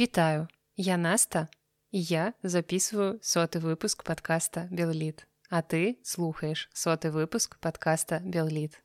Вітаю, я Наста, і я записываю соты выпуск подкаста Беллит, а ты слухаеш соты выпуск подкаста Беллит.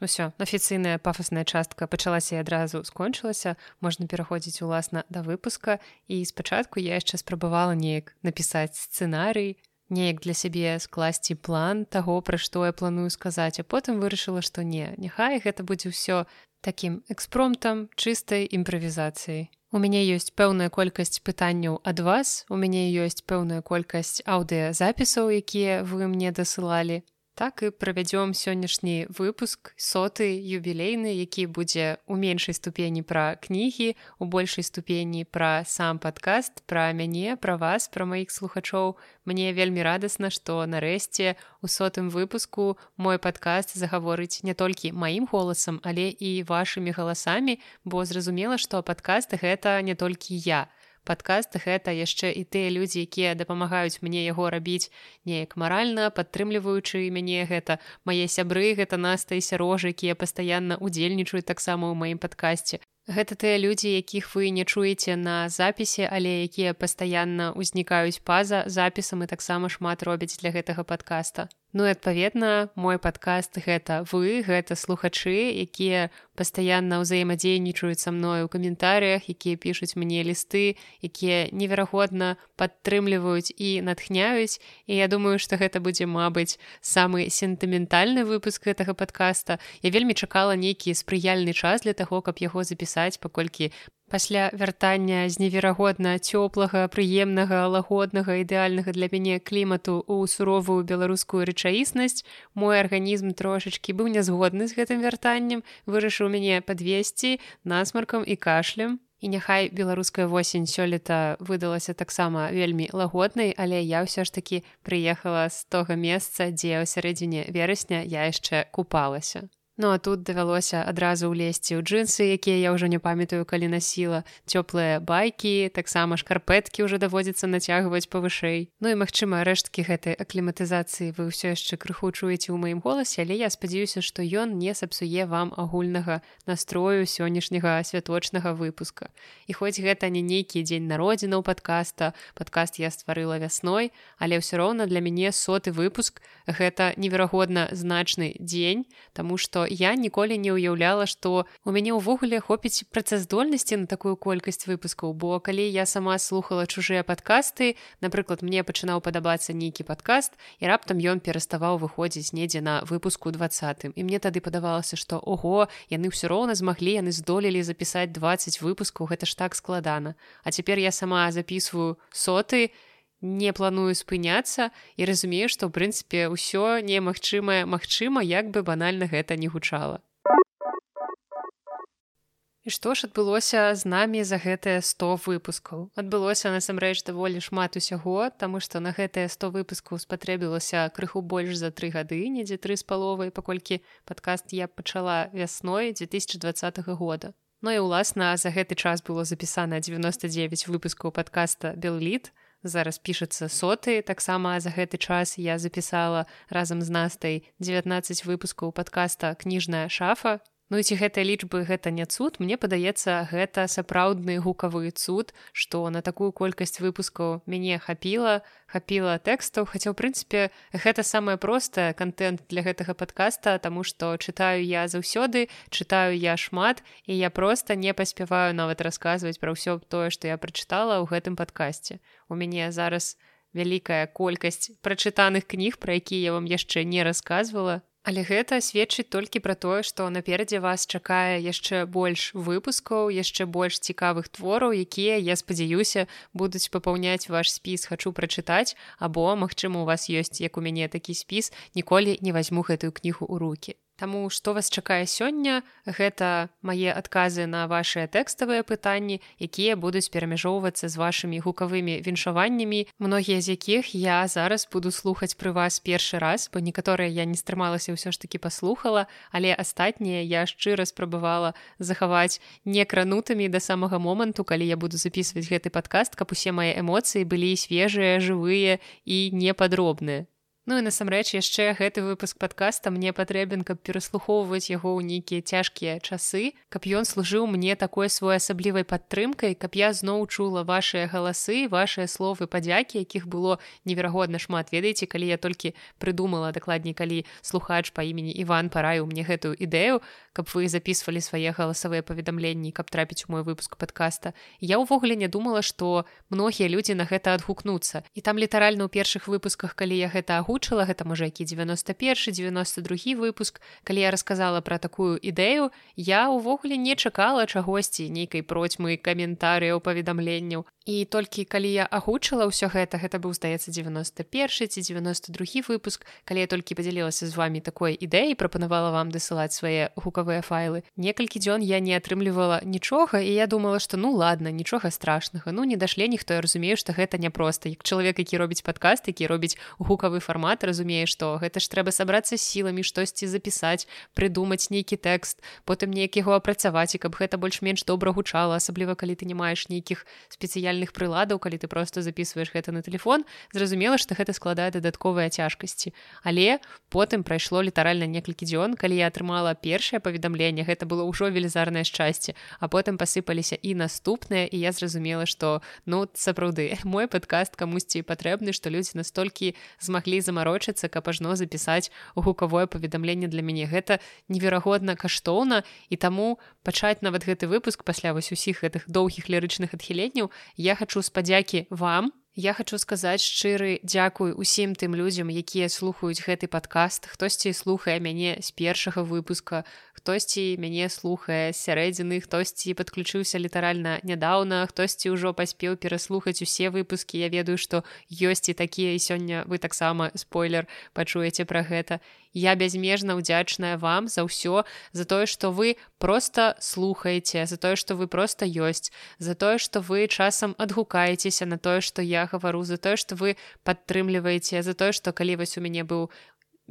Усё, афіцыйная пафасная частка пачалася і адразу скончылася, можна пераходзіць уласна да выпуска. І спачатку я яшчэ спрабавала неяк напісаць сцэнарый, неяк для сябе скласці план таго, пра што я планую сказаць, а потым вырашыла, што не, няхай гэта будзе ўсё такім экспромтам чыстай імправізацыяй. У мяне ёсць пэўная колькасць пытанняў ад вас. У мяне ёсць пэўная колькасць аўдыязапісаў, якія вы мне дасылалі так і правядзём сённяшні выпуск соты юбілейны які будзе у меншай ступені пра кнігі у большай ступені пра сам падкаст пра мяне пра вас пра маіх слухачоў. Мне вельмі радасна што нарэшце у сотым выпуску мой падкаст загаворыць не толькі маім голасам але і вашымі галасамі бо зразумела што падкаст гэта не толькі я. а падкаст гэта яшчэ і тыя людзі якія дапамагаюць мне яго рабіць неяк маральна падтрымліваючы мяне гэта мае сябры гэта наста і сярожа якія пастаянна удзельнічаюць таксама ў маім падкасці Гэта тыя людзі, якіх вы не чуеце на запісе, але якія пастаянна ўзнікаюць па-за запісам і таксама шмат робяць для гэтага падкаста. Ну і адпаведна, мой падкаст гэта вы, гэта слухачы, якія пастаянна ўзаемадзейнічаюць са мною ў каментарыях, якія пішуць мне лісты, якія неверагодна падтрымліваюць і натхняюць. І я думаю, што гэта будзе, мабыць, самы сентыментальны выпуск гэтага падкаста. Я вельмі чакала нейкі спрыяльны час для таго, каб яго запісаць пісаць паколькі пасля вяртання з неверагодна цёплага прыемнага лагоднага ідэальнага для мяне клімату ў суровую беларускую рэчаіснасць мой арганізм трошачкі быў нязгодны з гэтым вяртаннем вырашыў мяне падвесці насмаркам і кашлем. І няхай беларуская восень сёлета выдалася таксама вельмі лагоднай але я ўсё ж такі прыехала з тога месца дзе ў сярэдзіне верасня я яшчэ купалася Ну а тут давялося адразу ўлезці ў джинсы, якія я ўжо не памятаю, калі насіла цёплыя байкі, таксама шкарпэткі ўжо даводзіцца нацягваць павышэй. Ну і магчыма, рэшткі гэтай акліматызацыі вы ўсё яшчэ крыху чуеце ў маім голасе, але я спадзяюся, што ён не сапсуе вам агульнага настрою сённяшняга святочнага выпуска. І хоць гэта не нейкі дзень народзінаў падкаста, падкаст я стварыла вясной, але ўсё роўна для мяне соты выпуск гэта неверагодна значны дзень, таму што я ніколі не ўяўляла што у мяне ўвогуле хопіць працаздольнасці на такую колькасць выпускаў бо калі я сама слухала чужыя падкасты напрыклад мне пачынаў падабацца нейкі падкаст і раптам ён пераставаў выходзіць недзе на выпуску двадцатым і мне тады падавалася што ого яны ўсё роўна змаглі яны здолелі запісаць 20 выпускаў гэта ж так складана а цяпер я сама записываю соты і не планую спыняцца і разумею, што ў прынцыпе ўсё немагчымае магчыма, як бы банальна гэта не гучала. І што ж адбылося з намі за гэтыя 100 выпускаў. Адбылося насамрэч даволі шмат усяго, таму што на гэтыя 100 выпускаў спатрэбілася крыху больш за тры гады, недзе тры з паловай, паколькі падкаст я пачала вясной 2020 года. Ну і ўласна за гэты час было запісана 99 выпускаў падкаста Беллит, зараз пішацца соты. Таксама за гэты час я запісала разам з настай 19 выпускаў падкаста кніжная шафа Ну ці гэтыя лічбы гэта не цуд мне падаецца гэта сапраўдны гукавы цуд што на такую колькасць выпускаў мяне хапіла хапіла тэкстаў. Хаця ў прынцыпе гэта самае простае контент для гэтага подкаста тому што чытаю я заўсёды чытаю я шмат і я просто не паспяваю нават расказваць пра ўсё тое што я прачытала ў гэтым падкасці у мяне зараз вялікая колькасць прачытаных кніг пра якія я вам яшчэ не расказвала Але гэта сведчыць толькі пра тое, што наперадзе вас чакае яшчэ больш выпускаў, яшчэ больш цікавых твораў, якія, я спадзяюся, будуць папаўняць ваш спіс хачу прачытаць, або, магчыма, у вас ёсць, як у мяне такі спіс, ніколі не вазьму гэтую кнігу ў руки. Таму што вас чакае сёння гэта мае адказы на вашыя тэкставыя пытанні якія будуць перамяжоўвацца з вашымі гукавымі віншаваннямі многія з якіх я зараз буду слухаць пры вас першы раз бо некаторыя я не стрымалася ўсё ж таки паслухала але астатнія я шчыра спрабавала захаваць некранутымі да самага моманту калі я буду записывать гэты падкаст каб усе мае эмоцыі былі свежыя жывыя і непадробныя Ну і насамрэч яшчэ гэты выпуск подкаста мне патрэбен каб пераслухоўваць яго ў нейкія цяжкія часы каб ён служыў мне такой своеасаблівай падтрымкай каб я зноў чула вашыя галасы вашыя словы падзякі якіх было неверагодна шмат. Ведаеце калі я толькі прыдумала дакладней калі слухач па імені Іван параіў мне гэтую ідэю каб вы записывалі свае галасавыя паведамленні каб трапіць у мой выпуск подкаста я ўвогуле не думала что многія людзі на гэта адгукнуцца. І там літаральна ў першых выпусках калі я гэта агу агучыла гэта можа які 91 92 выпуск. Калі я рассказала про такую ідэю я увогуле не чакала чагосьці нейкай процьмы каментарыяў паведамленняў. І толькі калі я агучыла ўсё гэта гэта быў здаецца 91 ці 92 выпуск. Калі я толькі подзялілася з вами такой ідэі прапанавала вам дасылаць свае гукавыя файлы. Некалькі дзён я не атрымлівала нічога і я думала что ну ладно нічога страшнага. Ну не дашле ніхто. Я разумею что гэта няпроста. Як чалавек які робіць падкаст які робіць гукавы фармат разумее что гэта ж трэба сабрацца сіламі штосьці запісаць прыдумаць нейкі тэкст потым неяк яго апрацаваць і каб гэта больш-менш добра гучала асабліва калі ты не маеш нейкіх спецыяльных прыладаў калі ты просто записываешь гэта на телефон зразумела что гэта складае дадатковыя цяжкасці. Але потым прайшло літаральна некалькі дзён калі я атрымала першае паведамленне гэта было ўжо велізарнае шчасце а потым пасыпаліся і наступныя і я зразумела что ну сапраўды мой подкаст камусьці патрэбны что людзі настолькі змаглі замарочыцца каб ажно запісаць гукавое паведамленне для мяне. Гэта неверагодна каштоўна і таму пачаць нават гэты выпуск пасля вось усіх гэтых доўгіх лірычных адхіленняў я хачу спадзякі вам Я хочу сказаць шчыры дзякуй усім тым людзям, якія слухаюць гэты падкаст. Хтосьці слухае мяне з першага выпуска, хтосьці мяне слухае сярэдзіны, хтосьці падключыўся літаральна нядаўна, хтосьці ўжо паспеў пераслухаць усе выпускі. Я ведаю, што ёсць і такія і сёння вы таксама спойлер пачуеце пра гэта. Я бязмежна ўдзячная вам за ўсё, за тое, што вы просто слухаеце, за тое, што вы просто ёсць, за тое, што вы часам адгукаецеся на тое, што я гавару за тое што вы падтрымліваеце за тое што калі вось у мяне быў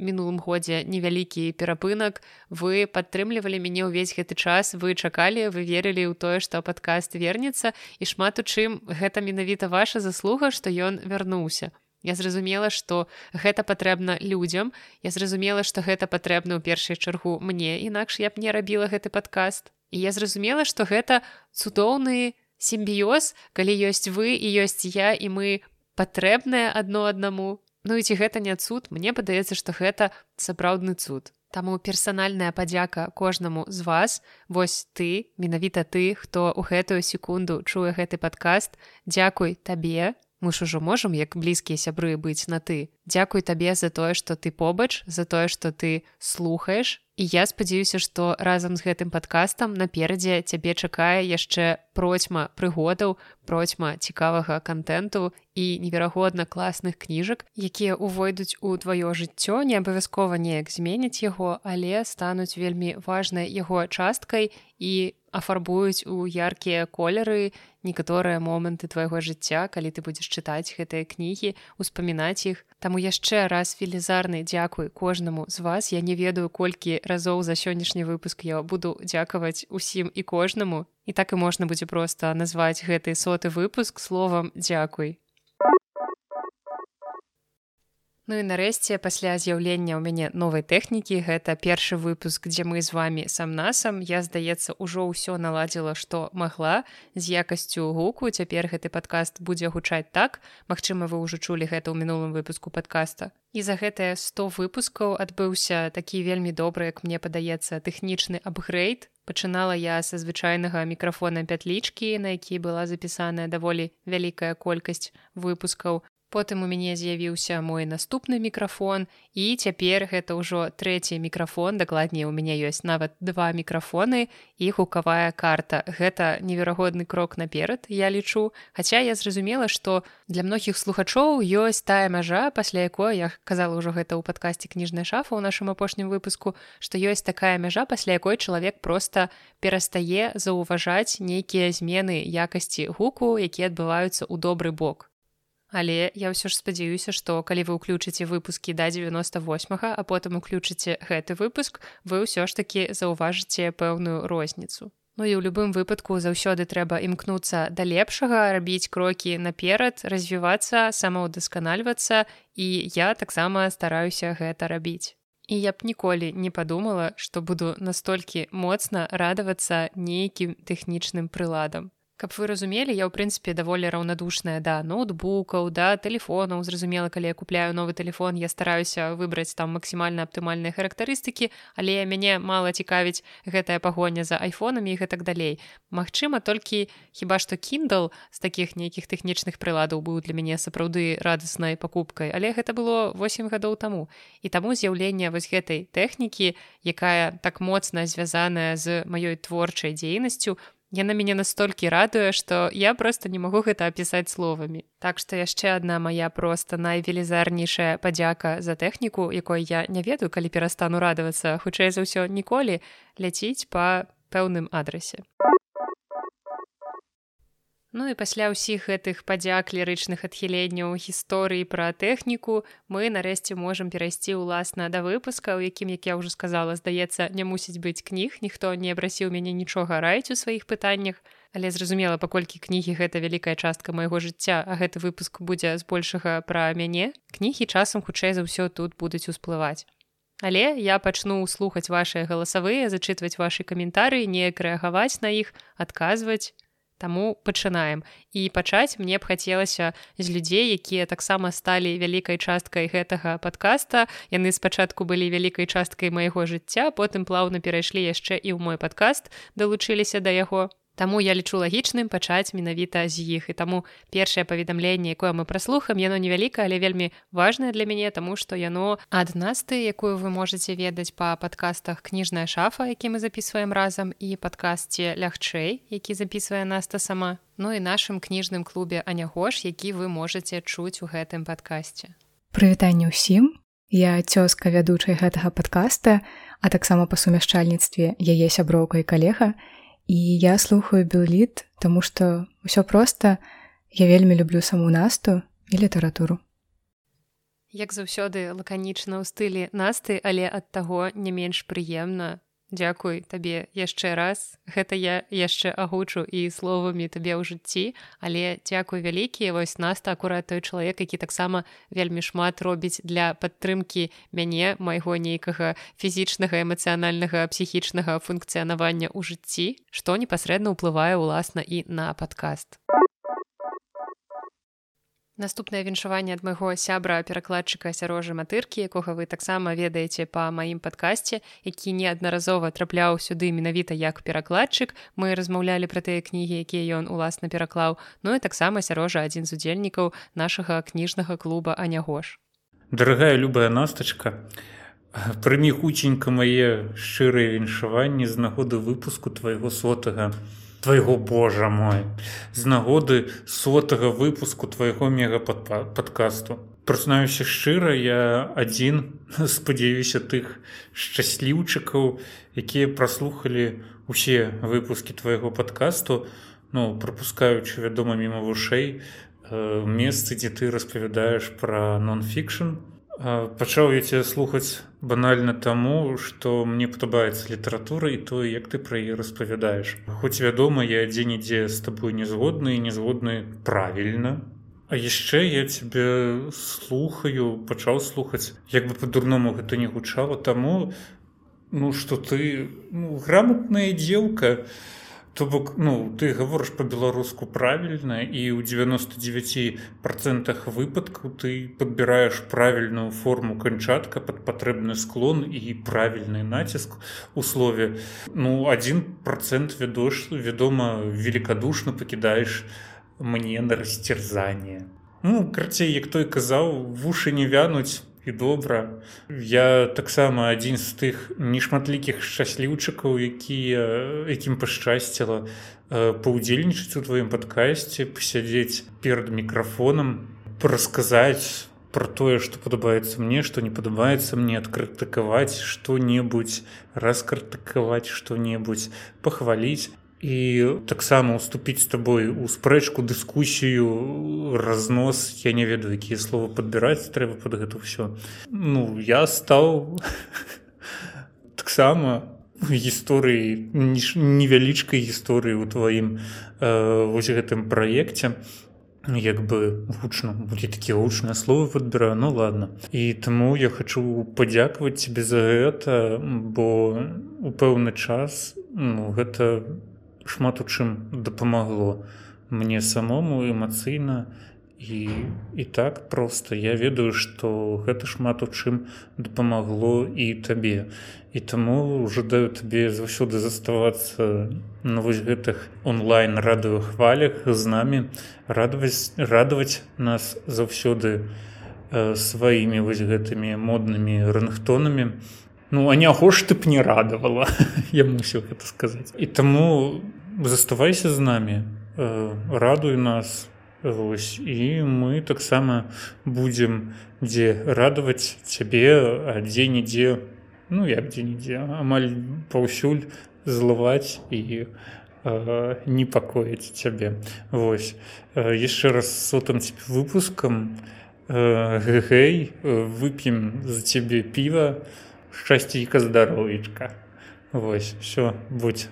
мінулым годзе невялікі перапынак вы падтрымлівалі мяне ўвесь гэты час вы чакалі вы верылі ў тое што падкаст вернецца і шмат у чым гэта менавіта ваша заслуга што ён вярнуўся Я зразумела што гэта патрэбна людзям. Я зразумела што гэта патрэбна ў першай чаргу мне інакш я б не рабіла гэты падкаст. І я зразумела што гэта цудоўны сімбіёз калі ёсць вы і ёсць я і мы патрэбныя адно аднаму. Ну і ці гэта не цуд? Мне падаецца што гэта сапраўдны цуд. Таму персанальная падзяка кожнаму з вас. Вось ты менавіта ты хто ў гэтую секунду чуе гэты падкаст. Дякуй табе мы ж ужо можам як блізкія сябры быць на ты Дякуй табе за тое што ты побач за тое што ты слухаеш. І я спадзяюся што разам з гэтым падкастам наперадзе цябе чакае яшчэ процьма прыгодаў процьма цікавага контенту і неверагодна класных кніжак якія увойдуць у тваё жыццё не абавязкова неяк зменяць яго але стануць вельмі важнай яго часткай і афарбуюць у яркія колеры некаторыя моманты твайго жыцця калі ты будзеш чытаць гэтыя кнігі успамінаць іх. Таму яшчэ раз велізарны дзякуй кожнаму з вас. Я не ведаю колькі разоў за сённяшні выпуск я буду дзякаваць усім і кожнаму. І так і можна будзе проста назваць гэты соты выпуск словам дзякуй Ну і нарэшце пасля з'яўлення ў мяне новай тэхнікі гэта першы выпуск дзе мы з вами сам насам я здаецца ўжо ўсё наладзіла што магла з якасцю гуку. Цяпер гэты падкаст будзе гучаць так. Мачыма вы ўжо чулі гэта ў мінулым выпуску падкаста. І за гэтыя 100 выпускаў адбыўся такі вельмі добры як мне падаецца тэхнічны апгрейд пачынала я са звычайнага мікрафона пятлічкі на які была запісаная даволі вялікая колькасць выпускаў Потым у мяне з'явіўся мой наступны мікрафон і цяпер гэта ўжо трэці мікрафон дакладней у мяне ёсць нават два мікрафоны і гукавая карта. Гэта неверагодны крок наперад я лічу. Хаця я зразумела што для многіх слухачоў ёсць тая мяжа пасля якой я казала ўжо гэта ў падкасці кніжная шафа ў нашым апошнім выпуску што ёсць такая мяжа пасля якой чалавек проста перастае заўважаць нейкія змены якасці гуку якія адбываюцца ў добры бок Але я ўсё ж спадзяюся, што калі вы ўключыце выпускі да 98, а потым уключыце гэты выпуск, вы ўсё ж такі заўважыце пэўную розніцу. Ну і ў любым выпадку заўсёды трэба імкнуцца да лепшага рабіць крокі наперад развівацца самаўдасканальвацца і я таксама стараюся гэта рабіць і я б ніколі не падумала што буду настолькі моцна радавацца нейкім тэхнічным прыладам каб вы разумелі я ў прынцыпе даволі раўнадушная да ноутбукаў да тэлефонаў зразумела калі я купляю новы телефон я стараюся выбраць там максімальна аптымальныя характарыстыкі але мяне мала цікавіць гэтая пагоня за айфонамі і гэтак далей. Магчыма толькі хіба што kindle з такіх нейкіх тэхнічных прыладаў быў для мяне сапраўды радаснай пакупкай але гэта было 8 гадоў таму. І таму з'яўлення вось гэтай тэхнікі якая так моцна звязаная з маёй творчай дзейнасцю Яна мяне настолькі радуе, што я проста не магу гэта апісаць словамі. Так што яшчэ адна моя проста найвелізарнейшая падзяка за тэхніку, якой я не ведаю, калі перастану радавацца, хутчэй за ўсё ніколі ляціць па пэўным адрасе. Ну і пасля ўсіх гэтых падзяк лірычных адхіленняў гісторыі пра тэхніку мы нарэшце можам перайсці ўласна да выпуска, у якім як я ўжо сказала, здаецца, не мусіць быць кніг, ніхто не абрасіў мяне нічога раіць у сваіх пытаннях. Але зразумела, паколькі кнігі гэта вялікая частка майго жыцця, а гэты выпуск будзе збольшага пра мяне. кнігі часам хутчэй за ўсё тут будуць усплываць. Але я пачну слухаць вашыя галасавыя, зачытваць вашы каментары, неяк рэагаваць на іх, адказваць, Таму пачынаем і пачаць мне б хацелася з людзей, якія таксама сталі вялікай часткай гэтага падкаста. Яны спачатку былі вялікай часткай майго жыцця, потым плаўна перайшлі яшчэ і ў мой падкаст, далучыліся да яго. Таму я лічу лагічным пачаць менавіта з іх і таму першае паведамленне, якое мы праслухаем, яно невялікае, але вельмі важнае для мяне, таму што яно ад насты, якую вы можете ведаць па падкастах кніжная шафа, які мы записываем разам і падкасці лягчэй, які записывае наста сама. Ну і нашым кніжным клубе Анягош, які вы можете чуць у гэтым падкасці. Прывітанне ўсім. Я цёзка вядучай гэтага падкаста, а таксама па сумяшчальніцтве яе сяброўка і калега, і я слухаю белліт тому что ўсё просто. Я вельмі люблю саму насту і літаратуру як заўсёды лаканічна ў стылі насты але ад таго не менш прыемна Дзякуй табе яшчэ раз. Гэта я яшчэ агучу і словамі табе ў жыцці, але дзякуй вялікі. Вось наста акурат той чалавек, які таксама вельмі шмат робіць для падтрымкі мяне майго нейкага фізічнага эмацыянальнага псіхічнага функцыянавання ў жыцці, што непасрэдна ўплывае ўласна і на падкаст наступнае віншаванне ад майго сябра перакладчыка сярожа матыркі якога вы таксама ведаеце па маім падкасці які неаднаразова трапляў сюды менавіта як перакладчык. Мы размаўлялі пра тыя кнігі якія ён уласна пераклаў. Ну і таксама сярожа адзін з удзельнікаў нашага кніжнага клуба анягош дарагая любая настачка прымі хутченька мае шчырыя віншаванні з нагоды выпуску твайго сотага твайго Божа мой з нагоды сотага выпуску твайго мега падкасту прызнаюся шчыра я адзін спадзяюся тых шчасліўчыкаў якія праслухалі усе выпускі твайго падкасту ну прапускаючы вядома міма вушэй э, месцы дзе ты распавядаеш пра нон-фікшн пачаў я цябе слухаць банальна таму што мне падабаецца літаратура і тое як ты пра яе распавядаеш. Хоць вядома я дзе-нідзе з табой не згодны і не згодны правільна. А яшчэ я цябе слухаю пачаў слухаць як бы па-дурному гэта не гучала таму ну што ты ну, грамотная дзелка то То бок ну ты гаворыш по-беларуску правільна і ў 99 процентах выпадкаў ты падбіраеш правільную форму канчатка под патрэбны склон і правільны націск у слове. Ну один процент ведош вядома великкадушна пакідаеш мне на расцерзанне ну карцей як той казаў вушы не вянуць і добра. Я таксама адзін з тых нешматлікіх шчасліўчыкаў, якія якім пашчасціла э, паўдзельнічаць у тваім падкасці, пасядзець перад мікрафонам, расказаць пра тое, што падабаецца мне, што не падабаецца мне адкрытыкаваць што-небудзь, раскрытыкаваць што-небудзь, пахваліць і таксама уступіць з табой у спрэчку дыскусію разнос. Я не ведаю якія словы падбіраць трэба под гэта ўсё. Ну я стаў таксама гісторыі невялічкай гісторыі ў тваім э, вось гэтым праекце. Як бы гучна будзе такія гучныя словы падбіраю ну ладно і таму я хочу падзякаваць тебе за гэта бо у пэўны час ну, гэта шмат у чым дапамагло мне самому эмацыйна. І і так просто я ведаю што гэта шмат у чым дапамагло і табе. І таму жадаю табе заўсёды заставацца на вось гэтых онлайн радыовых хвалях з намі радаваць радаваць нас заўсёды э, сваімі вось гэтымі моднымі рынгтонамі. Ну а няго ж ты б не радавала? Я мусіў гэта сказаць. І таму заставайся з намі э, радуй нас вось і мы таксама будзем дзе радаваць цябе а дзе-нідзе ну як дзе-нідзе амаль паўсюль злаваць і э, непакоіць цябе восьось э, яшчэ раз сотым выпускам э, гэй вып'ем за цябе піва шчасцейка здаровічка восьось все будь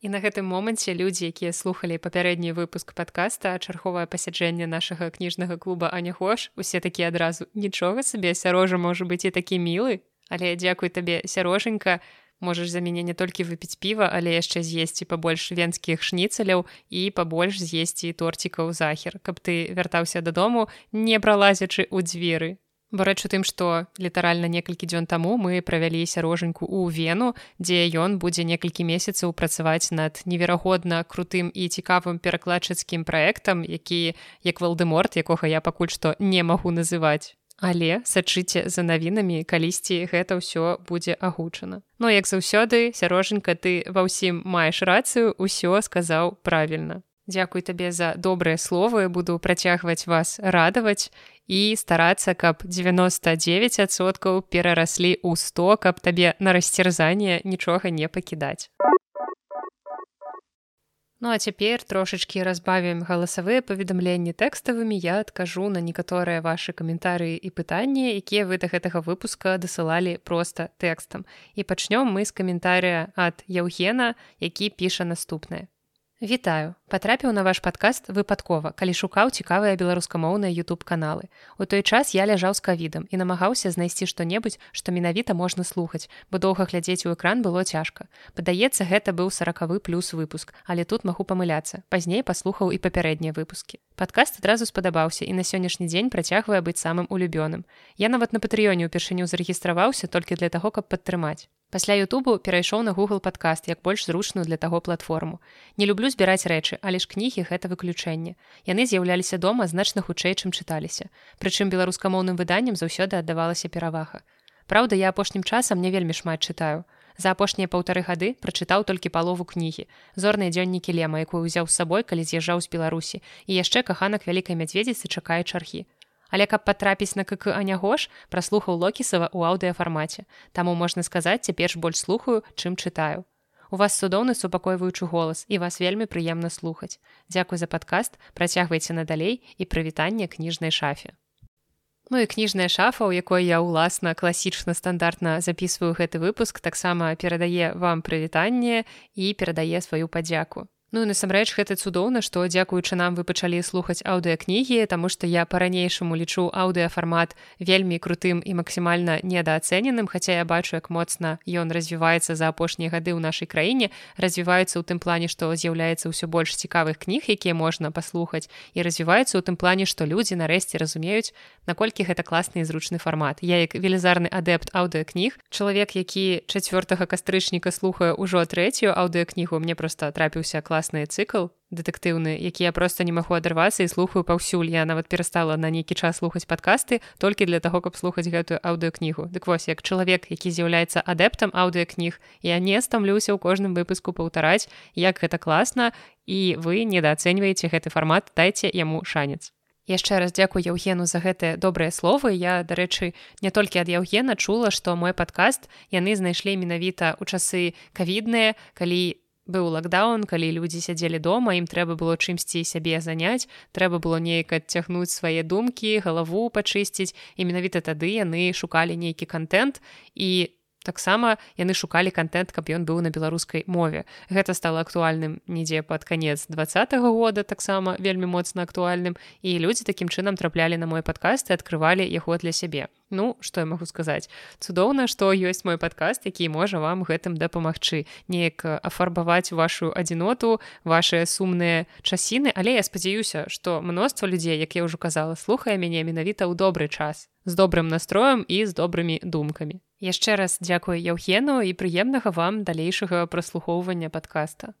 І на гэтым моманце людзі, якія слухалі папярэдні выпуск падкаста, чарговае пасяджэнне нашага кніжнага клуба Анягош, усе такія адразу нічога сабе сярожа можа быць і такі мілы, Але дзякуй табе сярожанька, можаш за мяне не толькі выпіць піва, але яшчэ з'есці пабольш венскіх шніцаляў і пабольш з'есці торцікаў захер, каб ты вяртаўся дадому, не пралазячы ў дзверы. Бо рэч у тым, што літаральна некалькі дзён таму мы правялі сярожаньку ў вену, дзе ён будзе некалькі месяцаў працаваць над неверагодна крутым і цікавым перакладчыцкім праектам, які як валдеморт, якога я пакуль што не магу называць. Але сачыце за навінамі, калісьці гэта ўсё будзе агучана. Ну як заўсёды, сярожанька ты ва ўсім маеш рацыю, усё сказаў правільна. Дзякуй табе за добрыя словы, буду працягваць вас радаваць і старацца, каб 99соткаў перараслі ў 100, каб табе на расцерзанне нічога не пакідаць. Ну а цяпер трошачкі разбавім галасавыя паведамленні тэкставымі я адкажу на некаторыя вашы каментарыі і пытанні, якія вы да гэтага выпуска дасылалі проста тэкстам. І пачнём мы з каментарыя ад Яўгена, які піша наступнае. Вітаю, патрапіў на ваш падкаст выпадкова, калі шукаў цікавыя беларускамоўныя YouTube каналы. У той час я ляжаў з кавідам і намагаўся знайсці што-небудзь, што менавіта можна слухаць, бо доўга глядзець у экран было цяжка. Падаецца, гэта быў сорокавы плюс выпуск, але тут магу памыляцца. Пазней паслухаў і папярэднія выпускі. Падкаст адразу спадабаўся і на сённяшні дзень працягвае быць самым улюбёным. Я нават на патрыёне ўпершыню зарэгістраваўся толькі для таго, каб падтрымаць. Пасля Ютубу перайшоў на Google падкаст як больш зручную для таго платформу. Не люблю збіраць рэчы, але ж кнігі гэта выключэнне. Яны з'яўляліся дома значна хутчэй, чым чыталіся. Прычым беларускамоўным выданнем заўсёды аддавалася перавага. Праўда, я апошнім часам не вельмі шмат чытаю. За апошнія паўтары гады прачытаў толькі палову кнігі. Зорныя дзённікі лема, якую ўзяў з сабой, калі з'язджаў з Беларусі і яшчэ каханак вялікай мядзведзіцы чакае чархі. Але каб патрапіць на КК Анягош, праслухаў Локісава ў аўдыафармаце. Таму можна сказаць, цяпер ж больш слухаю, чым чытаю. У вас цудоўны супакойваючы голас і вас вельмі прыемна слухаць. Дзякуй за падкаст, працягвайце надалей і прывітанне кніжнай шафе. Ну і кніжная шафа, у якой я ўласна класічна стандартна записываю гэты выпуск, таксама перадае вам прывітанне і перадае сваю падзяку. Ну насамрэч гэта цудоўна, што дзякуючы нам вы пачалі слухаць аўдыакнігі, таму што я па-ранейшаму лічу аўдыафармат вельмі крутым і максімальна недаацэненым, хаця я бачу, як моцна ён развіваецца за апошнія гады ў нашай краіне, развіваецца ў тым плане, што з'яўляецца ўсё больш цікавых кніг, якія можна паслухаць і развіваецца ў тым плане, што людзі нарэшце разумеюць, наколькі гэта класны і зручны фармат. Я як велізарны адэпт аўдыакніг, чалавек, які чацвёртага кастрычніка слухае ўжо трэцюю аўдыакнігу, мне проста трапіўся клас класны цыкл дэтэктыўны які я просто не магу адарвацца і слухаю паўсюль. Я нават перастала на нейкі час слухаць падкасты толькі для таго каб слухаць гэтую аўдыокнігу. Дык вось як чалавек які з'яўляецца адэптам аўдыокніг я не стамлюся ў кожным выпуску паўтараць як гэта класна і вы недаацэньваеце гэты фармат дайце яму шанец. Яшчэ раз дзякую яўгену за гэтыя добрыя словы. Я дарэчы не толькі ад яўгена чула што мой падкаст яны знайшлі менавіта ў часы кавідныя калі я быў лакдаун калі людзі сядзелі дома ім трэба было чымсьці сябе заняць трэба было неяк адцягнуць свае думкі галаву пачысціць і менавіта тады яны шукалі нейкі контент і таксама яны шукалі контент каб ён быў на беларускай мове. Гэта стало актуальным нідзе под конец двадцатого года таксама вельмі моцна актуальным і людзі такім чынам траплялі на мой падкаст і открывалі яго для сябе. Ну что я могу сказаць? Цудоўна что ёсць мой падкаст які можа вам гэтым дапамагчы. Неяк афарбаваць вашу адзіноту ваши сумныя часіны але я спадзяюся что мноства людзей як я ўжо казала слухае мяне менавіта ў добры час з добрым настроем і з добрымі думкамі яшчэ раз дзякую яўхену і прыемнага вам далейшага праслухоўвання подкаста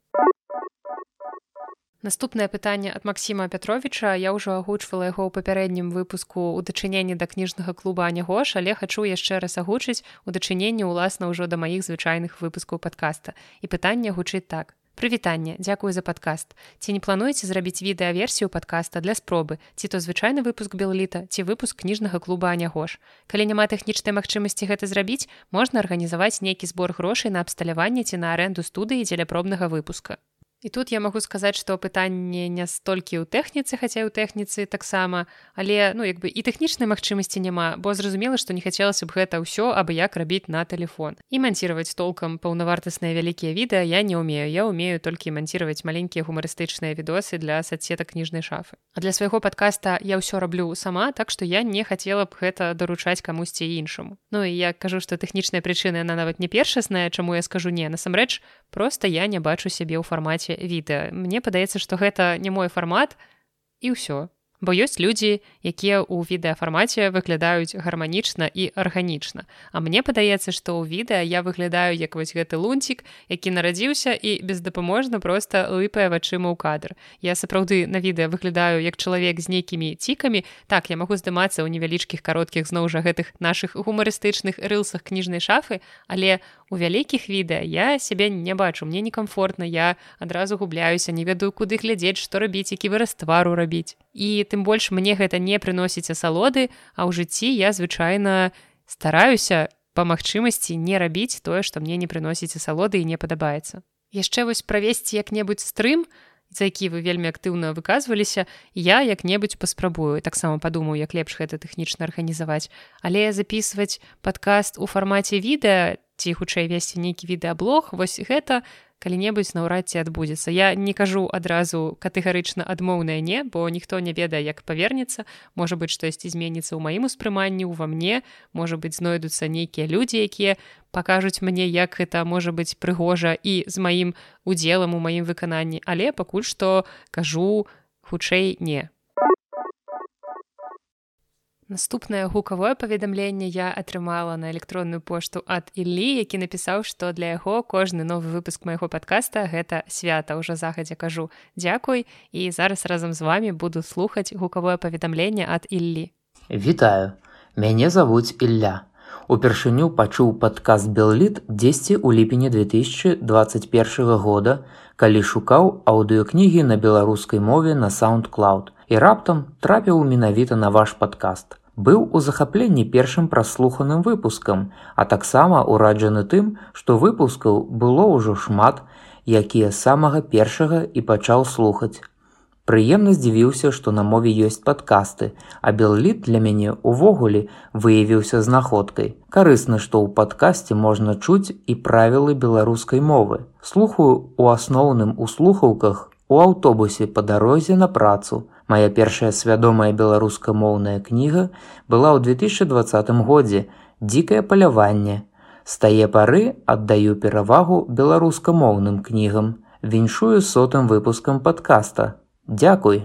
Наступнае пытанне ад Масіма Пятровіча я ўжо агучвала яго ў папярэднім выпуску ў дачыненні да кніжнага клуба Анягош, але хачу яшчэ раз агучыць у дачыненні ўласна ўжо да маіх звычайных выпускаў падкаста. І пытанне гучыць так. Прывітанне, дзякую за падкаст. Ці не плануеце зрабіць відэаверсію падкаста для спробы, ці то звычайны выпуск белліта ці выпуск кніжнага клуба Анягош. Калі няма тэхнічнай магчымасці гэта зрабіць, можна арганізаваць нейкі збор грошай на абсталяванне ці на аренду студыі дзеля пробнага выпуска. І тут я магу сказаць, што пытанне не столькі ў тэхніцы, хаця ў тэхніцы таксама, але ну як бы і тэхнічнай магчымасці няма, бо зразумела, што не хацелася б гэта ўсё абы як рабіць на телефон. І манціраваць толкам паўнавартасныя вялікія відэа я не ўмею. Я ўмею толькі манціраваць маленькія гумарыстычныя відосы для садсетак кніжнай шафы. А для свайго падкаста я ўсё раблю сама, так што я не хацела б гэта даручаць камусьці іншаму. Ну і я кажу, што тэхнічная прычына яна нават не першасная, чаму я скажу не насамрэч, просто я не бачу сябе ў фармаце відэа мне падаецца што гэта не мой фармат і ўсё бо ёсць людзі якія ў відэафармаце выглядаюць гарманічна і арганічна. А мне падаецца што ў відэа я выглядаю як вось гэты лунцік які нарадзіўся і бездапаможна просто лыпае вачыма ў кадр. Я сапраўды на відэа выглядаю як чалавек з нейкімі цікамі. Так я магу здымацца ў невялічкіх кароткіх зноў жа гэтых наших гумарыстычных рылсах кніжнай шафы але у вялікіх відэа я сябе не бачу мне некамфортна я адразу губляюся не ведаю куды глядзець што рабіць які выраз твару рабіць. І тым больш мне гэта не прыносіць асалоды а ў жыцці я звычайна стараюся па магчымасці не рабіць тое што мне не прыносіць асалоды і не падабаецца. Яшчэ вось правесці як-небудзь стрым за які вы вельмі актыўна выказваліся я як-небудзь паспрабую. Таксама падумаю як лепш гэта тэхнічна арганізаваць. Але записываць падкаст у фармаце відэа ці хутчэй весці нейкі відэаблог вось гэта калі-небудзь наўрад ці адбудзецца. Я не кажу адразу катэгарычна адмоўнае не бо ніхто не ведае як павернецца. Можа быть штосьці зменіцца ў маім успрыманні ува мне. Можа быть знойдуцца нейкія людзі якія пакажуць мне як гэта можа быць прыгожа і з маім удзелам у маім выкананні. Але пакуль што кажу хутчэй не Наступнае гукавое паведамленне я атрымала на электронную пошту ад Іллі, які напісаў, што для яго кожны новы выпуск майго падкаста гэта свята ўжо захадзя кажу дзякуй і зараз разам з вами буду слухаць гукавое паведамленне ад Іллі. Вітаю, мяне завуць Ілля. Упершыню пачуў падказ Белліт дзесьці ў ліпені 2021 года, калі шукаў аўдыёкнігі на беларускай мове на SoundCloud і раптам трапіў менавіта на ваш падкаст быў у захапленні першым праслуханым выпускам, а таксама ўраджаны тым, што выпускаў было ўжо шмат, якія самага першага і пачаў слухаць. Прыемна здзівіўся, што на мове ёсць падкасты, а белліт для мяне ўвогуле выявіўся знаходкай. Карысна, што ў падкасці можна чуць і правілы беларускай мовы. Слухаю у асноўным у слухаўках у аўтобусе па дарозе на працу, Мая першая свядомая беларускамоўная кніга была ў 2020 годзе дзікае паляванне. З тае пары аддаю перавагу беларускамоўным кнігам, віншую сотым выпускам падкаста. Дзякуй.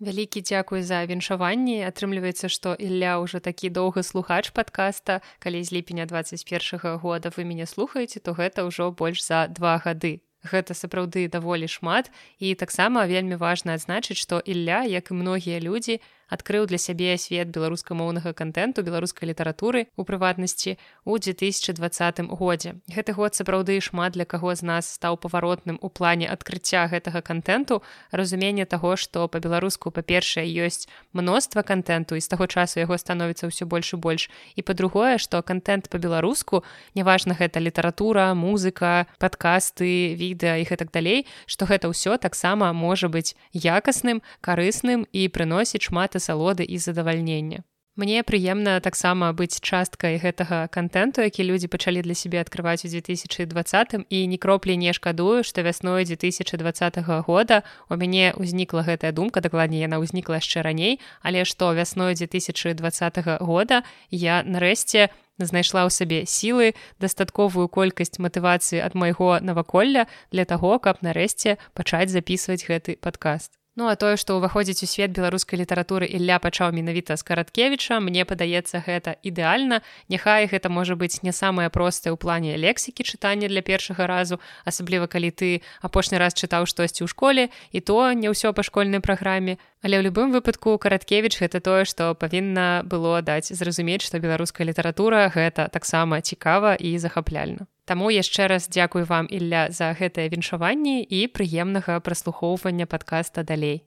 Вялікі дзякуй за віншаванні. атрымліваецца, што Ілля ўжо такі доўгы слухач падкаста, калі з ліпеня 21 года вы мяне слухаеце, то гэта ўжо больш за два гады гэта сапраўды даволі шмат і таксама вельмі важна адзначыць што Ілля як і многія людзі адкрыў для сябе свет беларускамоўнага контенту беларускай літаратуры у прыватнасці у 2020 годзе. Гэты год сапраўды шмат для каго з нас стаў паваротным у плане адкрыцця гэтага контенту разуменне таго што по-беларуску па-першае ёсць мноства контенту і з таго часу яго становіцца ўсё больш і больш. І па-другое што контент по-беларуску неважна гэта літаратура музыка падкасты відэа і гэтак далей што гэта ўсё таксама можа быць якасным карысным і прыносіць шмат асалоды і задавальнення. Мне прыемна таксама быць часткай гэтага контенту, які людзі пачалі для сябе адкрываць у 2020 і ні кроплі не шкадую, што вясной 2020 года у мяне ўзнікла гэтая думка, дакладней яна ўзнікла яшчэ раней, але што вясной 2020 года я нарэшце знайшла ў сабе сілы дастатковую колькасць матывацыі ад майго наваколля для таго, каб нарэшце пачаць записываць гэты падкаст. Ну а тое, што ўваходзіць у свет беларускай літаратуры Ілля пачаў менавіта з караткевіча, мне падаецца гэта ідэальна. Няхай гэта можа быць не самае простае ў плане лексікі чытання для першага разу, асабліва калі ты апошні раз чытаў штосьці ў школе і то не ўсё па школьнай праграме. Але ў любым выпадку караткевіч гэта тое, што павінна было даць зразумець, што беларуская літаратура гэта таксама цікава і захапляльна. Таму яшчэ раз дзякую вам Ілля за гэтае віншаванне і прыемнага праслухоўвання падкаста далей.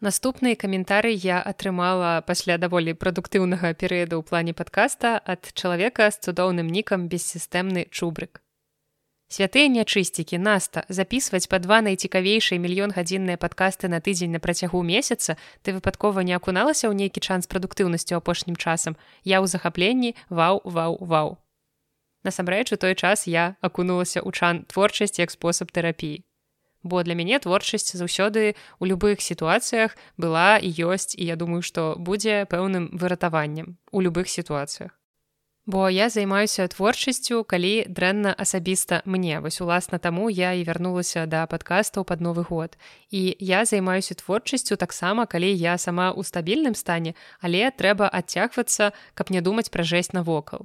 Наступны каментарый я атрымала пасля даволі прадуктыўнага перыяду ў плане падкаста ад чалавека з цудоўным нікам бессістэмны чубрык. Святыя нячысцікі наста записываць па два найцікавейшыя мільён гадзінныя падкасты на тыдзень на працягу месяца? Ты выпадкова не акуналася ў нейкі чан з прадуктыўнасцю апошнім часам? Я ў захапленні вау вау вау. Насамрэч у той час я акунулася ў чан творчасць як спосаб тэрапіі бо для мяне творчасць заўсёды у любых сітуацыях была і ёсць і я думаю што будзе пэўным выратаваннем у любых сітуацыях Бо я займаюся творчасцю, калі дрэнна асабіста мне. Вось уласна таму я і вярнулася да падкастаў пад новы год. І я займаюся творчасцю таксама, калі я сама ў стабільным стане, але трэба адцягвацца, каб не думаць пра жэсць навокал.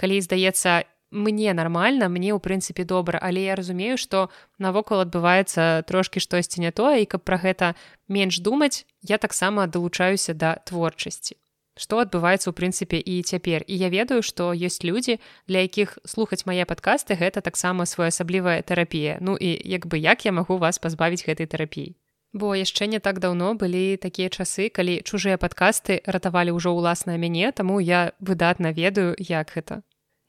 Калі здаецца, мне нармальна, мне ў прынцыпе добра, але я разумею, што навокал адбываецца трошкі штосьці не тое і каб пра гэта менш думаць, я таксама далучаюся да творчасці што адбываецца ў прынцыпе і цяпер і я ведаю што ёсць людзі для якіх слухаць мае падкасты гэта таксама своеасаблівая тэрапія ну і як бы як я магу вас пазбавіць гэтай тэрапіі бо яшчэ не так даўно былі такія часы калі чужыя падкасты ратавалі ўжо ўласна мяне таму я выдатна ведаю як гэта.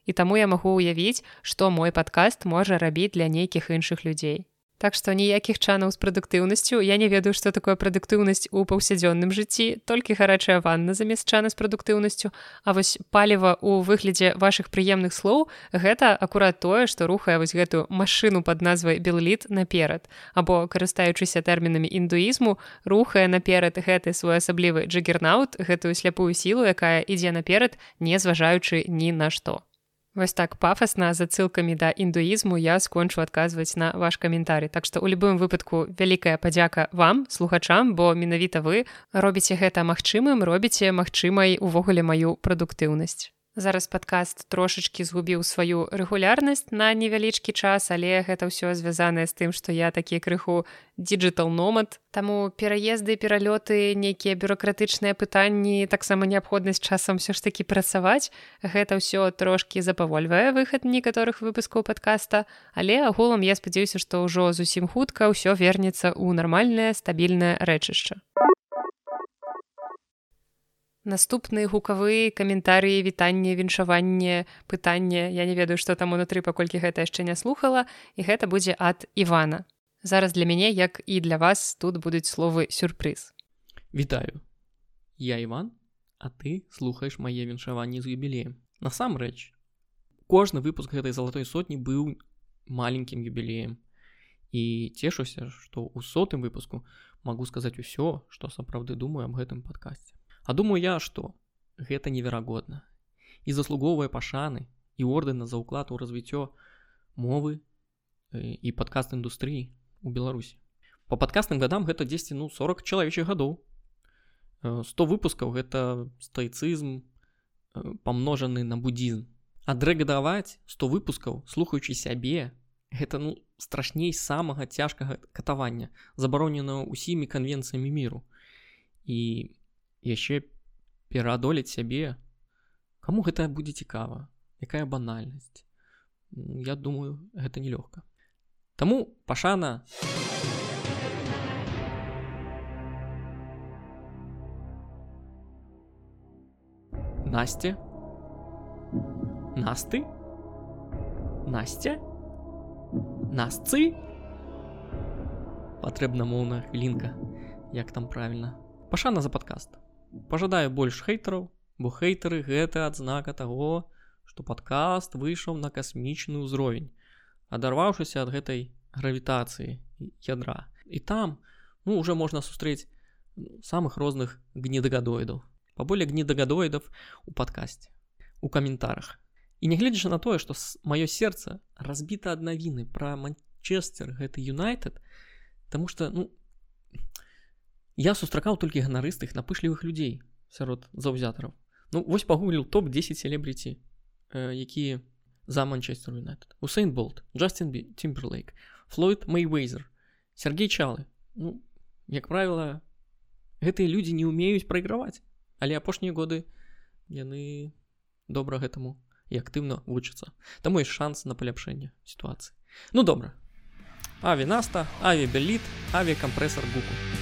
І таму я магу ўявіць што мой падкаст можа рабіць для нейкіх іншых людзей Так што ніякіх чанаў з прадуктыўнасцю я не ведаю, што такое прадуктыўнасць у паўсядзённым жыцці, толькі гарачая ванна замест чана з прадуктыўнасцю. А вось паліва ў выглядзе вашых прыемных слоў гэта акурат тое, што рухае вось гэтую машыну пад назвай белліт наперад. Або карыстаючыся тэрмінамі індуізму, рухае наперад гэты своеасаблівы джагернаут, гэтую сляпую сілу, якая ідзе наперад, не зважаючы ні на што. Вось так пафасна з адсылкамі да індуізму я скончу адказваць на ваш каментарый. Так што ў любым выпадку вялікая падзяка вам слухачам, бо менавіта вы робіце гэта магчымым, робіце магчымай увогуле маю прадуктыўнасць. Зараз падкаст трошачкі згубіў сваю рэгулярнасць на невялічкі час, але гэта ўсё звязанае з тым, што я такі крыху диджитал номад. Таму пераезды, пералёты, нейкія бюрократычныя пытанні, таксама неабходнасць часам ўсё ж такі працаваць. Гэта ўсё трошкі запавольвае выхад некаторых выпускаў падкаста, але агулам я спадзяюся, што ўжо зусім хутка ўсё вернецца ў нармальнае стабільнае рэчышча. Наступны гукавы каментарыі вітанне віншаванне пытанне. Я не ведаю што там унутры паколькі гэта яшчэ не слухала. І гэта будзе ад Івана. Зараз для мяне як і для вас тут будуць словы сюрпрыз. Вітаю. Я Іван а ты слухаеш мае віншаванні з юбілеем. Насамрэч кожны выпуск гэтай залатой сотні быў маленькім юбілеем. І цешуся што ў сотым выпуску магу сказаць усё што сапраўды думаю аб гэтым падкасці А думаю я, што гэта неверагодна і заслугоўвае пашаны і ордэна за ўклад у развіццё мовы і падкаст індустрыі у Беларусі. Па падкастным гадам гэта 10 ну 40 чалавечых гадоў. 100 выпускаў гэта стайцызм памножаны на будзізм. Адрэгадаваць 100 выпускаў, слухаючы сябе, гэта ну страшней самага цяжкага катавання, забаронена ўсімі канвенцыямі міру. І яшчэ пераадолець сябе кому гэта будзе цікава якая банальнасць я думаю гэта нелёгка Таму пашана! Насце насты? Насця насцы патрэбна моўная хвілінка як там правільна пашана за падкаст пожадаю больш хейтараў бо хейтары гэта адзнака таго што падкаст выйшаў на касмічны ўзровень адарваўшыся ад гэтай гравітацыі ядра. І там ну уже можна сустрэць самых розных гнедагадоідаў паболее гнедагадоідаў у падкасці у каментарах. І нягледзячы на тое што маё сэрца разбіта ад навіны пра манчестер гэты юнайтед Таму что ну я сустракаў толькі ганарыстых напышлівых людзей сярод заўзятараў Ну вось пагугліў топ-10 селебрыці э, якія за манчестер юнайтед. Усейн болт Джастин бі тимберлейк флойд мейвейзер Сергей чалы. Ну як правіла гэтыя людзі не умеюць прайграваць але апошнія годы яны добра гэтаму і актыўна вучацца. Таму ёсць шанс на паляпшэнне сітуацыі. Ну добра. Авінаста авіабеліт авіакампрэсар гуку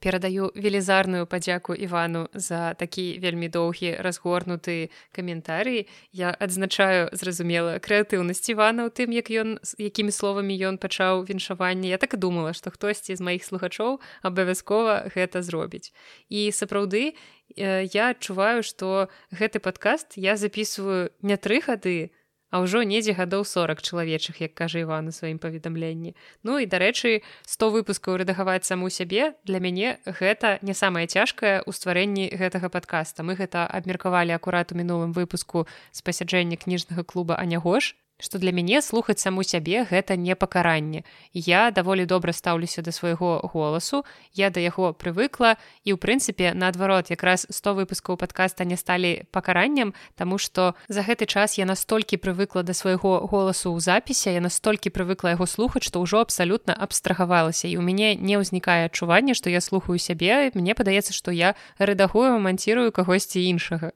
перадаю велізарную падзяку івану за такі вельмі доўгі разгорнуты каментарый. Я адзначаю зразумела крэатыўнасць івана ў тым як ён якімі словамі ён пачаў віншаванне. Я так і думала што хтосьці з маіх слухачоў абавязкова гэта зробіць. І сапраўды я адчуваю што гэты падкаст я записываю не тры гады а ўжо недзе гадоў 40 чалавечых як кажа Іван у сваім паведамленні. Ну і дарэчы 100 выпускаў рэдагаваць саму сябе. Для мяне гэта не самае цяжкае ў стварэнні гэтага подкаста мы гэта абмеркавалі акурат у мінулым выпуску з пасяджэння кніжнага клуба анягош што для мяне слухаць саму сябе гэта не пакаранне. Я даволі добра стаўлюся да свайго голасу, я да яго прывыкла і ў прынцыпе наадварот якраз 100 выпускаў падкаста не сталі пакараннем, таму што за гэты час я настолькі прывыкла да свайго голасу ў запісе, я настолькі прывыкла яго слухаць, што ўжо абсалютна абстрагавалася і у мяне не ўзнікае адчуванне, што я слухаю сябе, мне падаецца, што я рэдагую манцірую кагосьці іншага.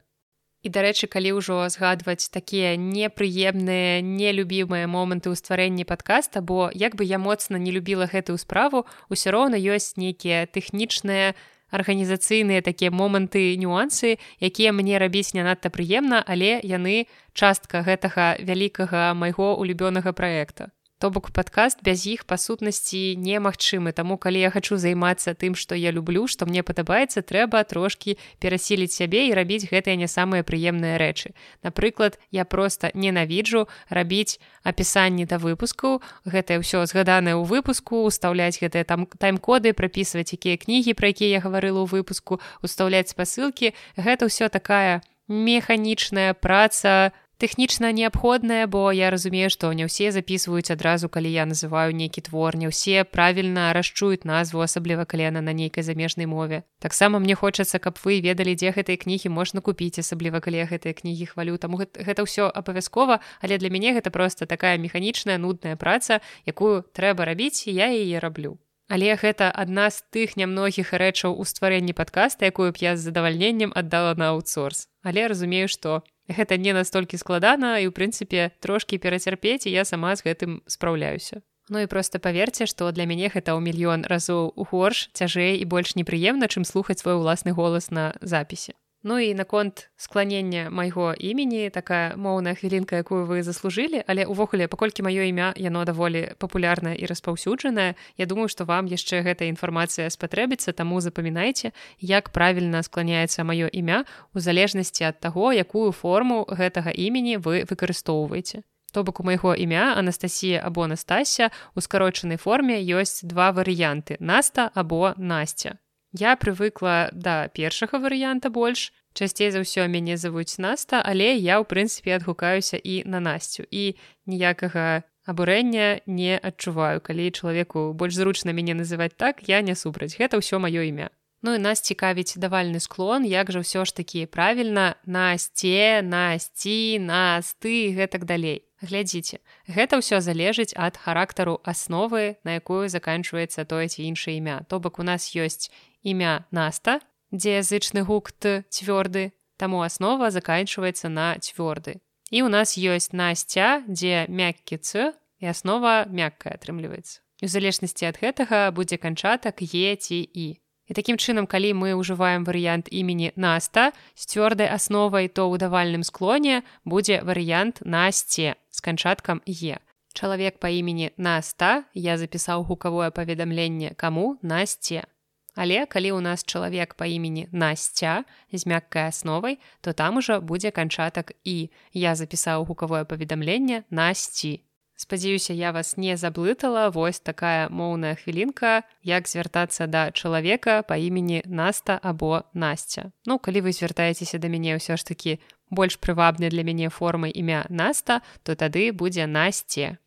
І дарэчы, калі ўжо згадваць такія непрыемныя, нелюбімыя моманты ў стварэнні падкаста, бо як бы я моцна не любіла гэтую справу, усё роўна ёсць нейкія тэхнічныя, арганізацыйныя такія моманты нюансы, якія мне рабіць не надта прыемна, але яны частка гэтага вялікага майго улюбёнага праекта то бок падкаст без іх па сутнасці немагчымы. Таму калі я хачу займацца тым што я люблю што мне падабаецца трэба трошкі перасіліць сябе і рабіць гэтыя не самыя прыемныя рэчы. Напрыклад я просто ненавіджу рабіць апісанні да выпуску гэтае ўсё згаданае ў выпуску устаўляць гэтыя там тайм-коды прапісваць якія кнігі пра якія я гаварыла ў выпуску устаўляць спасылкі. Гэта ўсё такая механічная праца на тэхнічна неабходная бо я разумею што не ўсе записываюць адразу калі я называю нейкі твор не ўсе правільна расчуюць назву асабліва калена на нейкай замежнай мове. Таксама мне хочацца каб вы ведалі дзе гэтай кнігі можна купіць асабліва калі гэтыя кнігі хвалю. Таму гэта ўсё абавязкова але для мяне гэта просто такая механічная нудная праца якую трэба рабіць я яе раблю. Але гэта адна з тых нямногіх рэчаў у стварэнні падкаста, якую б я з задавальненнем аддала на аутсорс. Але разумею, што гэта не настолькі складана і ў прынцыпе трошкі перацярпець і я сама з гэтым спраўляюся Ну і просто паверце што для мяне гэта ў мільён разоў у горш цяжэй і больш непрыемна чым слухаць свой уласны голас на запісе Ну і наконт скланення майго імені такая моўная хвілінка якую вы заслужылі але увогуле паколькі маё імя яно даволі папулярнае і распаўсюджанае Я думаю што вам яшчэ гэтая інфармацыя спатрэбіцца таму запамінайце як правільна скланяецца маё імя у залежнасці ад таго якую форму гэтага імені вы выкарыстоўваеце. То бок у майго імя Анастасія або Настасся у скарочанай форме ёсць два варыянты наста або насця Я прывыкла да першага варыянта больш. Часцей за ўсё мяне завуць наста, але я ў прынцыпе адгукаюся і на насцю і ніякага абурэння не адчуваю. Калі чалавеку больш зручна мяне называць так, я не супраць. Гэта ўсё маё імя. Ну і нас цікавіць давальны склон, як жа ўсё ж такі правільна насце, насці, насты гэтак далей глядзіце гэта ўсё залежыць ад характару асновы на якую заканчваецца тое ці іншае імя то бок у нас ёсць імя наста дзе язычны гук т цвёрды таму аснова заканчваецца на цвёрды і у нас ёсць насця дзе мяккі ц і аснова мяккая атрымліваецца у залежнасці ад гэтага будзе канчатак е ці і І такім чынам, калі мы ўжываем варыянт імені наста з цвёрдай асновай, то ў давальным склоне будзе варыянт насце з канчаткам е. Чалавек па імені наста я запісаў гукавое паведамленне каму насце. Але калі ў нас чалавек па імені насця з мяккай асновай, то там ужо будзе канчатак і я запісаў гукавое паведамленне насці. Спадзяюся, я вас не заблытала вось такая моўная хвілінка, як звяртацца да чалавека па імені Наста або Насця. Ну калі вы звяртаецеся да мяне ўсё ж такі больш прывабнай для мяне формы імя Наста, то тады будзе насце.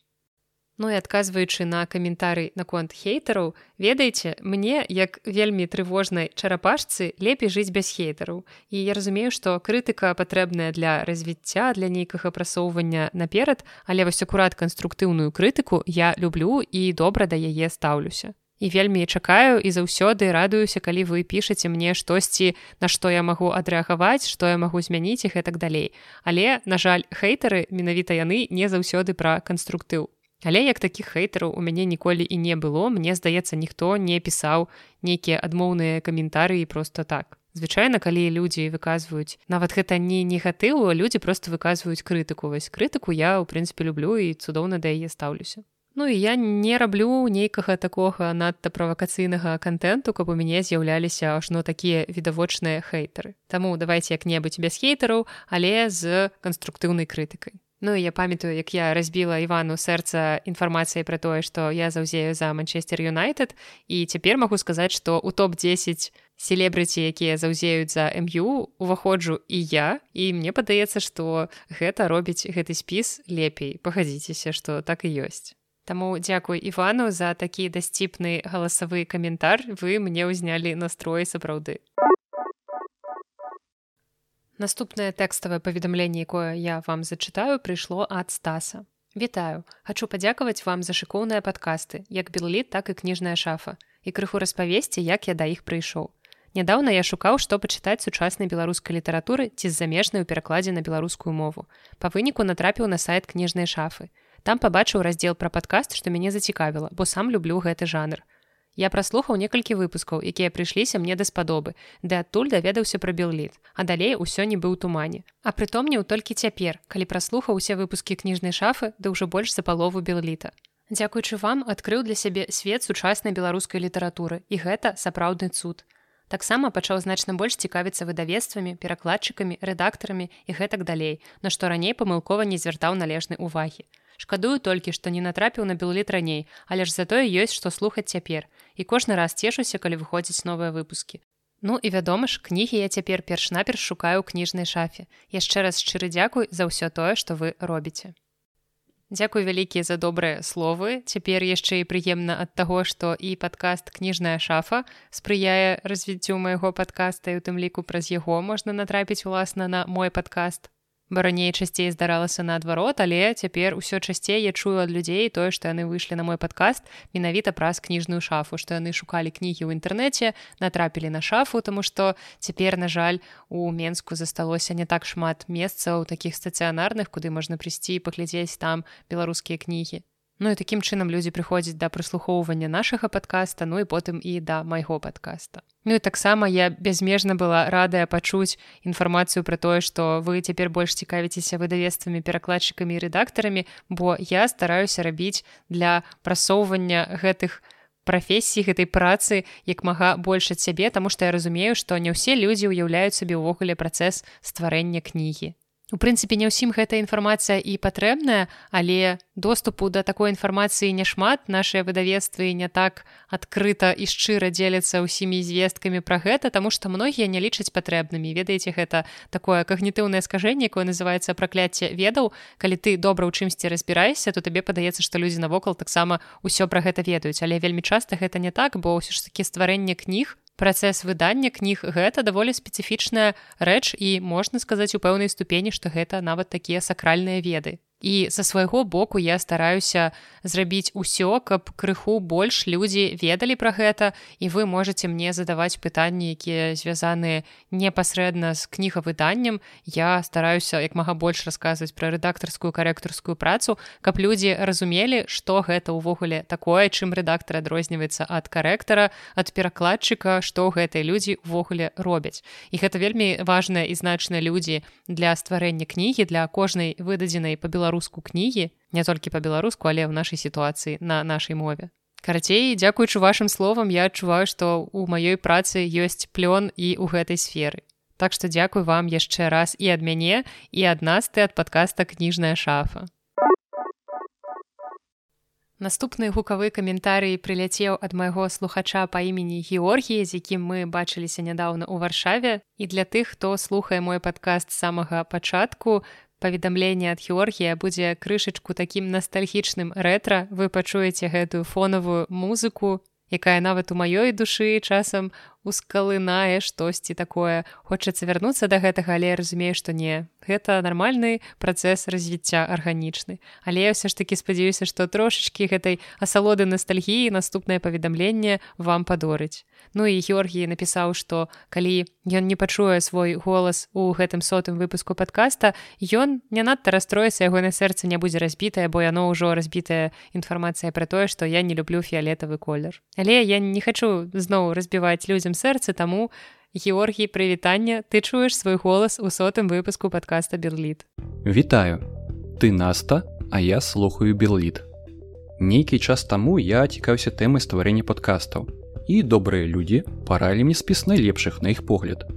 Ну і адказваючы на каментары наконт хейтараў, ведаеце, мне як вельмі трывожнай чарапашцы лепей жыць без хейтараў. І я разумею, што крытыка патрэбная для развіцця для нейкага прасоўвання наперад, але вось акурат канструктыўную крытыку я люблю і добра да яе стаўлюся. І вельмі чакаю і заўсёды радуюся, калі вы пішаце мне штосьці, на што я магу адрэагаваць, што я магу змяніць і так далей. Але, на жаль, хейтары менавіта яны не заўсёды пра канструктыў. Але як такіх хейтараў у мяне ніколі і не было, мне здаецца, ніхто не пісаў нейкія адмоўныя каментарыі просто так. Звычайна, калі людзі выказваюць нават гэта не негатыву, людзі просто выказваюць крытыку вось крытыку я ў прынцыпе люблю і цудоўна да яе стаўлюся. Ну і я не раблю нейкага такога надта правакацыйнага контенту, каб у мяне з'яўляліся ажно такія відавочныя хейтары. Таму давайте як-небудзь без хейтараў, але з канструктыўнай крытыкай. Ну я памятаю як я разбіла івану сэрца інфармацыяй пра тое што я заўзею за манчестер юнайтед. І цяпер магу сказаць што у топ-10 селебрыці якія заўзеюць за мю уваходжу і я. І мне падаецца што гэта робіць гэты спіс лепей. Пагадзіцеся што так і ёсць Таму дзякуй івану за такі дасціпны галасавы каментар вы мне ўзнялі настрой сапраўды Наступнае тэкставае паведамленне, якое я вам зачытаю, прыйшло ад стаса. Вітаю, хачу падзякаваць вам за шыкоўныя падкасты, як белліт, так і кніжная шафа і крыху распавесці, як я да іх прыйшоў. Нядаўна я шукаў, што пачытаць сучаснай беларускай літаратуры ці з замежнай у перакладзе на беларускую мову. Па выніку натрапіў на сайт кніжнай шафы. Там пабачыў раздзел пра падкаст, што мяне зацікавіла, бо сам люблю гэты жанр. Я праслухаў некалькі выпускаў, якія прыйшліся мне даспадобы, ды адтуль даведаўся пра белліт, а далей усё не быў тумане. А прытомніў толькі цяпер, калі праслухаў усе выпускі кніжнай шафы, да ўжо больш за палову белліта. Дзякуючы вам адкрыў для сябе свет сучаснай беларускай літаратуры і гэта сапраўдны цуд. Таксама пачаў значна больш цікавіцца выдавецтвамі, перакладчыкамі, рэдактарамі і гэтак далей, на што раней памылкова не звяртаў належнай увагі. Шкадую толькі, што не натрапіў на белліт раней, але ж затое ёсць што слухаць цяпер. І кожны раз цешуся, калі выходзяць новыя выпускі. Ну і вядома ж, кнігі я цяпер перш-наперш шукаю кніжнай шафе. Яшчэ раз шчыры дзякуй за ўсё тое, што вы робіце. Дзякуй вялікія за добрыя словы. Цяпер яшчэ і прыемна ад таго, што і падкаст кніжная шафа спрыяе развіццю майго падкаста і у тым ліку праз яго можна натрапіць уласна на мой падкаст бо раней часцей здаралася наадварот але цяпер усё часцей я чую ад людзей тое што яны выйшлі на мой падкаст менавіта праз кніжную шафу што яны шукалі кнігі ў інтэрнэце натрапілі на шафу тому што цяпер на жаль у менску засталося не так шмат месцаў такіх стацыянарных куды можна прыйсці і паглядзець там беларускія кнігі Ну і такім чынам людзі прыходзяць да прыслухоўвання нашага падкаста ну і потым і да майго падкаста. Ну і таксама я бязмежна была радая пачуць інфармацыю пра тое што вы цяпер больш цікавіцеся выдавецтвамі перакладчыкамі і рэдактарамі бо я стараюся рабіць для прасоўвання гэтых прафесій гэтай працы як мага больш ад сябе таму што я разумею што не ўсе людзі ўяўляюць сабе ўвогуле працэс стварэння кнігі У прынцыпе не ўсім гэта інфармацыя і патрэбная, але доступу да такой інфармацыі няшмат нашыя выдавецтвы не так адкрыта і шчыра дзеляцца ўсімі звесткамі пра гэта, таму што многія не лічаць патрэбнымі. ведаеце гэта такое кагнітыўнае скажэнне, якое называецца пракляцце ведаў. Калі ты добра ў чымсьці разбіраешся, то табе падаецца, што людзі навокал таксама ўсё пра гэта ведаюць, але вельмі часта гэта не так, бо ўсё ж такі стварэнне кніг працэс выдання кніг. Гэта даволі спецыфічная рэч і можна сказаць у пэўнай ступені што гэта нават такія сакральныя веды і са свайго боку я стараюся зрабіць усё каб крыху больш людзі ведалі пра гэта. І вы можете мне задаваць пытанні якія звязаныя непасрэдна з кнігавыданнем. Я стараюся як мага больш расказваць пра рэдактарскую карэктарскую працу каб людзі разумелі што гэта ўвогуле такое чым рэдактар адрозніваецца ад карэктара ад перакладчыка што гэтыя людзі увогуле робяць. І гэта вельмі важная і значныя людзі для стварэння кнігі для кожнай выдадзенай па-беларуску кнігі не толькі па-беларуску але ў нашай сітуацыі на нашай мове. Карацей дзякуючы вашим словам я адчуваю што у маёй працы ёсць плён і ў гэтай сферы. Так што дзякуй вам яшчэ раз і ад мяне і ад нас ты ад падкаста кніжная шафа Наступны гукавы каментарый прыляцеў ад майго слухача па імені Георгіі, з якім мы бачыліся нядаўна ў варшаве. І для тых, хто слухае мой падкаст з самага пачатку, паведамленне ад Георгія будзе крышачку такім настальгічным рэтра. Вы пачуеце гэтую фонавую музыку, якая нават у маёй душы часам ускалынае штосьці такое. Хочацца вярнуцца да гэтага але разумею што не. Гэта нармальны працэс развіцця арганічны. Але я ўсё ж таки спадзяюся што трошачкі гэтай асалоды ностальгіі наступнае паведамленне вам падорыць. Ну і георгій напісаў што калі ён не пачуе свой голас у гэтым сотым выпуску подкаста ён не надта расстроіцца яго на сэрца не будзе разбітае бо яно ўжо разбітая інфармацыя пра тое што я не люблю фіолетавы колер. Але я не хочу зноў разбіваць людзям сэрцы таму Георгій прывітання ты чуеш свой голас у сотым выпуску подкаста берліт Вітаю. Ты наста а я слухаю берліт нейкі час таму я цікаўся тэмай стварэння падкастаў. І добрыя людзі паралі мне спіс найлепшых на іх погляд.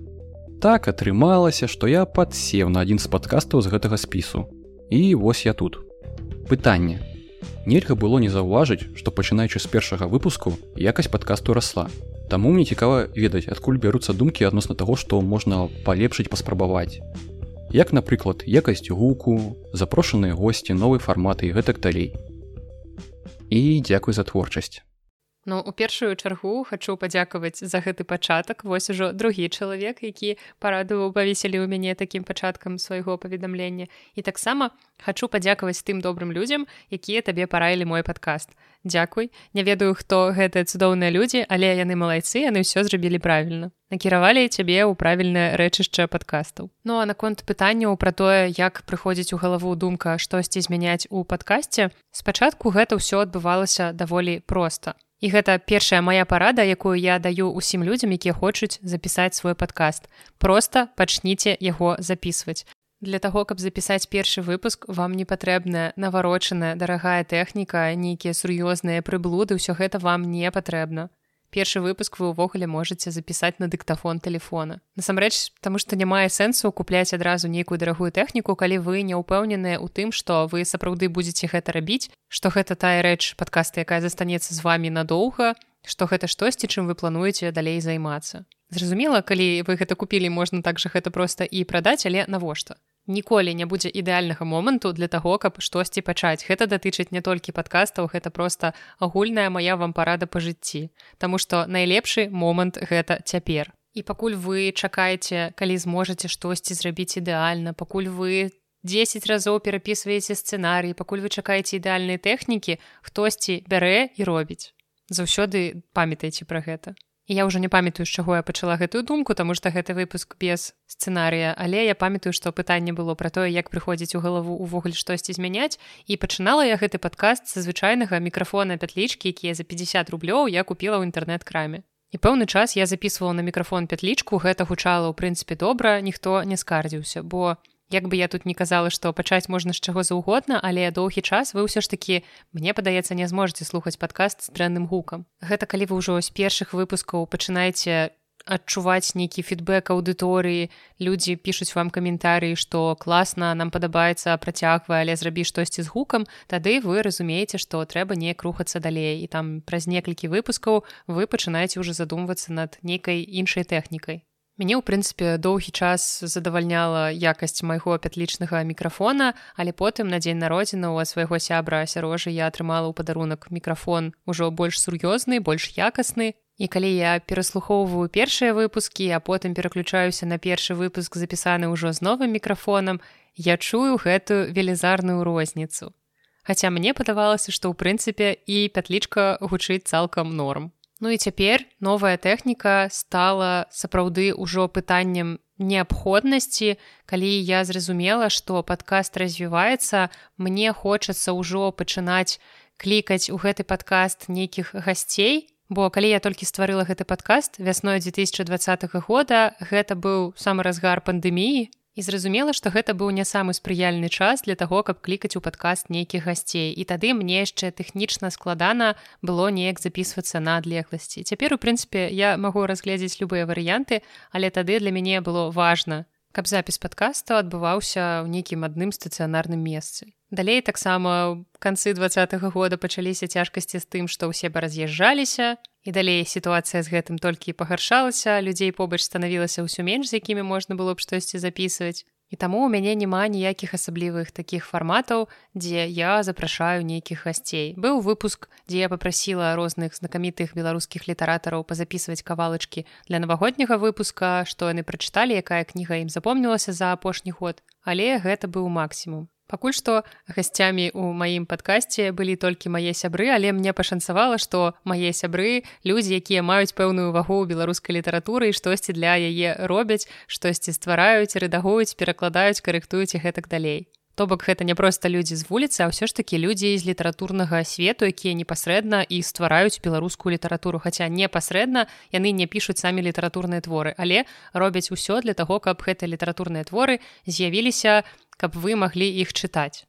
Так атрымалася што я падсеў на адзін з падкастаў з гэтага спісу. І вось я тут. Пытанне. Нельга было не заўважыць што пачынаючы з першага выпуску якасць падкасту расла Таму мне цікава ведаць, адкуль бяруцца думкі адносна таго, што можна палепшыць паспрабаваць. Як, напрыклад, якасць гуку, запрошаныя госці, новы фарматы і гэтак далей. І дзякуй за творчасць. Ну у першую чаргу хачу падзякаваць за гэты пачатак. Вось ужо другі чалавек які парадаваў павесілі ў мяне такім пачаткам свайго паведамлення. І таксама хачу падзякаваць тым добрым людзям якія табе параілі мой падкаст. Дзякуй. Не ведаю хто гэтыя цудоўныя людзі але яны малайцы яны ўсё зрабілі правільна. Накіравалі цябе ў правільнае рэчышча падкастаў. Ну а наконт пытанняў пра тое як прыходзіць у галаву думка штосьці змяняць у падкасці спачатку гэта ўсё адбывалася даволі проста І гэта першая моя парада, якую я даю ўсім людзям, якія хочуць запісаць свой падкаст. Проста пачніце яго записываць. Для таго, каб запісаць першы выпуск, вам не патрэбная наварочаная дарагая тэхніка, нейкія сур'ёзныя прыблуды, ўсё гэта вам не патрэбна першы выпуск вы ўвогуле можете запісаць на дыктафон телефона. Насамрэч таму што не мае сэнсу купляць адразу нейкую дарагую тэхніку калі вы не ўпэўненыя ў тым што вы сапраўды будете гэта рабіць што гэта тая рэч падкаста якая застанецца з вами надоўга што гэта штосьці чым вы плануеце далей займацца. Зразумела калі вы гэта купілі можна так жа гэта проста і прадаць але навошта ніколі не будзе ідэальнага моманту для таго каб штосьці пачаць. Гэта датычыць не толькі падкастаў гэта проста агульная моя вам парада па жыцці. Таму што найлепшы момант гэта цяпер. І пакуль вы чакаеце калі зможаце штосьці зрабіць ідэальна пакуль вы 10 разоў перапісваеце сцэнарый пакуль вы чакаеце ідэальнай тэхнікі хтосьці бярэ і робіць. Заўсёды памятайце пра гэта я ўжо не памятаю з чаго я пачала гэтую думку таму што гэты выпуск без сцэнарыя. Але я памятаю што пытанне было пра тое як прыходзіць у галаву увогуле штосьці змяняць. І пачынала я гэты падкаст са звычайнага мікрафона пятлічкі якія за 50 рублёў я купила ў інтэрнэт-краме. І пэўны час я записывала на мікрафон пятлічку гэта гучала ў прынцыпе добра ніхто не скардзіўся бо Як бы я тут не казала, што пачаць можна з чаго заўгодна, але доўгі час вы ўсё ж такі мне падаецца не зможаце слухаць падкаст з дрэнным гукам. Гэта калі вы ўжо з першых выпускаў пачынаеце адчуваць нейкі фідбэк аўдыторыі людзі пішуць вам каментарыі што класна нам падабаецца працягвае але зрабі штосьці з гукам тады вы разумееце што трэба неяк рухацца далей і там праз некалькі выпускаў вы пачынаеце ўжо задумвацца над нейкай іншай тэхнікай Мяне ў прынцыпе доўгі час задавальняла якасць майго пятлічнага мікрафона, але потым на дзень народзіна у свайго сябра асярожа я атрымала ў падарунак мікрафон ужо больш сур'ёзны, больш якасны. І калі я пераслухоўваю першыя выпускі, а потым пераключаюся на першы выпуск запісаны ўжо з новым мікрафонам, я чую гэтую велізарную розніцу. Хаця мне падавалася, што ў прынцыпе і пятлічка гучыць цалкам норм. Ну і цяпер новая тэхніка стала сапраўды ўжо пытаннем неабходнасці. Калі я зразумела, што падкаст развіваецца, мне хочацца ўжо пачынаць клікаць у гэты падкаст нейкіх гасцей. Бо калі я толькі стварыла гэты падкаст вясной 2020 года гэта быў самы разгар пандэміі І зразумела, што гэта быў не самы спрыяльны час для таго, каб клікаць у падкаст нейкіх гасцей. І тады мне яшчэ тэхнічна складана было неяк запісвацца на адлегласці. Цяпер, у прынцыпе, я магу разгледзець любыя варыянты, але тады для мяне было важна, каб запіс падкаста адбываўся ў нейкім адным стацыянарным месцы. Далей таксама канцы два -го года пачаліся цяжкасці з тым, што ўсе бы раз'язджаліся, І далей сітуацыя з гэтым толькі пагаршалася, людзей побач станавілася ўсё менш, з якімі можна было б штосьці записываць. І таму ў мяне няма ніякіх асаблівых такіх фарматаў, дзе я запрашаю нейкіх гасцей. Быў выпуск, дзе я попрасіла розных знакамітых беларускіх літаратараў пазапісваць кавалачкі для навагодняга выпуска, што яны прачыталі, якая кніга ім запомнілася за апошні год, але гэта быў максімум. Пакуль што гасцямі ў маім падкасці былі толькі мае сябры, але мне пашанцавала, што мае сябры людзі, якія маюць пэўную вагу ў беларускай літаратуры і штосьці для яе робяць, штосьці ствараюць, рэдагуюць, перакладаюць, карэктуюць і гэтак далей. То бок гэта не проста людзі з вуліцы, а ўсё ж такі людзі з літаратурнага свету, якія непасрэдна і ствараюць беларускую літаратуру, хаця непасрэдна яны не пішуць самі літаратурныя творы, але робяць усё для таго, каб гэтыя літаратурныя творы з'явіліся каб вы маглі іх чытаць.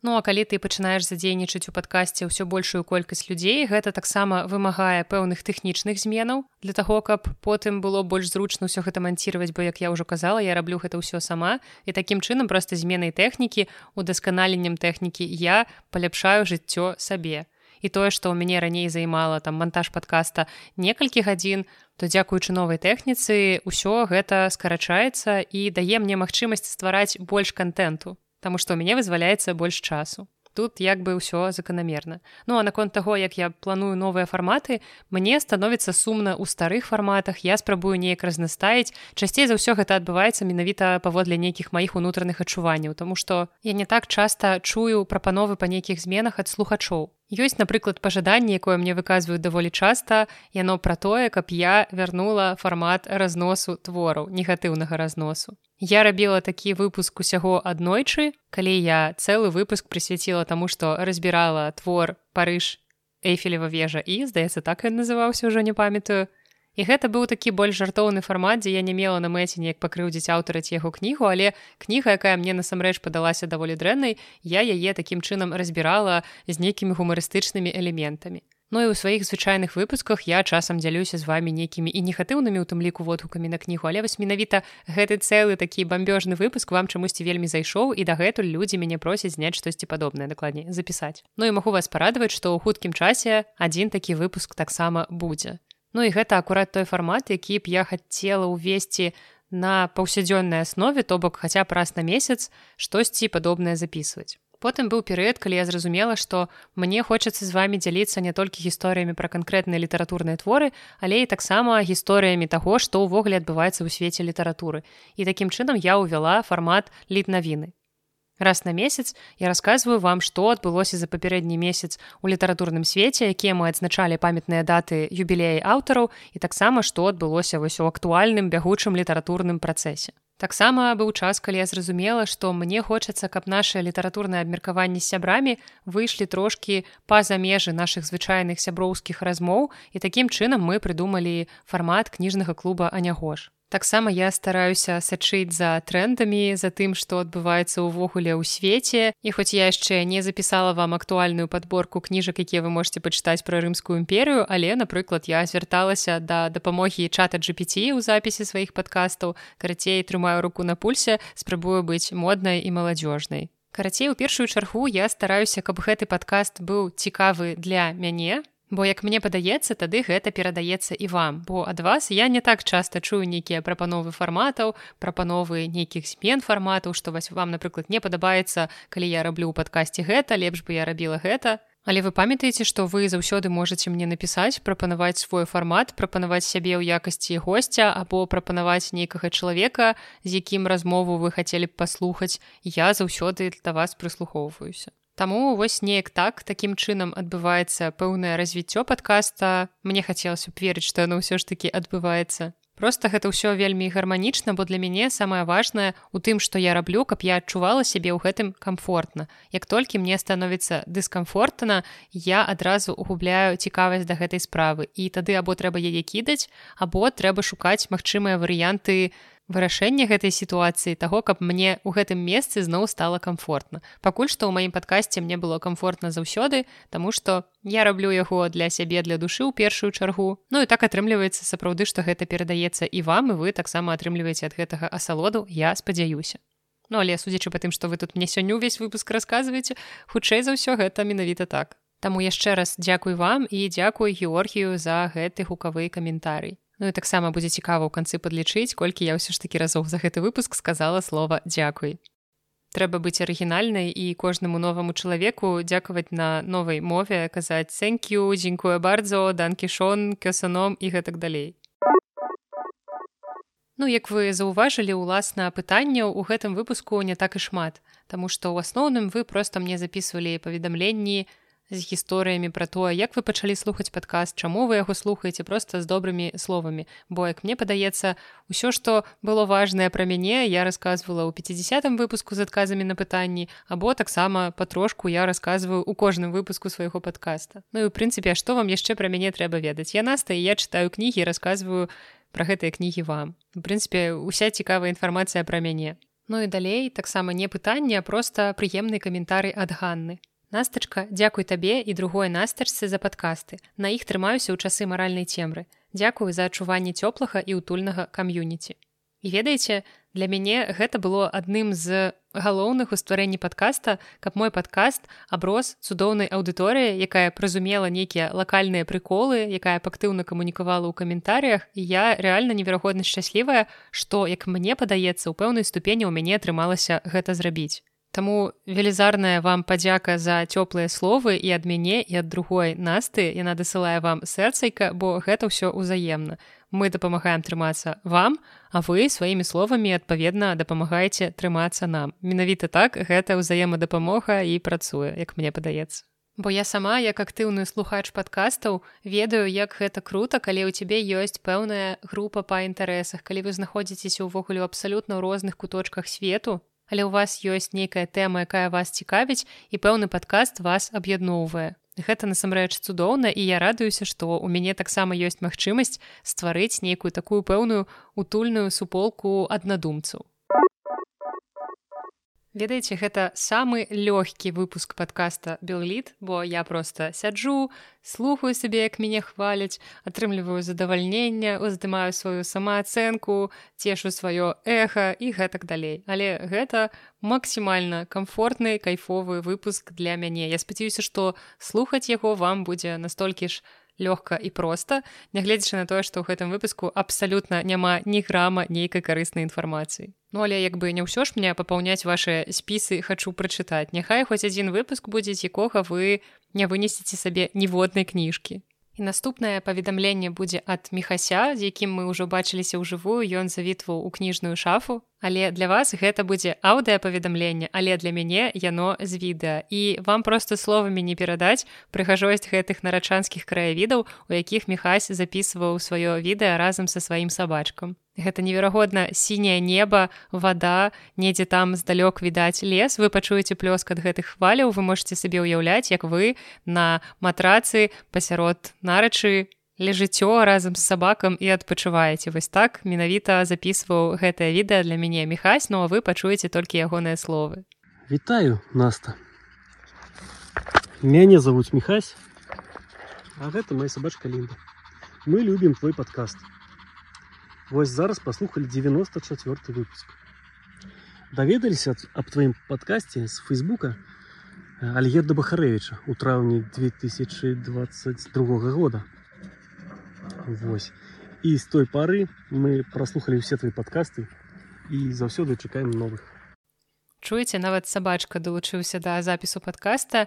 Ну а калі ты пачынаеш задзейнічаць у падкасці ўсё большую колькасць людзей, гэта таксама вымагае пэўных тэхнічных зменаў для таго, каб потым было больш зручна ўсё гэта манціраваць, бо як я ўжо казала, я раблю гэта ўсё сама і такім чынам проста зменай тэхнікі, удасканаленнем тэхнікі я паляпшаю жыццё сабе. І тое, што ў мяне раней займала там монтаж падкаста некалькі гадзін, то дзякуючы новай тэхніцы ўсё гэта скарачаецца і дае мне магчымасць ствараць больш контенту Таму што ў мяне вызваляецца больш часу. Тут як бы ўсё заканамерна. Ну а наконт таго як я планую новыя фарматы мне становіцца сумна ў старых фарматах я спрабую неяк разнастаіць. Часцей за ўсё гэта адбываецца менавіта паводле нейкіх маіх унутраных адчуванняў Таму што я не так часта чую прапановы па нейкіх зменах ад слухачоў Ёсць, напрыклад, пажаданне, якое мне выказваюць даволі часта, яно пра тое, каб я вярнула фармат разносу твораў, негатыўнага разносу. Я рабіла такі выпуск усяго аднойчы, калі я цэлы выпуск прысвяціла таму, што разбірала твор Парыж Эйфелева вежа і, здаецца, так ён называўся ўжо не памятаю. І гэта быў такі больш жартоўны фармат, дзе я не мела на мэце неяк пакрыўдзіць аўтараць яго кнігу, але кніга, якая мне насамрэч падалася даволі дрэннай, я яе такім чынам разбірала з нейкімі гумарыстычнымі элементамі. Ну і ў сваіх звычайных выпусках я часам дзялюся з вами нейкімі і негатыўнымі у тым ліку водгукамі на кнігу, але вось менавіта гэты цэлы такі бамбёжны выпуск вам чамусьці вельмі зайшоў і дагэтуль людзі мяне просяць зняць штосьці падобнае дакладней запісаць. Ну і магу вас парадаваць, што ў хуткім часе адзін такі выпуск таксама будзе. Ну і гэта акурат той фармат, які б я хацела ўвесці на паўсядзённай аснове, то бок хаця б раз на месяц штосьці падобнае записываць. Потым быў перыяд, калі я зразумела, што мне хочацца з вами дзяліцца не толькі гісторыямі пра канкрэтныя літаратурныя творы, але і таксама гісторыямі таго, што ўвогуле адбываецца ў свеце літаратуры. І такім чынам я ўвяла фармат літнавіны. Раз на месяц я рассказываю вам, што адбылося за папярэдні месяц у літаратурным свеце, якія мы адзначалі памятныя даты юбілеі аўтараў і таксама што адбылося вось у актуальным бягучым літаратурным працэсе. Таксама быў час, калі я зразумела, што мне хочацца, каб наше літаратурнае абмеркаванне з сябрамі выйшлі трошкі па-за межы нашых звычайных сяброўскіх размоў і такім чынам мы прыдумалі фармат кніжнага клуба Анягош. Таксама я стараюся сачыць за трендамі за тым, што адбываецца ўвогуле ў свеце. І хоць я яшчэ не запісала вам актуальную падборку кніжак, якія вы можете пачытаць пра рымскую імперыю, але, напрыклад, я звярталася да дапамогі чата GPT ў запісе сваіх падкастаў. Карацей трымаю руку на пульсе, спрабую быць моднай і маладзёжнай. Карацей, у першую чаргу я стараюся, каб гэты падкаст быў цікавы для мяне, Бо як мне падаецца, тады гэта перадаецца і вам, бо ад вас я не так часта чую нейкія прапановы фарматаў, прапановы нейкіх змен фарматаў, што вас вам, напрыклад, не падабаецца, калі я раблю ў падкасці гэта, лепш бы я рабіла гэта. Але вы памятаеце, што вы заўсёды можаце мне напісаць, прапанаваць свой фармат, прапанаваць сябе ў якасці госця або прапанаваць нейкага чалавека, з якім размову вы хацелі б паслухаць, я заўсёды да вас прыслухоўваюся. Таму вось неяк так такім чынам адбываецца пэўнае развіццё падкаста. Мне хацелася б верыць, што яно ўсё ж такі адбываецца. Просто гэта ўсё вельмі гарманічна, бо для мяне самае важнае у тым, што я раблю, каб я адчувала сябе ў гэтым камфортна. Як толькі мне становіцца дыскамфортна, я адразу угубляю цікавасць да гэтай справы. І тады або трэба яе кідаць, або трэба шукаць магчымыя варыянты вырашэнне гэтай сітуацыі таго каб мне ў гэтым месцы зноў стала комфортна пакуль што ў маім падкасці мне было комфортна заўсёды таму што я раблю яго для сябе для душы ў першую чаргу. Ну і так атрымліваецца сапраўды што гэта перадаецца і вам і вы таксама атрымліваеце ад гэтага асалоду я спадзяюся. Ну але судзячы па тым што вы тут мне сёння ўвесь выпуск расказваеце хутчэй за ўсё гэта менавіта так. Таму яшчэ раз дзякуй вам і дзякуй георгію за гэты гукавы каментарый Ну і таксама будзе цікава ў канцы падлічыць, колькі я ўсё ж такі разоў за гэты выпуск сказала слова дзякуй. Трэба быць арыгінальнай і кожнаму новаму чалавеку дзякаваць на новай мове казаць цэнкю, дзінкуе бардзо, данкішон, кёсаном і гэтак далей. Ну, як вы заўважылі ўласна пытанняў у гэтым выпуску не так і шмат, Таму што ў асноўным вы проста мне записывалі паведамленні, з гісторыямі пра тое як вы пачалі слухаць падкаст чаму вы яго слухаеце просто з добрымі словамі. Бо як мне падаецца ўсё што было важнае пра мяне я рассказывала ў 50 выпуску з адказамі на пытанні або таксама патрошку я рассказываю у кожным выпуску свайго подкаста Ну і у прынцыпе што вам яшчэ пра мяне трэба ведаць? Я наста я чытаю кнігі рассказываю про гэтыя кнігі вам. У прынцыпе уся цікавая інфармацыя пра мяне. Ну і далей таксама не пытанне просто прыемны каментары ад ганны Настачка, дзякуй табе і другой настачцы за падкасты. На іх трымаюся ў часы маральнай цемры. Дзякую за адчуванне цёплага і ўтульнага кам'юніці. І ведаеце, для мяне гэта было адным з галоўных у стварэнні падкаста, каб мой падкаст аброс цудоўнай аўдыторыі, якая празумела нейкія лакальныя прыколы, якая пактыўна камунікавала ў каментарях. І я рэальна неверагодна шчаслівая, што, як мне падаецца, у пэўнай ступені ў мяне атрымалася гэта зрабіць. Таму велізарная вам падзяка за цёплыя словы і ад мяне і ад другой насты яна дасылае вам сэрцайка, бо гэта ўсё ўзаемна. Мы дапамагаем трымацца вам, а вы сваімі словамі адпаведна дапамагаеце трымацца нам. Менавіта так гэта ўзаемадапамога і працуе, як мне падаецца. Бо я сама як актыўны слухач падкастаў ведаю, як гэта круто, калі ў цябе ёсць пэўная група па інтарэсах, калі вы знаходзіцеся ўвогуле абсалютна ў розных куточках свету, але ў вас ёсць нейкая тэма, якая вас цікавіць і пэўны падкаст вас аб'ядноўвае. Гэта насамрэч цудоўна і я радуюся, што ў мяне таксама ёсць магчымасць стварыць нейкую такую пэўную утульную суполку аднадумцаў ведаеце гэта самы лёгкі выпуск подкаста белліт бо я просто сяджу слухаю сабе як мяне хваляць атрымліваю задавальнення уздымаю сваю самаацэнку цешу сваё эха і гэтак далей. Але гэта максімальна комфортны кайфовы выпуск для мяне. Я спадзяюся што слухаць яго вам будзе настолькі ж лёгка і проста нягледзячы на тое што ў гэтым выпуску абсалютна няма ні грама нейкай карыснай інфармацыі. Ну але як бы не ўсё ж мне папаўняць ваши спісы хачу прачытаць. Няхай хоць адзін выпуск будзе якога вы не вынесеце сабе ніводнай кніжкі. І наступнае паведамленне будзе ад мехася з якім мы ўжо бачыліся ў жывую ён завітваў у кніжную шафу Але для вас гэта будзе аўдыапаведамленне, але для мяне яно з відэа. І вам проста словамі не перадаць прыгажосць гэтых нарачанскіх краявідаў, у якіх Мехась запісваў сваё відэа разам са сваім сабачкам. Гэта неверагодна сіняе неба, вада, недзе там здалёк відаць лес, вы пачуеце плёск ад гэтых хваляў, вы можете сабе ўяўляць, як вы на матрацы пасярод нарачы лежыццё разам з сабакам і адпачуваеце вось так менавіта записываў гэтае відэа для мяне мехась но ну, вы пачуеце толькі ягоныя словы. Вітаю наста. Мяне зовут мехась а гэта моя сабачка лімба мы любім твой подкаст Вось зараз паслухалі 94 выпуск. Даведаліся аб тваім падкасці з фейсбука Альгерда бахарэвича у траўні 2022 года Вось. І з той пары мы праслухалі ўсе твои падкасты і заўсёды чакаем новых. Чуеце, нават сабачка далучыўся да запісу падкаста.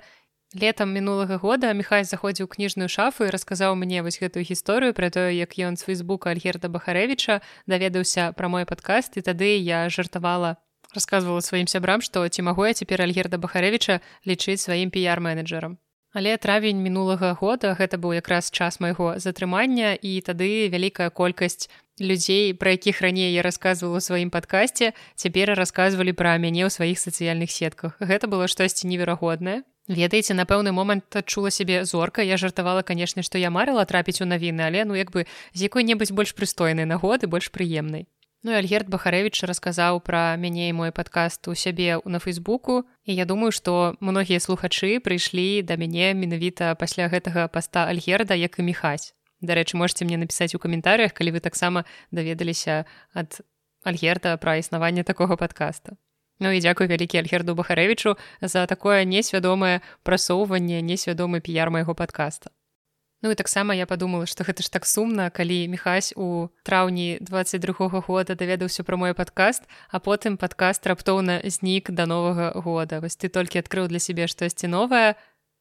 Летам мінулага года Михай заходзіў кніжную шафу і расказаў мне вось гэтую гісторыю пра тое, як ён з фейсбука Альгерда Бахарэвіча даведаўся пра мой падкаст і тады я жартавала расказвала сваім сябрам, што ці магу я цяпер Альгерда Бахарэвіча лічыць сваім піяр-менеджерам. Але травень мінулага года гэта быў якраз час майго затрымання і тады вялікая колькасць людзей, пра якіх раней я рассказывала ў сваім падкасці, цяпер расказвалі пра мяне ў сваіх сацыяльных сетках. Гэта было штосьці неверагоднае. Ведаеце, на пэўны момант адчула сябе зорка, я жартавала, канешне, што я марыла трапіць у навіны, але ну як бы з якой-небудзь больш прыстойнай нагоды больш прыемнай. Ну Альгерт Бахарэвіч расказаў пра мяне і мой падкаст у сябе на фейсбуку. І я думаю што многія слухачы прыйшлі да мяне менавіта пасля гэтага паста альгерда як і міхаць Дарэчы можете мне напісаць у каментарях калі вы таксама даведаліся ад альгерда пра існаванне такога падкаста Ну і дзякуй вялікі альгерду бахарэвічу за такое несвядомае прасоўванне несвядомы піяр майго падкаста Ну і таксама я подумала што гэта ж так сумна калі мехась у траўні 22 года даведаўся пра мой падкаст а потым падкаст раптоўна знік да новага года. Вось ты толькі адкрыў для сябе штосьці новае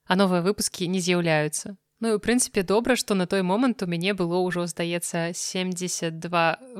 а новыя выпускі не з'яўляюцца. Ну і у прынцыпе добра што на той момант у мяне было ўжо здаецца 72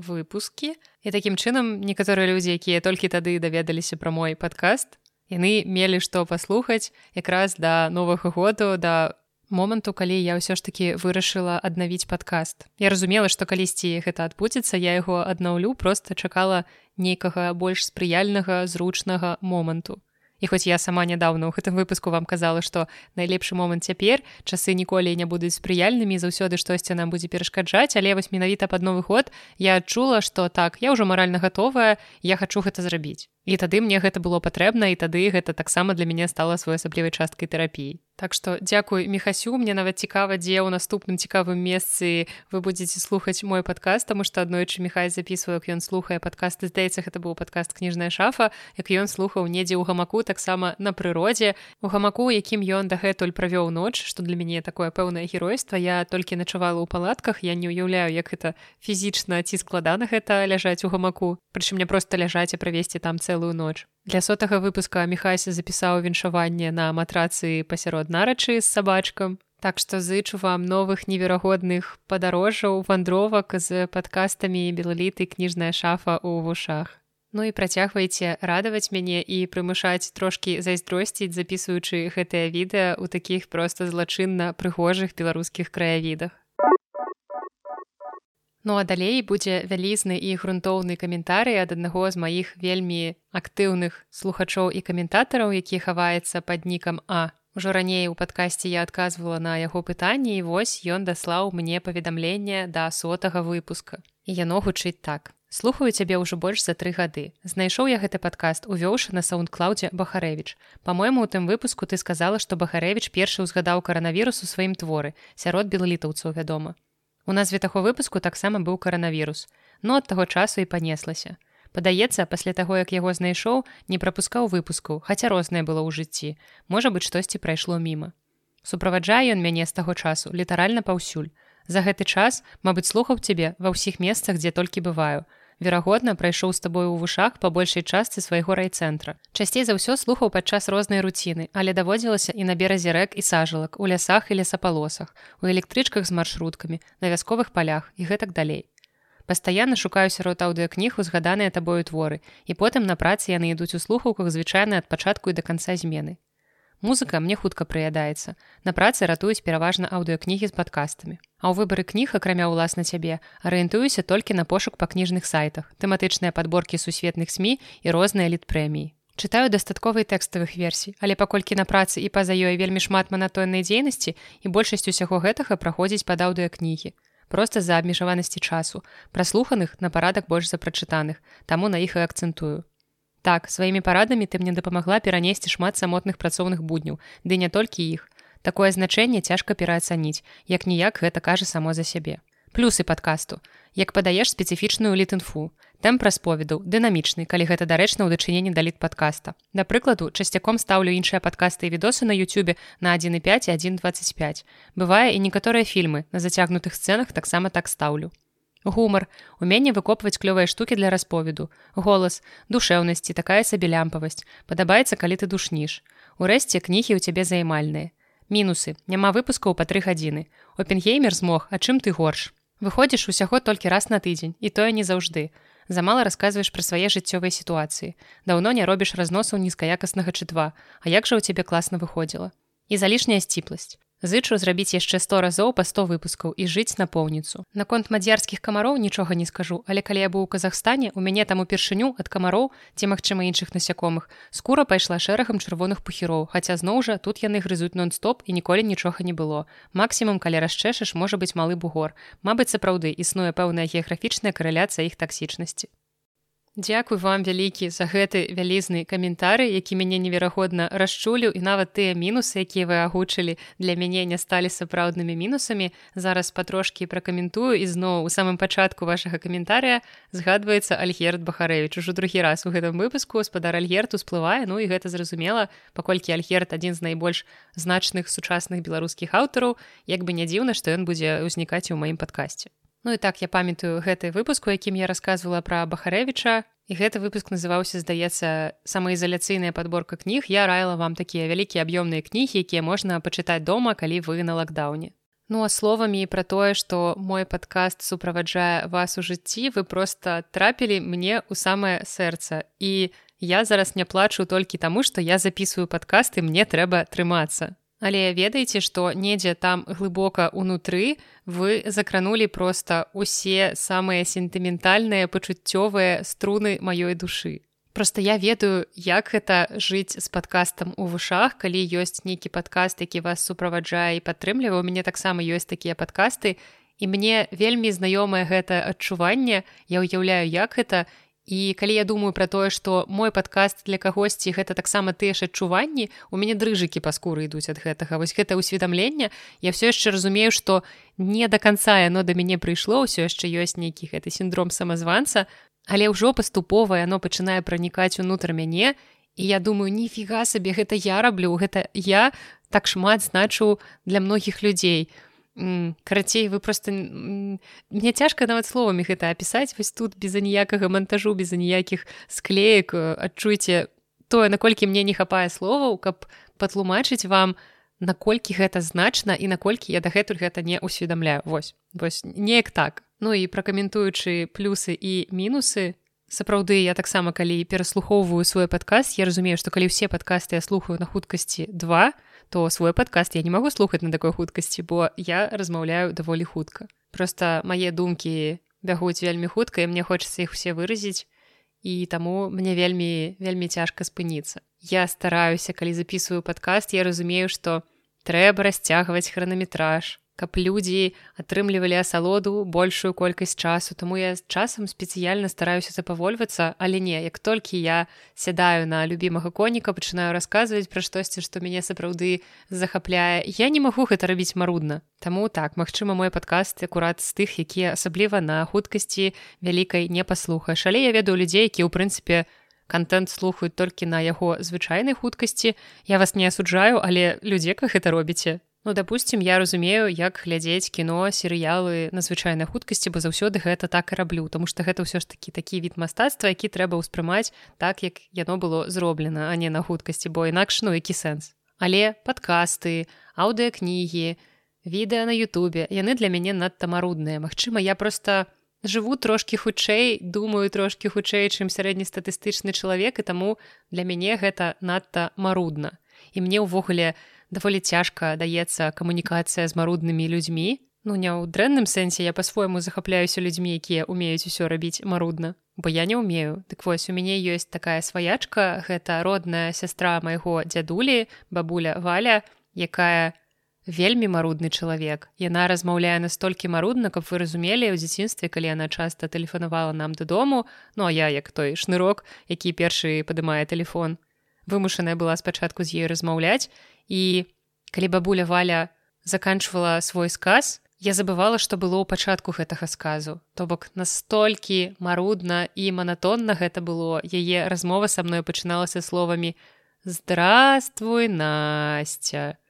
выпускі. І такім чынам некаторыя людзі якія толькі тады даведаліся пра мой падкаст яны мелі што паслухаць якраз да новага году да моманту калі я ўсё ж таки вырашыла аднавіць падкаст. Я разумела што калісьці гэта адбудзецца я яго аднаўлю просто чакала нейкага больш спрыяльнага зручнага моманту. І хоць я сама нядаўна ў гэтым выпуску вам казала што найлепшы момант цяпер часы ніколі не будуць спрыяльнымі заўсёды штосьці нам будзе перашкаджаць але вось менавіта пад новы год я адчула што так я ўжо маральна гатовая я хачу гэта зрабіць і тады мне гэта было патрэбна і тады гэта таксама для мяне стала своеасаблівай часткай тэрапіі. Так што дзякуй мехасю мне нават цікава дзе ў наступным цікавым месцы вы будетеце слухаць мой падкаст таму што аднойчы мехай записываю як ён слухае падкасты. Здаецца гэта быў падкаст кніжная шафа як ён слухаў недзе ў гамаку таксама на прыродзе. У гамаку якім ён дагэтуль правёў ноч што для мяне такое пэўнае геройства я толькі начавала ў палатках я не ўяўляю як гэта фізічна ці складана гэта ляжаць у гамаку. Прычым мне просто ляжаць і правесці там цэлую ноч Для сотага выпуска мехайся запісаў віншаванне на матрацы пасярод нарачы з сабачкам. Так што зычу вам новых неверагодных падарожжаў вандровак з падкастамі белаліты кніжная шафа ў вушах. Ну і працягвайце радаваць мяне і прымушаць трошкі зайздросціць, запісваючы гэтае відэа ў такіх проста злачынна прыгожых беларускіх краявідах. Ну а далей будзе вялізны і грунтоўны каментарый ад аднаго з маіх вельмі актыўных слухачоў і каментатараў, які хаваецца пад нікам А. Ужо раней у падкасці я адказвала на яго пытанні і вось ён даслаў мне паведамленне да сотага выпуска. І яно гучыць так. Слухаю цябе ўжо больш за тры гады. Знайшоў я гэты падкаст увёўшы на саундклаўдзе Бахарэвіч. Па-мойму, у тым выпуску ты сказала, што Бахарэвіч першы ўзгадаў каранавірус у сваім творы, сярод белалітаўцаў вядома. У назве таго выпуску таксама быў каранавірус, но ад таго часу і панеслася. Падаецца, пасля таго, як яго знайшоў, не прапускаў выпуску, хаця рознае было ў жыцці. Можа быць, штосьці прайшло міма. Суправаджае ён мяне з таго часу літаральна паўсюль. За гэты час, мабыць, слухаў цябе ва ўсіх месцах, дзе толькі бываю, верагодна прайшоў з табой у вушах па большай частцы свайго райцэнтра. Часцей за ўсё слухаў падчас рознай руціны але даводзілася і на беразе рэк і сажалак у лясах і лесапалосах у электрычках з маршруткамі на вясковых палях і гэтак далей. Пастаянна шукаю сярод аўдыакніг узгаданыя табою творы і потым на працы яны ідуць у слухаўках звычайна ад пачатку і да канца змены Музыка мне хутка прыядаецца. На працы ратуюць пераважна аўдыокнігі з падкастамі. А ў выбары кніг, акрамя ўласна цябе, арыентуюся толькі на пошук па кніжных сайтах, тэматычныя падборкі сусветных сМ і розныя літпрэміі. Чытаю дастатковай тэкставых версій, але паколькі на працы і па-за ёй вельмі шмат манатоннай дзейнасці і большасць усяго гэтага праходзіць пад аўдыокнігі. Проста з-за абмежаванасці часу, праслуханых на парадак больш за прачытаных, таму на іх і акцэнтую. Так, сваімі парадамі ты мне дапамагла перанесці шмат самотных працоўных будняў, ды не толькі іх. Такое значэнне цяжка пераацаніць, як ніяк гэта кажа само за сябе. Плюсы падкасту. Як падаеш спецыфічную літынфу. Тэмп расповеду дынамічны, калі гэта дарэчна ў дачыненні да літ падкаста. Да прыкладу, часцяком стаўлю іншыя падкасты і відосы на Ютубе на 1,5 і 1,25. Бывае і некаторыя фільмы на зацягнутых сцэнах таксама так стаўлю гумар уменне выкопваць клёвыя штукі для расповеду. Голас душэўнасці такая сабе лямпавасць падабаецца калі ты душніш урэшце кнігі ў цябе займальныя мінусы няма выпускаў па тры гадзіны опенгеймер змог а чым ты горш? Выходзіш усяго толькі раз на тыдзень і тое не заўжды. Замала расказваеш пра свае жыццёвыя сітуацыі даўно не робіш разносаў нізкаякаснага чытва. А як жа ў цябе класна выходзіла і залішняя сціпласць Зычу зрабіць яшчэ 100 разоў па 100 выпускаў і жыць на поўніцу. Наконт мадзярскіх камароў нічога не скажу, але калі я быў у Казахстане, у мяне там упершыню ад камароў ці магчыма іншых насякомых. Скура пайшла шэрагам чырвоных пухіроў, хаця зноў жа тут яны грызуць нон-стоп і ніколі нічога не было. Максімум, калі расчэшаш, можа быць малы бугор. Мабыць, сапраўды існуе пэўная геаграфічная карэляцыя іх таксічнасці. Дзякуй вам вялікі за гэты вялізны каментары, які мяне неверагодна расчуліў і нават тыя мінусы, якія вы агучылі для мяне не сталі сапраўднымі мінусамі. Зараз патрошкі пракаментую і зноў у самым пачатку вашага каментарыя згадваецца Альгерт Бахарэвіч ужо другі раз у гэтым выпуску спадар Альгерт усплывае ну і гэта зразумела, паколькі Альгерт адзін з найбольш значных сучасных беларускіх аўтараў, як бы не дзіўна, што ён будзе ўзнікаць у маім падкасці. Ну і так я памятаю гэты выпуск, у якім я рассказывала пра Бахарэвіча. І гэты выпуск называўся, здаецца, самаізаляцыйная падборка кніг. Я раіла вам такія вялікія аб'ёмныя кнігі, якія можна пачытаць дома, калі вы на лакдаўне. Ну а словамі пра тое, што мой падкаст суправаджае вас у жыцці, вы проста трапілі мне ў самае сэрца. І я зараз не плачу толькі таму, што я записываю падкасты, мне трэба трымацца. Але ведаеце, што недзе там глыбока ўнутры вы закранулі проста усе самыя сентыментальныя пачуццёвыя струны маёй душы. Просто я ведаю, як гэта жыць з падкастам у вушах, калі ёсць нейкі падкаст, які вас суправаджае і падтрымлівае, у мяне таксама ёсць такія падкасты. І мне вельмі знаёмае гэта адчуванне, я ўяўляю, як гэта І калі я думаю пра тое, што мой падкаст для кагосьці гэта таксама тыя ж адчуванні, у мяне дрыжыкі па скуры ідуць ад гэтага. Вось гэта ўсведамленне, я все яшчэ разумею, што не да канца яно да мяне прыйшло, ўсё яшчэ ёсць нейкі гэты сіндром самазванца, але ўжо паступова яно пачынае пранікаць унутр мяне. І я думаю, ніфіга сабе гэта я раблю, гэта я так шмат значу для многіх людзей карацей вы просто мне цяжка нават словамі гэта апісаць. Вось тут без аніякага монтажу без аніякіх склеек адчуйце тое наколькі мне не хапае словаў каб патлумачыць вам наколькі гэта значна і наколькі я дагэтуль гэта не усведамляю вось вось неяк так. Ну і пракаментуючы плюсы і мінусы сапраўды я таксама калі пераслухоўваю свой падкаст я разумею што калі ўсе падкасты я слухаю на хуткасці два то то свой падкаст я не магу слухаць на такой хуткасці, бо я размаўляю даволі хутка. Проста мае думкі бягуць вельмі хутка і мне хочацца іх усе выразіць. І таму мне вельмі вельмі цяжка спыніцца. Я стараюся, калі записываю падкаст, я разумею, што трэба расцягваць хранаметраж, каб людзі атрымлівалі асалоду большую колькасць часу. Таму я часам спецыяльна стараюся запавольвацца але не як толькі я сядаю на любімага коніка пачынаю расказваць пра штосьці што мяне сапраўды захапляе я не магу гэта рабіць марудна. Таму так магчыма мой падкаст акурат з тых якія асабліва на хуткасці вялікай не паслухаеш. Але я ведаю людзей які ў прынцыпе контент слухаюць толькі на яго звычайнай хуткасці. Я вас не асуджаю але людзека гэта робіце Ну, допустим, я разумею, як глядзець кіно, серыялы на звычайнай хуткасці, бо заўсёды гэта так і раблю, тому што гэта ўсё ж такі такі від мастацтва, які трэба ўспрымаць так, як яно было зроблена, а не на хуткасці, бо інакш ну які сэнс. Але падкасты, аўдыакнігі, відэа на Ютубе, яны для мяне надта марудныя. Магчыма, я проста жыву трошкі хутчэй, думаю трошкі хутчэй, чым сярэднестатыстычны чалавек і таму для мяне гэта надта марудна. І мне ўвогуле, даволі цяжка даецца камунікацыя з маруднымі людзьмі. Ну не ў дрэнным сэнсе я па-свойму захапляюся людзьмі, якія умеюць усё рабіць марудна, бо я не ўмею. Дык вось у мяне ёсць такая сваячка, гэта родная сястра майго дзядулі, бабуля валя, якая вельмі марудны чалавек. Яна размаўляе настолькі марудна, каб вы разумелі ў дзяцінстве, калі яна часта тэлефанавала нам дадому, ну а я як той шнырок, які першы падымае телефон вымушаная была спачатку з ёй размаўляць і калі бабуля валя заканчвала свой сказ я забывала што было ў пачатку гэтага сказу. То бок настолькі марудна і манатонна гэта было. Яе размова са мной пачыналася словамі здравствуй настя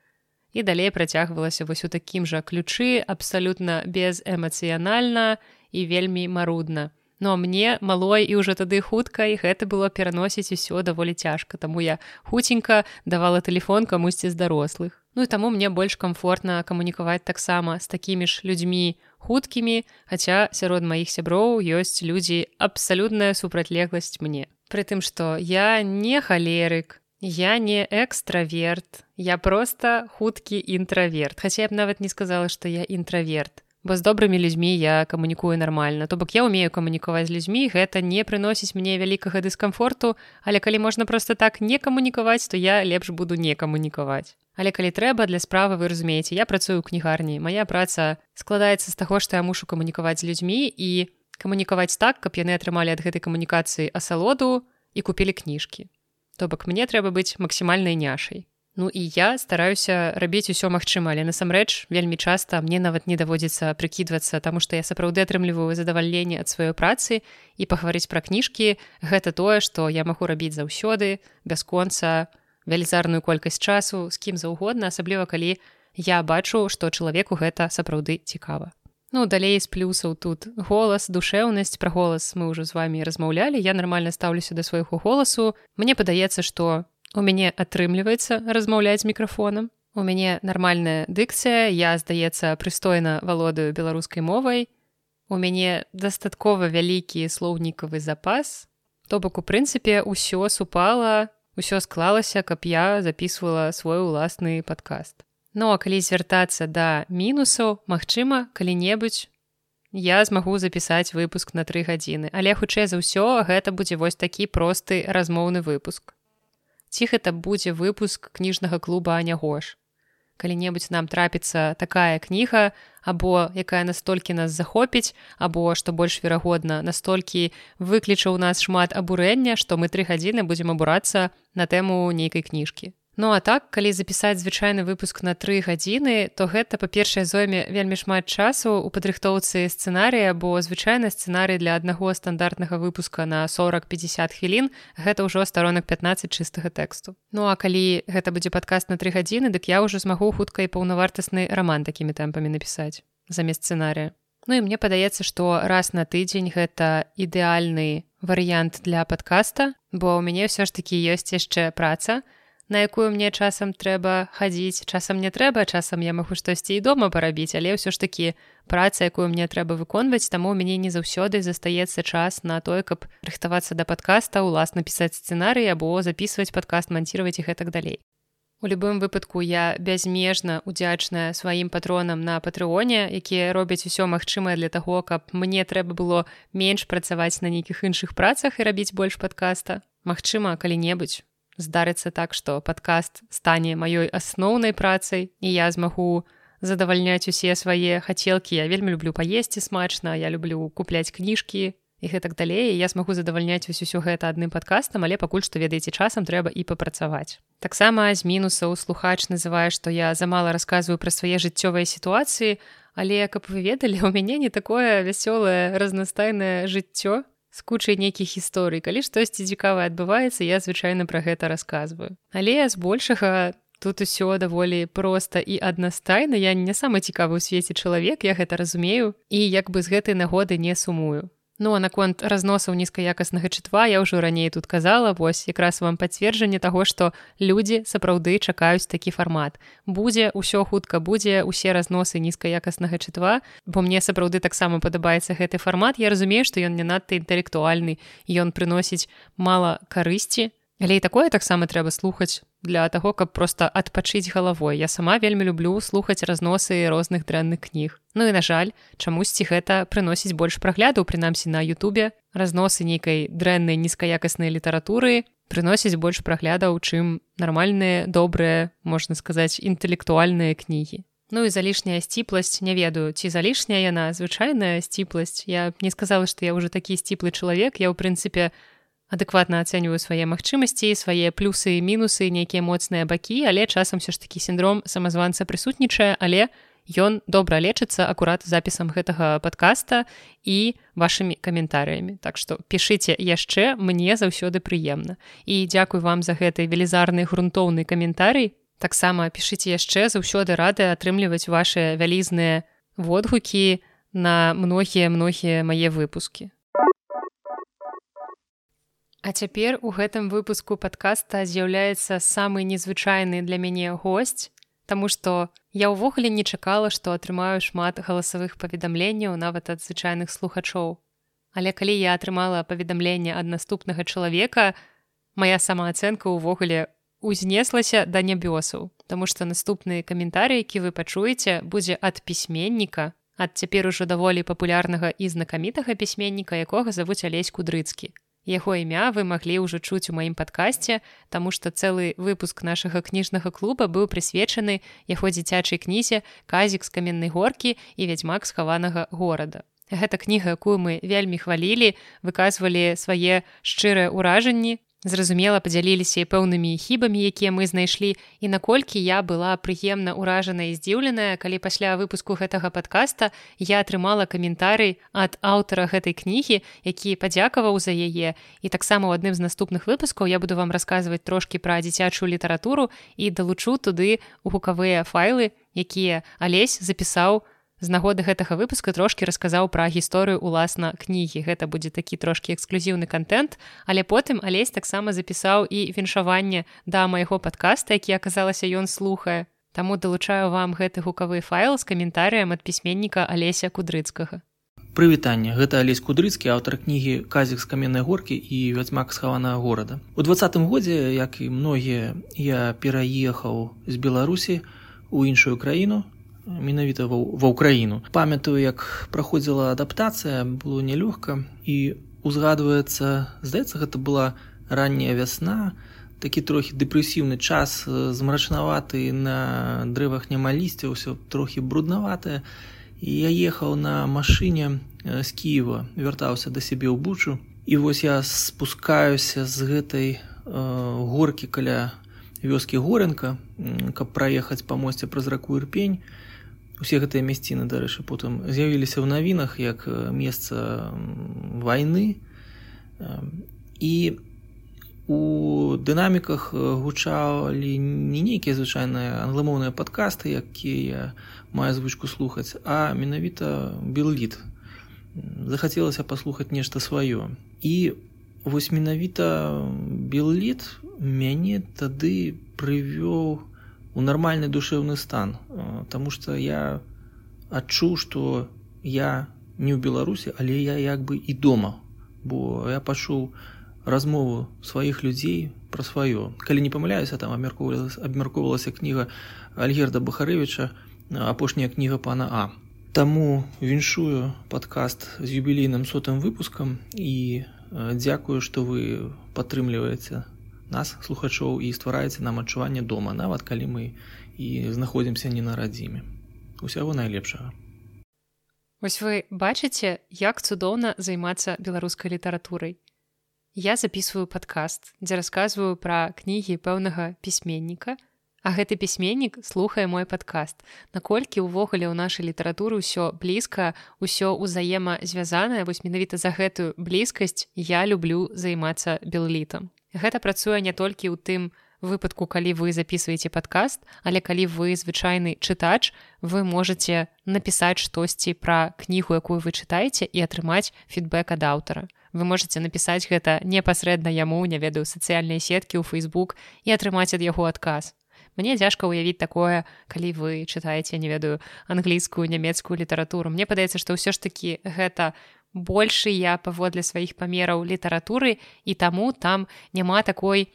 і далей працягвалася вось у такім жа ключы абсалютна безэмацыянальна і вельмі марудна но мне малой і ўжо тады хутка і гэта было пераносіць усё даволі цяжка. Таму я хуценька давала телефон камусьці з дарослых. Ну і таму мне больш комфортна камунікаваць таксама з такімі ж людзьмі хуткімі хаця сярод маіх сяброў ёсць людзі абсалютная супрацьлегласць мне. Прытым што я не халерык я не экстраверт я просто хуткі інтраверт. Хаця я б нават не сказала што я інтраверт бо з добрымі людзьмі я камунікую нармальна. То бок я умею камунікаваць з людзьмі гэта не прыносіць мне вялікага дыскамфорту. Але калі можна просто так не камунікаваць то я лепш буду не камунікаваць. Але калі трэба для справы вы разумееце я працую ў кнігарні. Моя праца складаецца з таго што я мушу камунікаваць з людзьмі і камунікаваць так каб яны атрымалі ад гэтай камунікацыі асалоду і купілі кніжкі. То бок мне трэба быць максімальнай няшай Ну і я стараюся рабіць усё магчыма але насамрэч вельмі часта мне нават не даводзіцца прыкідвацца таму што я сапраўды атрымліваю задавальленне ад сваёй працы і пагаварыць пра кніжкі. Гэта тое што я магу рабіць заўсёды бясконца велізарную колькасць часу з кім заўгодна асабліва калі я бачу што чалавеку гэта сапраўды цікава. Ну далей з плюсаў тут голас душэўнасць. Пра голас мы ўжо з вами размаўлялі. Я нармальна стаўлюся да свайго голасу. Мне падаецца што у мяне атрымліваецца размаўляць мікрафонам у мяне нармальная дыкцыя я здаецца прыстойна валодаю беларускай мовай у мяне дастаткова вялікі слоўнікавы запас. То бок у прынцыпе ўсё супала ўсё склалася каб я записывала свой уласны падкаст Ну а калі звяртацца да мінусаў, магчыма, калі-небудзь я змагу запісаць выпуск на тры гадзіны, але хутчэй за ўсё гэта будзе вось такі просты размоўны выпуск. Ці гэта будзе выпуск кніжнага клуба Анягош. Калі-небудзь нам трапіцца такая кніга, або якая настолькі нас захопіць, або што больш верагодна, настолькі выкліча ў нас шмат абурэння, што мы тры гадзіны будзем абурацца на тэму нейкай кніжкі. Ну а так калі запісаць звычайны выпуск на тры гадзіны то гэта па-першае зойме вельмі шмат часу у падрыхтоўцы сцэнарыя бо звычайна сцэнарый для аднаго стандартнага выпуска на 40-50 хвілін гэта ўжо старонак 15 чыстага тэксту. Ну а калі гэта будзе падкаст на тры гадзіны дык я ўжо змагу хутка і паўнавартасны раман такімі тэмпамі напісаць замест сцэнарыя. Ну і мне падаецца што раз на тыдзень гэта ідэальны варыянт для падкаста бо ў мяне ўсё ж такі ёсць яшчэ праца то на якую мне часам трэба хадзіць. Часам не трэба часам я магу штосьці і дома парабіць але ўсё ж такі праца якую мне трэба выконваць таму мяне не заўсёды застаецца час на тое каб рыхтавацца да падкаста уласна пісаць сцэнарый або записывать падкаст манціраваць іх гэтак далей. У любым выпадку я бязмежна удзячная сваім патронам на патрыоне якія робяць усё магчымае для таго каб мне трэба было менш працаваць на нейкіх іншых працах і рабіць больш падкаста. Магчыма калі-небудзь здарыцца так што падкаст стане маёй асноўнай працай і я змагу задавальняць усе свае хацелкі. Я вельмі люблю паесці смачна я люблю купляць кніжкі і гэтак далей. Я смагу задавальняць вось усё гэта адным падкастам але пакуль што ведаеце часам трэба і папрацаваць. Таксама з мінусаў слухач называе што я замала расказваю пра свае жыццёвыя сітуацыі але каб вы ведалі у мяне не такое вясёлае разнастайнае жыццё з кучай нейкіх гісторый калі штосьці цікавае адбываецца я звычайна пра гэта расказваю. Але збольшага тут усё даволі проста і аднастайна. Я не самы цікавы ў свеце чалавек я гэта разумею і як бы з гэтай нагоды не сумую Ну а наконт разносаў нізкаякаснага чытва я ўжо раней тут казала вось якраз вам пацверджанне таго што людзі сапраўды чакаюць такі фармат. Будзе ўсё хутка будзе усе разносы нізкаякаснага чытва бо мне сапраўды таксама падабаецца гэты фармат. Я разумею што ён не надта інтэлектуальны ён прыносіць мала карысці Але і такое таксама трэба слухаць для таго, каб проста адпачыць галавой. Я сама вельмі люблю слухаць разносы розных дрэнных кніг. Ну і на жаль, чамусьці гэта прыносіць больш праглядаў прынамсі на Ютубе, разносы нейкай дрэннай нізкаякаснай літаратуры прыносіць больш праглядаў, чым нармальныя, добрыя, можна сказаць, інтэлектуальныя кнігі. Ну і залішняя сціпласць не ведаю ці залішняя яна звычайная сціпласць я не сказала што я ўжо такі сціплы чалавек я ў прынцыпе адэкватна ацэньваю свае магчымасці свае плюсы і мінусы нейкія моцныя бакі але часам все ж такі сіндром самазванца прысутнічае але ён добра лечыцца акурат запісам гэтага подкаста і вашымі каментарыямі. Так што пішыце яшчэ мне заўсёды прыемна. І дзякуй вам за гэты велізарны грунтоўны каментарый. Таксама пішыце яшчэ заўсёды рады атрымліваць ваши вялізныя водгукі на многія многія мае выпускі А цяпер у гэтым выпуску падкаста з'яўляецца самы незвычайны для мяне госць, Таму што я ўвогуле не чакала, што атрымаю шмат галасавых паведамленняў нават ад звычайных слухачоў. Але калі я атрымала паведамленне ад наступнага чалавека, моя самаацэнка ўвогуле узнеслася да нябёсаў, Таму што наступны каментарый, які вы пачуеце, будзе ад пісьменніка, ад цяпер ужо даволі папулярнага і знакамітага пісьменніка, якога завуць алесь кудрыцкі. Яго імя вы маглі ўжо чуць у маім падкасці, таму што цэлы выпуск нашага кніжнага клуба быў прысвечаны яго дзіцячай кнізе казік з каменнай горкі і вядзьмак схаванага горада. Гэта кніга, якую мы вельмі хвалілі, выказвалі свае шчырыя ўражанні, зразумела падзяліліся і пэўнымі хібамі якія мы знайшлі. І наколькі я была прыемна ўражана і здзіўленая калі пасля выпуску гэтага подкаста я атрымала каментарый ад аўтара гэтай кнігі які падзякаваў за яе. І таксама ў адным з наступных выпускаў я буду вам расказваць трошки пра дзіцячую літаратуру і далучу туды гукавыя файлы якія алесь запісаў у з нагоды гэтага выпуска трошки расказаў пра гісторыю уласна кнігі. Гэта будзе такі трошки эксклюзіўны контент але потым алесь таксама запісаў і віншаванне да майго подкаста які аказалася ён слухае. Таму далучаю вам гэты гукавы файл з каментарыем ад пісьменніка алеся кудрыцкага. Прывітанне. Гэта алесь кудрыцкі аўтар кнігі казік з каменнай горкі і вядзьмак схаванага горада у двадцатым годзе як і многія я пераехаў з беларусі у іншую краіну менавіта ва ўкраіну памятаю як праходзіла адаптацыя было нялёгка і узгадваецца здаецца гэта была ранняя вясна такі трохі дэпрэсіўны час змрачнаваты на дрэвах няма лісця ўсё трохі бруднаватае. І я ехаў на машыне з кіева вяртаўся да сябе ў бучу і вось я спускаюся з гэтай э, горкі каля вёскі горенка каб праехаць па мосце праз раку ірпень усе гэтыя мясціны дарэчы потым з'явіліся ў навінах як месца вайны і у дынаміках гучалі не нейкія звычайныя англамоўныя падкасты якія мае звычку слухаць а менавіта белліт захацелася паслухаць нешта сваё. І вось менавіта белліт мяне тады прывёў у нармальны душэўны стан э, Таму что я адчуў что я не ў беларусі але я як бы і дома. Бо я пачуў размову сваіх людзей пра сваё калі не памыляюся там абмяркоўвалася абмяркоўвалася кніга альгерда бахарэвича апошняя кніга пана а. Таму віншую падкаст з юбілейным сотым выпускам і дзякую што вы падтрымліваеце нас слухачоў і ствараецца нам адчуванне дома нават калі мы і знаходзімся не на радзіме усяго найлепшага. Вось вы бачыце як цудоўна займацца беларускай літаратурай. Я записываю падкаст дзе расказваю пра кнігі пэўнага пісьменніка а гэты пісьменнік слухае мой падкаст. Наколькі ўвогуле ў нашай літаратуры ўсё блізка ўсё ўзаемазвязанае вось менавіта за гэтую блізкасць я люблю займацца беллітам Гэта працуе не толькі ў тым выпадку, калі вы записываеце падкаст, але калі вы звычайны чытач, вы можете напісаць штосьці пра кнігу, якую вы чытаеце і атрымаць фідбэк ад аўтара. Вы можете напісаць гэта непасрэдна яму, не ведаю сацыяльныя сеткі ў Facebook і атрымаць ад яго адказ. Мне цяжка ўявіць такое, калі вы чытаеце, не ведаю англійскую, нямецкую літаратуру. Мне падаецца, што ўсё ж такі гэта большы я паводле сваіх памераў літаратуры і таму там няма такой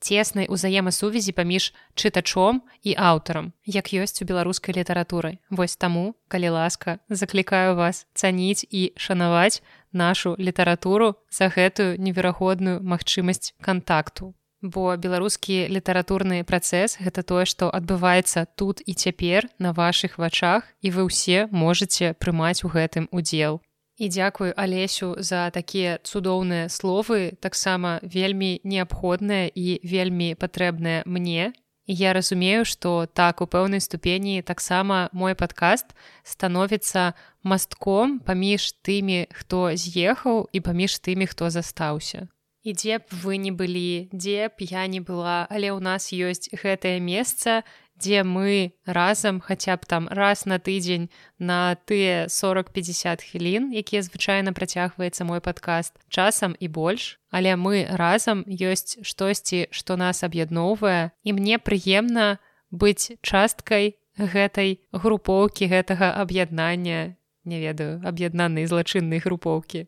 цеснай узаемасувязі паміж чытачом і аўтарам як ёсць у беларускай літаратуры. Вось таму калі ласка заклікаю вас цаніць і шанаваць нашу літаратуру за гэтую неверагодную магчымасць кантакту. Бо беларускі літаратурны працэс гэта тое што адбываецца тут і цяпер на вашых вачах і вы ўсе можете прымаць у гэтым удзел І дзякую алесю за такія цудоўныя словы таксама вельмі неабходныя і вельмі патрэбныя мне. І я разумею, што так у пэўнай ступені таксама мой падкаст становіцца мастком паміж тымі, хто з'ехаў і паміж тымі, хто застаўся. І дзе б вы не былі, дзе б я не была, але ў нас ёсць гэтае месца, дзе мы разам хаця б там раз на тыдзень на тыя 40-50 хвілін, якія звычайна працягваецца мой падкаст часам і больш. Але мы разам ёсць штосьці, што нас аб'ядноўвае і мне прыемна быць часткай гэтай групоўкі гэтага аб'яднання, не ведаю, аб'яднанай злачыннай групоўкі.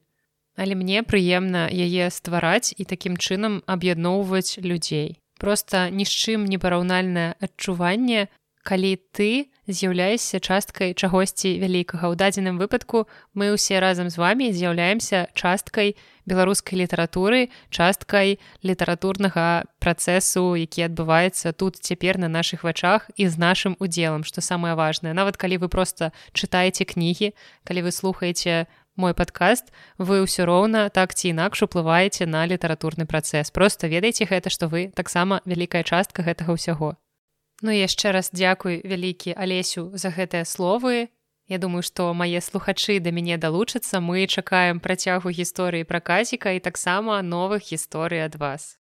Але мне прыемна яе ствараць і такім чынам аб'ядноўваць людзей просто ні з чым непараўнальнае адчуванне калі ты з'яўляешся часткай чагосьці вялікага. Ў дадзеным выпадку мы ўсе разам з вами з'яўляемся часткай беларускай літаратуры часткай літаратурнага працэсу які адбываецца тут цяпер на наших вачах і з нашым удзелам што самае важное нават калі вы просто чытаеце кнігі калі вы слухаеце мой падкаст вы ўсё роўна так ці інакш уплываеце на літаратурны працэс. Просто ведаеце гэта што вы таксама вялікая частка гэтага ўсяго. Ну яшчэ раз дзякуй вялікі алесю за гэтыя словы. Я думаю што мае слухачы да мяне далучацца. Мы чакаем працягу гісторыі пра казіка і таксама новых гісторый ад вас.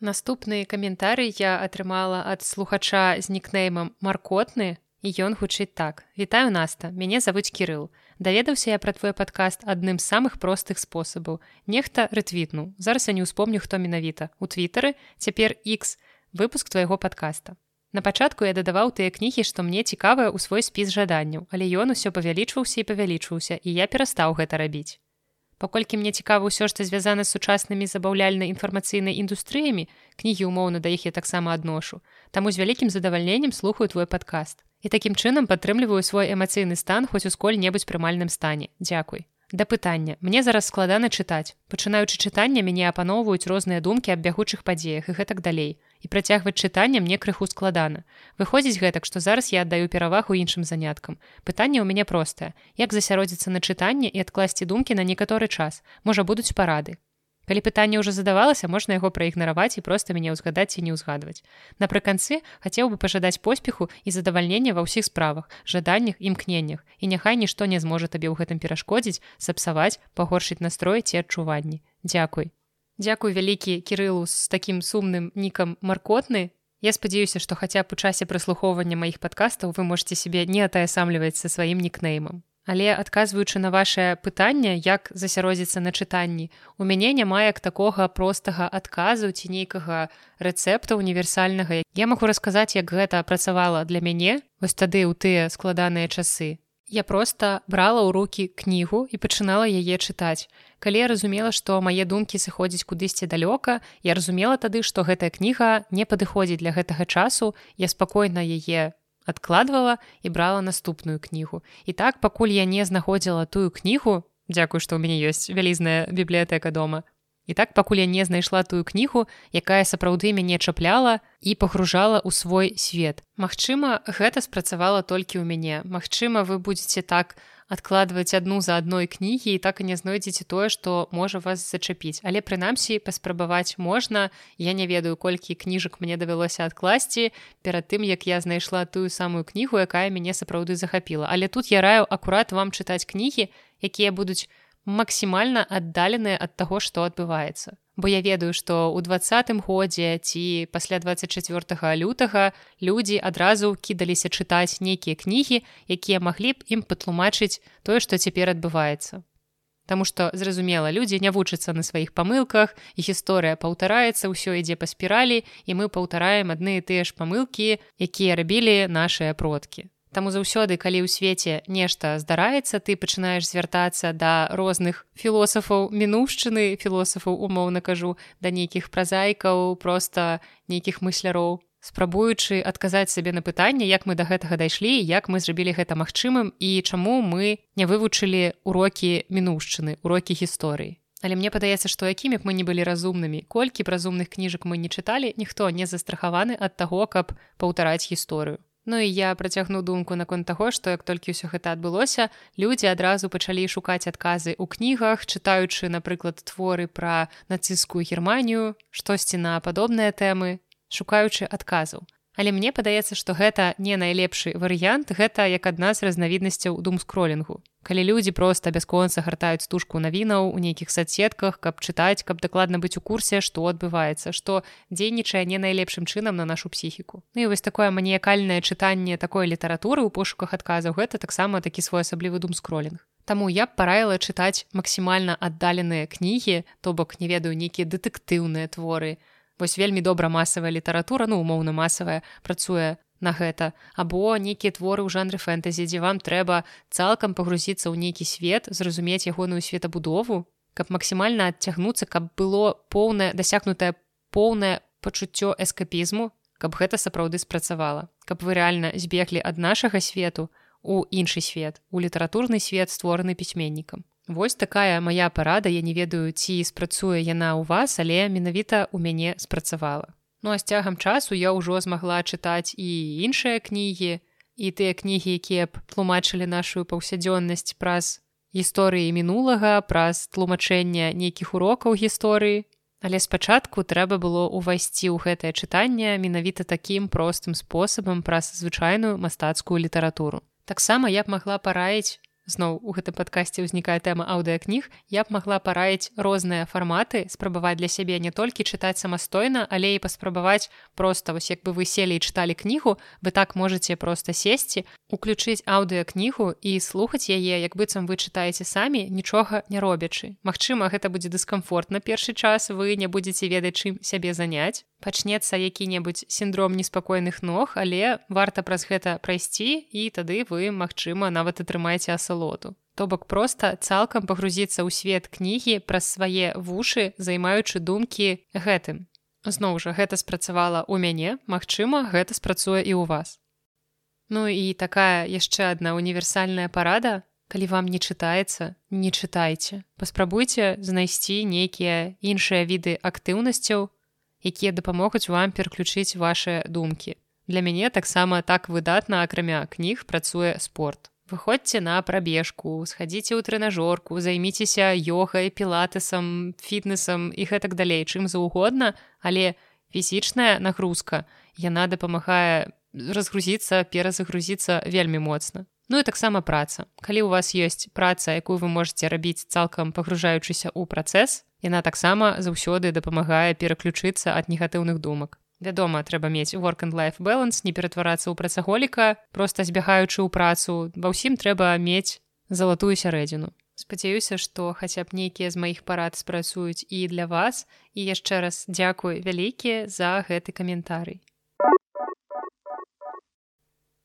Наступны каментарый я атрымала ад слухача з нікнеймам маркотны і ён гучыць так. Вітаю наста. Мяне завуць кірыл. Даведаўся я пра твой падкаст адным з самых простых спосабаў. Нехта рытвітнуў зараз я не ўспомню хто менавіта. У твітары цяпер x выпуск твайго падкаста. На пачатку я дадаваў тыя кнігі, што мне цікавыя ў свой спіс жаданняў, але ён усё павялічваўся і павялічваўся і я перастаў гэта рабіць. Паколькі мне цікава ўсё што звязана з сучаснымі забаўляльнай інфармацыйнай індустрыямі кнігі умоўна да іх я таксама адношу таму з вялікім задавальненнем слухаю твой падкаст і такім чынам падтрымліваю свой эмацыйны стан хоць у сколь-небудзь прымальным стане. Дзякуй да пытання мне зараз складана чытаць пачынаючы чытання мяне апаноўваюць розныя думкі аб бягучых падзеях і гэтак далей. І працягваць чытанне мне крыху складана. Выходзіць гэтак, што зараз я аддаю перавагу іншым заняткам. Пытанне ў мяне простае, як засяродзіцца на чытанне і адкласці думкі на некаторы час, можа будуць парады. Калі пытанне ўжо задавалася, можна яго праігнараваць і проста мяне ўзгадаць і не ўзгадваць. Напрыканцы хацеў бы пажадаць поспеху і задавальнення ва ўсіх справах, жаданнях імкненнях і няхай нішто не зможа табе ў гэтым перашкодзіць, сапсаваць, пагоршыць настрой ці адчуванні. Дзякуй. Дзякуй вялікі кірылу з такім сумным нікам маркотны. Я спадзяюся, што хаця б у часе прыслухоўвання маіх падкастаў вы можете сябе не атаясамліваць са сваім нікнеймам. Але адказваючы на ваше пытанне, як засяродзіцца на чытанні, у мяне няма як такога простага адказу ці нейкага рэцэпта універсальнага. Я магу расказаць, як гэта працавала для мяне, вось тады ў тыя складаныя часы. Я проста брала ў руки кнігу і пачынала яе чытаць. Калі я разумела, што мае думкі сыходзяць кудысьці далёка, я разумела тады, што гэтая кніга не падыходзіць для гэтага часу, я спакойна яе адкладвала і брала наступную кнігу. І так пакуль я не знаходзіла тую кнігу, дзякую, што ў мяне ёсць вялізная бібліятэка дома, І так пакуль я не знайшла тую кнігу, якая сапраўды мяне чапляла і пагружала ў свой свет. Магчыма, гэта спрацавала толькі ў мяне. Магчыма, вы будетеце так адкладваць адну за адной кнігі і так і не знойдзеце тое, што можа вас зачапіць. Але прынамсі паспрабаваць можна. Я не ведаю, колькі кніжак мне давялося адкласці перад тым, як я знайшла тую самую кнігу, якая мяне сапраўды захапіла. Але тут я раю акурат вам чытаць кнігі, якія будуць максімальна аддаленыя ад таго, што адбываецца. Бо я ведаю, што ў двадцатым годзе ці пасля 24 лютага людзі адразу кідаліся чытаць нейкія кнігі, якія маглі б ім патлумачыць тое, што цяпер адбываецца. Таму што зразумела, людзі не вучацца на сваіх памылках і гісторыя паўтараецца, ўсё ідзе па спіралі і мы паўтараем адны і тыя ж памылкі, якія рабілі нашыя продкі. Таму заўсёды, калі ў свеце нешта здараецца, ты пачынаеш звяртацца да розных філосафаў мінушчыны, філосафаў умоўна кажу, да нейкіх празайкаў, проста нейкіх мысляроў. Спрабуючы адказаць сабе на пытанне, як мы да гэтага дайшлі, як мы зрабілі гэта магчымым і чаму мы не вывучылі урокі мінушчыны, урокі гісторыі. Але мне падаецца, што якімі б мы не былі разумнымі, колькі б разумных кніжак мы не чыталі, ніхто не застрахаваны ад таго, каб паўтараць гісторыю. Ну і я працягну думку наконт таго, што як толькі ўсё гэта адбылося, людзі адразу пачалі шукаць адказы ў кнігах, чытаючы, напрыклад, творы пра нацысцкую германію, штосьці на падобныя тэмы, шукаючы адказаў. Але мне падаецца, што гэта не найлепшы варыянт, гэта як адна з разнавіднасцяў думскролінгу. Калі людзі проста бясконца гартаюць стужку навінаў у нейкіх соцсетках каб чытаць каб дакладна быць у курсе што адбываецца што дзейнічае не найлепшым чынам на нашу псіхіку. Ну і вось такое маніякальнае чытанне такой літаратуры ў пошуках адказаў гэта таксама такі своеасаблівы дум скролінг Таму я б параіла чытаць максімальна аддаленыя кнігі то бок не ведаю нейкія дэтэктыўныя творы вось вельмі добра масавая літаратура ну умоўна масавая працуе на гэта. Або нейкія творы ў жанры фэнтэзі дзе вам трэба цалкам пагрузіцца ў нейкі свет зразумець ягоную светабудову каб максімальна адцягнуцца каб было поўнае дасягнутае поўнае пачуццё эскапізму каб гэта сапраўды спрацавала. Каб вы рэальна збеглі ад нашага свету у іншы свет у літаратурны свет створаны пісьменнікам Вось такая моя парада. Я не ведаю ці спрацуе яна ў вас але менавіта у мяне спрацавала. Ну а з цягам часу я ўжо змагла чытаць і іншыя кнігі і тыя кнігі якія б тлумачылі нашу паўсядзённасць праз гісторыі мінулага праз тлумачэння нейкіх урокаў гісторыі. Але спачатку трэба было ўвайсці ў гэтае чытанне менавіта такім простым спосабам праз звычайную мастацкую літаратуру. Таксама я б магла параіць зноў у гэтым падкасці ўзнікае тэма аўдыакніг я б магла параіць розныя фарматы спрабаваць для сябе не толькі чытаць самастойна але і паспрабаваць просто вось як бы вы селі і чыталі кнігу вы так можете просто сесці уключыць аўдыакнігу і слухаць яе як быццам вы чытаеце самі нічога не робячы. Мачыма гэта будзе дыскамфорт на першы час вы не будетеце ведаць чым сябе заняць пачнецца які-небудзь сіндром неспакойных ног але варта праз гэта прайсці і тады вы магчыма нават атрымаеце асалоту. То бок проста цалкам пагрузіцца ў свет кнігі праз свае вушы займаючы думкі гэтым. Зноў жа гэта спрацавала ў мяне Мачыма гэта спрацуе і ў вас. Ну і такая яшчэ адна універсальная парада. Калі вам не чытаецца не чытайце. Паспрабуйце знайсці нейкія іншыя віды актыўнасцяў якія дапамогуць вам пераключыць ваши думкі. Для мяне таксама так выдатна акрамя кніг працуе спорт. Выходзьце на прабежку, схадзіце ў трэнажорку, займіцеся йогай, пілатэсам, фітнесам і гэтак далей, чым заўгодна, але фізічная нагрузка яна дапамагае разгрузіцца, перазагрузіцца вельмі моцна. Ну і таксама праца. Калі у вас ёсць праца, якую вы можете рабіць цалкам пагружаючыся ў працэс, Яна таксама заўсёды дапамагае пераключыцца ад негатыўных думак. Вядома, трэба мець work and life balance, не ператварацца ў працаголіка, проста збягаючы ў працу. Ва ўсім трэба мець залатую сярэдзіну. Спадзяюся, што хаця б нейкія з маіх парад спрацуюць і для вас і яшчэ раз дзякуй вялікія за гэты каментарый.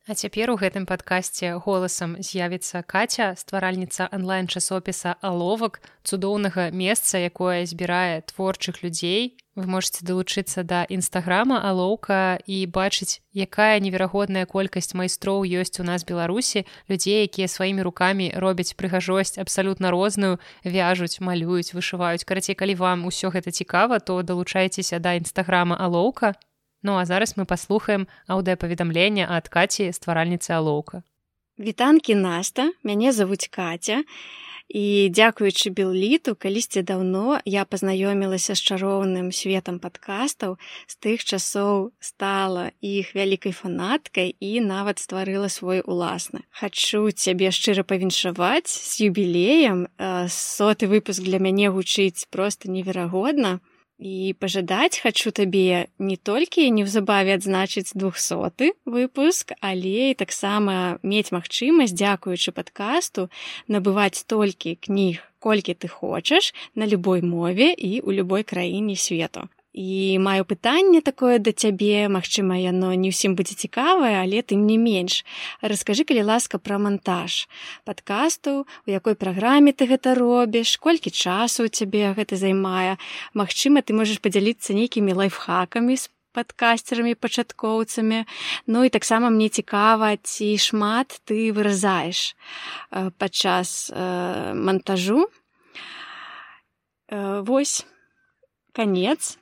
А цяпер у гэтым падкасці голасам з'явіцца каця стваральніца онлайн-часопіса аловак цудоўнага месца якое збірае творчых людзей. Вы можете далучыцца да нстаграма алоўка і бачыць якая неверагодная колькасць майстроў ёсць у нас беларусі. Людзей якія сваімі рукамі робяць прыгажосць абсалютна розную вяжуць малююць вышываюць. Карацей калі вам усё гэта цікава то далучайцеся да нстаграма алоўка Ну а зараз мы паслухаем аўдыапаведамлення ад каці стваральніцы алоўка. Вітанкі наста, мяне завуць каця. І дзякуючы білліту, калісьці даўно я пазнаёмілася з чароўным светам падкастаў, з тых часоў стала іх вялікай фанаткай і нават стварыла свой уласны. Хачу цябе шчыра павіншаваць з юбілеем. соты выпуск для мяне гучыць проста неверагодна і пажадаць хачу табе не толькі неўзабаве адзначыць двухсоты выпуск але і таксама мець магчымасць дзякуючы падкасту набываць толькі кніг колькі ты хочаш на любой мове і ў любой краіне свету і маю пытанне такое да цябе Мачыма яно не ўсім будзе цікавае але тым не менш. Расскажы калі ласка пра монтаж подкасту у якой праграме ты гэта робіш колькі часу у цябе гэта займае. Мачыма ты можаш падзяліцца нейкімі лайфхакамі з подкастерамі пачаткоўцамі Ну і таксама мне цікава ці шмат ты выразаеш э, падчас э, монтажу э, Вось конец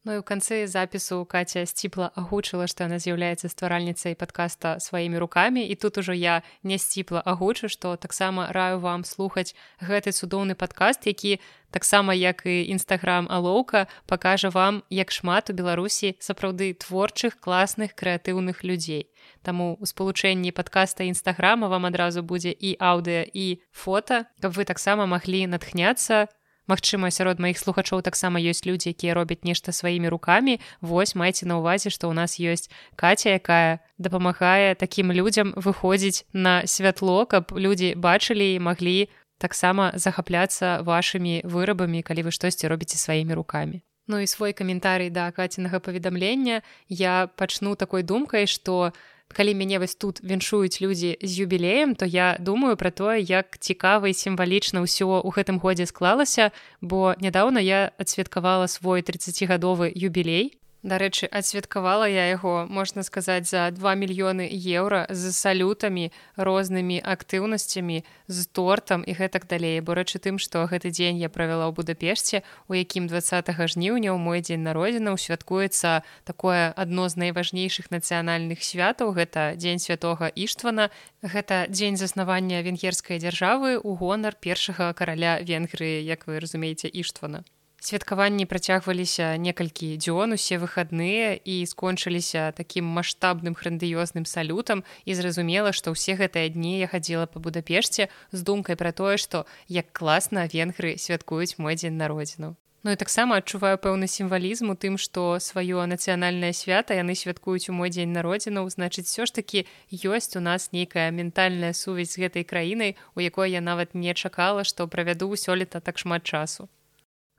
Ну і ў канцы запісу Каця сціпла агучыла, што яна з'яўляецца стваральніцай падкаста сваімі рукамі і тут ужо я не сціпла агучу, што таксама раю вам слухаць гэты цудоўны падкаст, які таксама як і нстаграм алоўка пакажа вам як шмат у беларусі сапраўды творчых класных крэатыўных людзей. Таму у спалучэнні падкаста нстаграма вам адразу будзе і аўдыа і фота, каб вы таксама маглі натхняцца, Магчыма, сярод маіх слухачоў таксама ёсць людзі, якія робяць нешта сваімі рукамі. Вось майце на ўвазе, што ў нас ёсць каця, якая дапамагае такім людзям выходзіць на святло, каб людзі бачылі і маглі таксама захапляцца вашымі вырабамі, калі вы штосьці робіце сваімі рукамі. Ну і свой каментарый да кацінага паведамлення я пачну такой думкай, што, калі мяне вось тут віншуюць людзі з юбілеем то я думаю пра тое як цікава і сімвалічна ўсё ў гэтым годзе склалася бо нядаўна я адсвяткавала свой 30гадовы юбілей Дарэчы, адсвяткавала я яго, можна сказаць, за 2 мільёны еўра з салютамі, рознымі актыўнасцямі, з тортам і гэтак далей. Бо рэчы тым, што гэты дзень я правяла ў Будапешце, у якім 20 жніўня ў мой дзень народзінаў святкуецца такое адно з найважнейшых нацыянальных святаў. Гэта дзень святога Іштвана. Гэта дзень заснавання венгерскай дзяржавы ў гонар першага караля Венгрыі, як вы разумееце Іштвана святкаванні працягваліся некалькі дзён усе выхадныя і скончыліся такім маштабным грандыёзным салютам. І зразумела што ўсе гэтыя дні я хадзіла па будапешце з думкай пра тое што як класна венгры святкуюць мой дзень народзіну. Ну і таксама адчуваю пэўны сімвалізм у тым што сваё нацыянальнае свята яны святкуюць у мой дзень народзінаў значыць все ж такі ёсць у нас нейкая ментальная сувязь з гэтай краінай у якой я нават не чакала што правяду сёлета так шмат часу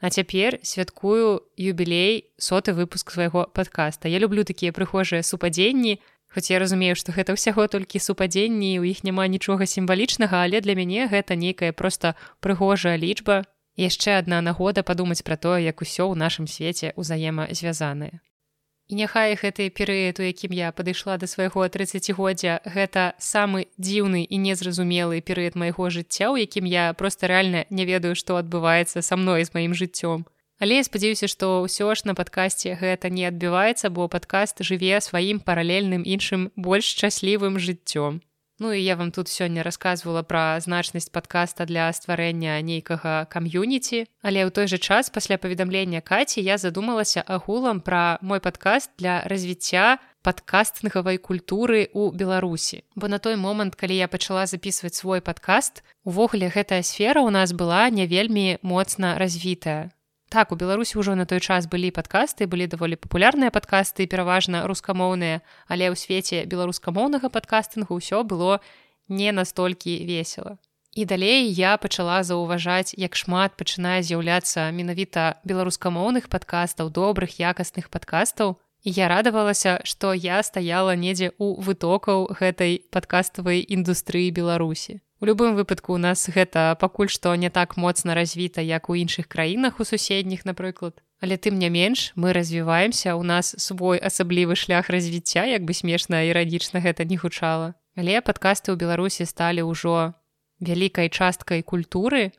А цяпер святкую юбілей соты выпуск свайго падкаста. Я люблю такія прыхожыя супадзенні. Хоць я разумею, што гэта ўсяго толькі супадзенні, у іх няма нічога сімвалічнага, але для мяне гэта нейкая проста прыгожая лічба. яшчэ адна нагода падумаць пра тое, як усё ў нашым свеце ўзаемазвязанае. І няхай гэты перыяд, у якім я падышла да свайго 30годдзя, гэта самы дзіўны і незразумелы перыяд майго жыцця, у якім я проста рэальна не ведаю, што адбываецца са мной з маім жыццём. Але я спадзяюся, што ўсё ж на падкасці гэта не адбіваецца, бо падкаст жыве сваім паралельным іншым больш шчаслівым жыццём. Ну і я вам тут сёння рассказывала пра значнасць падкаста для стварэння нейкага кам'юніці. Але ў той жа час пасля паведамлення каці я задумалася агулам пра мой падкаст для развіцця падкастнгавай культуры ў Беларусі. Бо на той момант, калі я пачала записываць свой падкаст, увогуле гэтая сфера ў нас была не вельмі моцна развітая так у беларусі ўжо на той час былі падкасты былі даволі папулярныя падкасты пераважна рускамоўныя але ў свеце беларускамоўнага падкастынгу ўсё было не настолькі весела. І далей я пачала заўважаць як шмат пачынае з'яўляцца менавіта беларускамоўных падкастаў добрых якасных падкастаў я радавалася што я стаяла недзе ў вытокаў гэтай падкаставай індустрыі беларусі У любым выпадку у нас гэта пакуль што не так моцна развіта, як у іншых краінах у суседніх, напрыклад. Але тым не менш мы развіваемся, у нас свой асаблівы шлях развіцця, як бы смешна іранічна гэта не гучала. Але падкасты ў Беларусі сталі ўжо вялікай часткай культуры,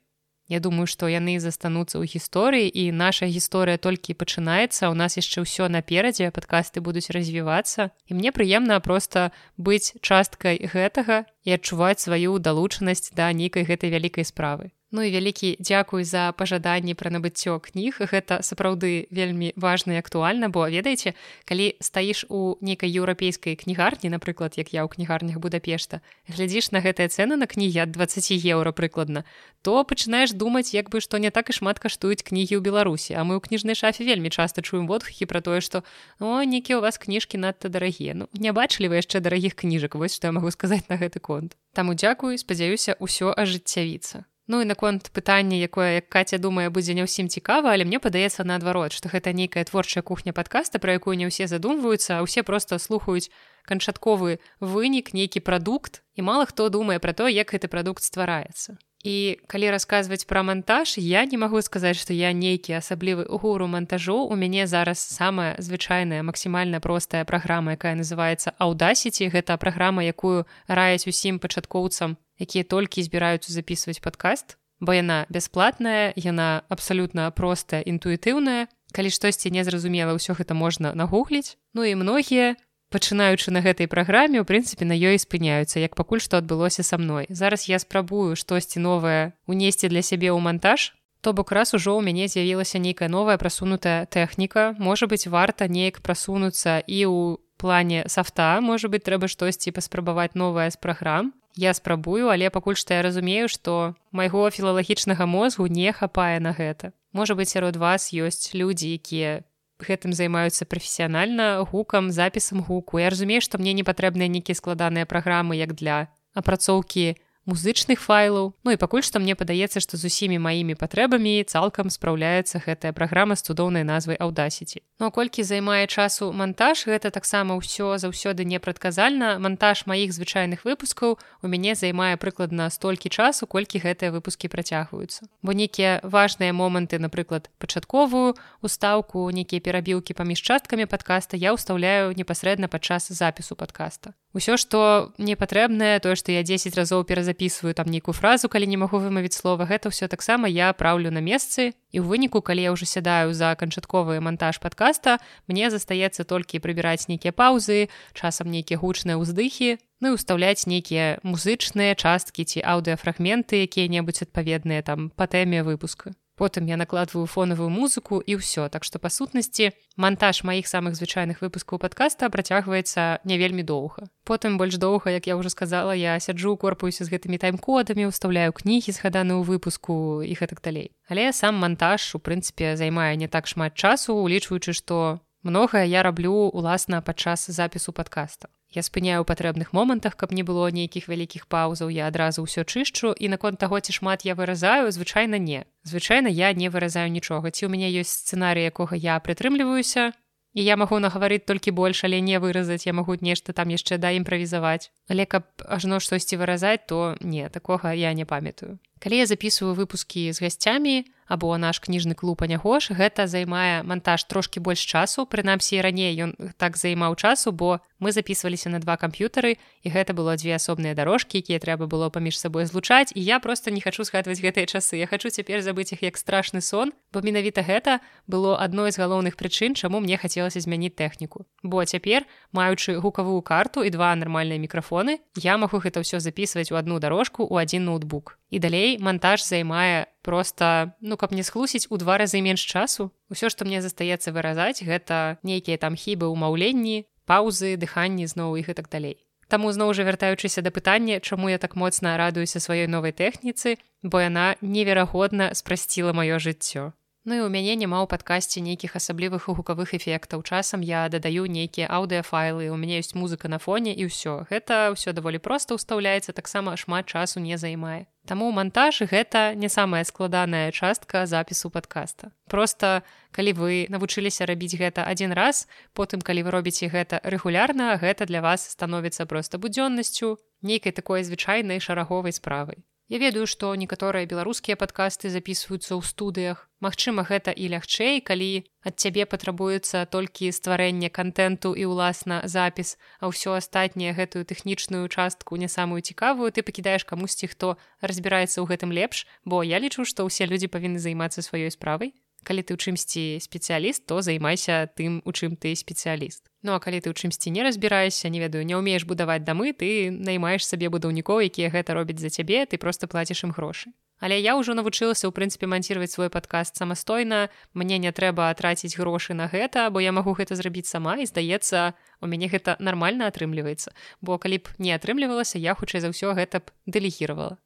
Я думаю, што яны застануцца ў гісторыі і наша гісторыя толькі пачынаецца. У нас яшчэ ўсё наперадзе, падкасты будуць развівацца. І мне прыемна проста быць часткай гэтага і адчуваць сваю далучанасць да нейкай гэтай вялікай справы. Ну і вялікі дзякуй за пажаданні пра набыццё кніг. Гэта сапраўды вельмі важна і актуальна бо ведаеце калі стаіш у нейкай еўрапейскай кнігарні напрыклад як я ў кнігарнях будапешта глядзіш на гэтыя цены на кнігі ад 20 еўра прыкладна то пачынаеш думаць як бы што не так і шмат каштуюць кнігі ў беларусі. А мы ў кніжнай шафе вельмі часта чуем водхі пра тое што о некі у вас кніжкі надта дарагія ну не бачылі вы яшчэ дарагіх кніжак? Вось што я магу сказаць на гэты конт. Таму дзякую спадзяюся ўсё ажыццявіцца Ну і наконт пытання якое як каця думае будзе не ўсім цікава але мне падаецца наадварот што гэта нейкая творчая кухня падкаста пра якую не ўсе задумваюцца а ўсе просто слухаюць канчатковы вынік нейкі прадукт і мала хто думае пра то як гэты прадукт ствараецца. І калі расказваць пра монтаж я не магу сказаць што я нейкі асаблівы гуру монтажу у мяне зараз самая звычайная максімальна простая праграма якая называется аўдасіці гэта праграма якую раяць усім пачаткоўцам якія толькі збіраюцца записываць падкаст бо яна бясплатная яна абсалютна простая інтуітыўная. Калі штосьці незразумела ўсё гэта можна нагугліць. Ну і многія пачынаючы на гэтай праграме у прынцыпе на ёй спыняюцца як пакуль што адбылося са мной. Зараз я спрабую штосьці новае унесці для сябе ў монтаж то бок раз ужо ў мяне з'явілася нейкая новая прасунутая тэхніка можа быть варта неяк прасунуцца і ў плане софта можа быть трэба штосьці паспрабаваць новае з праграм я спрабую але пакуль што я разумею што майго філалагічнага мозгу не хапае на гэта. Можа быть сярод вас ёсць людзі якія гэтым займаюцца прафесіянальна гукам запісам гуку. Я разумею што мне не патрэбныя нейкія складаныя праграмы як для апрацоўкі музычных файлаў. Ну і пакуль што мне падаецца што з усімі маімі патрэбамі цалкам спраўляецца гэтая праграма з цудоўнай назвай аўдасіці Ну колькі займае часу монтаж гэта таксама ўсё заўсёды непрадказальна. Монтаж маіх звычайных выпускаў у мяне займае прыкладна столькі часу колькі гэтыя выпускі працягваюцца. Бо нейкія важныя моманты напрыклад пачатковую устаўку нейкія перабіўкі паміж часткамі подкаста я ўстаўляю непасрэдна падчас запісу подкаста Усё што мне патрэбнае тое што я 10 разоў перазапісваю там нейкую фразу калі не магу вымавіць слова гэта ўсё таксама я праўлю на месцы. І ў выніку калі я ўжо сядаю за канчатковы монтаж подкаста мне застаецца толькі прыбіраць нейкія паўзы часам нейкія гучныя ўздыхі ну і ўстаўляць нейкія музычныя часткі ці аўдыафрагменты якія-небудзь адпаведныя там па тэме выпуска потым я накладваю фонавую музыку і ўсё так што па сутнасці монтаж маіх самых звычайных выпускаў подкаста працягваецца не вельмі доўга потым больш доўга як я уже сказала я сяджу корпуюся з гэтымі тайм-кодамі ўстаўляю кнігі згаданую выпуску і гэтак далей але сам монтаж у прынцыпе займае не так шмат часу улічваючы што многае я раблю уласна падчас запісу подкаста Я спыняю ў патрэбных момантах, каб не было нейкіх вялікіх паўзаў, я адразу ўсё чышчу і наконт таго, ці шмат я выразаю, звычайна не. Звычайна я не выразаю нічога. Ці ў мяне ёсць сцэнарый, якога я прытрымліваюся. І я магу нагаварыць толькі больш, але не выразаць, я магу нешта там яшчэ да імправізаваць. Але каб ажно штосьці выразаць, то не, такога я не памятаю. Калі я записываю выпускі з гасцямі, або наш кніжны клуб анягош гэта займае монтаж трошки больш часу прынамсі раней ён так займаў часу бо мы записываліся на два камп'ютары і гэта было дзве асобныя дарожкі якія трэба было паміж сабой злучаць і я просто не хочу сгадваць гэтыя часы. Я хочу цяпер забыць іх як страшны сон бо менавіта гэта было адной з галоўных прычын чаму мне хацелася змяніць тэхніку. Бо цяпер маючы гукавую карту і два нармальныя мікрафоны я магу гэта ўсё записываць у одну дарожку у один ноутбук і далей монтаж займае просто ну каб не схлусіць у два разы менш часу. Ўсё што мне застаецца выразаць гэта нейкія там хібы ўмаўленні паўзы дыханні зноў іх і так далей. Таму зноў жа вяртаючыся да пытання чаму я так моцна радуюся сваёй новай тэхніцы бо яна неверагодна спрасціла маё жыццё Ну і у мяне няма ў падкасці нейкіх асаблівых гукавых эфектаў. Часам я дадаю нейкія аўдыафайлы, у мяне ёсць музыка на фоне і ўсё. Гэта ўсё даволі проста ўстаўляецца, таксама шмат часу не займае. Таму монтаж гэта не самая складаная частка запісу падкаста. Проста калі вы навучыліся рабіць гэта адзін раз, потым калі вы робіце гэта рэгулярна, гэта для вас становіцца проста будзённасцю, нейкай такой звычайнай шараговай справай. Я ведаю, што некаторыя беларускія падкасты записываюцца ў студыях. Магчыма, гэта і лягчэй, калі ад цябе патрабуецца толькі стварэнне контенту і ўласна запіс, а ўсё астатняе гэтую тэхнічную частку не самую цікавую, ты пакідаеш камусьці, хто разбіраецца ў гэтым лепш, бо я лічу, што ўсе людзі павінны займацца сваёй справай калі ты ў чымсьці спецыяліст то займайся тым у чым ты спецыяліст Ну а калі ты ў чымсьці не разбіраешся не ведаю не ўмееш будаваць дамы ты наймаеш сабе будаўнікоў якія гэта робяць за цябе ты просто плаціш ім грошы. Але я ўжо навучылася ў прынцыпе манціраваць свой падкаст самастойна. Мне не трэба траціць грошы на гэта бо я магу гэта зрабіць сама і здаецца у мяне гэта нармальна атрымліваецца. Бо калі б не атрымлівалася я хутчэй за ўсё гэта б дэлегіравала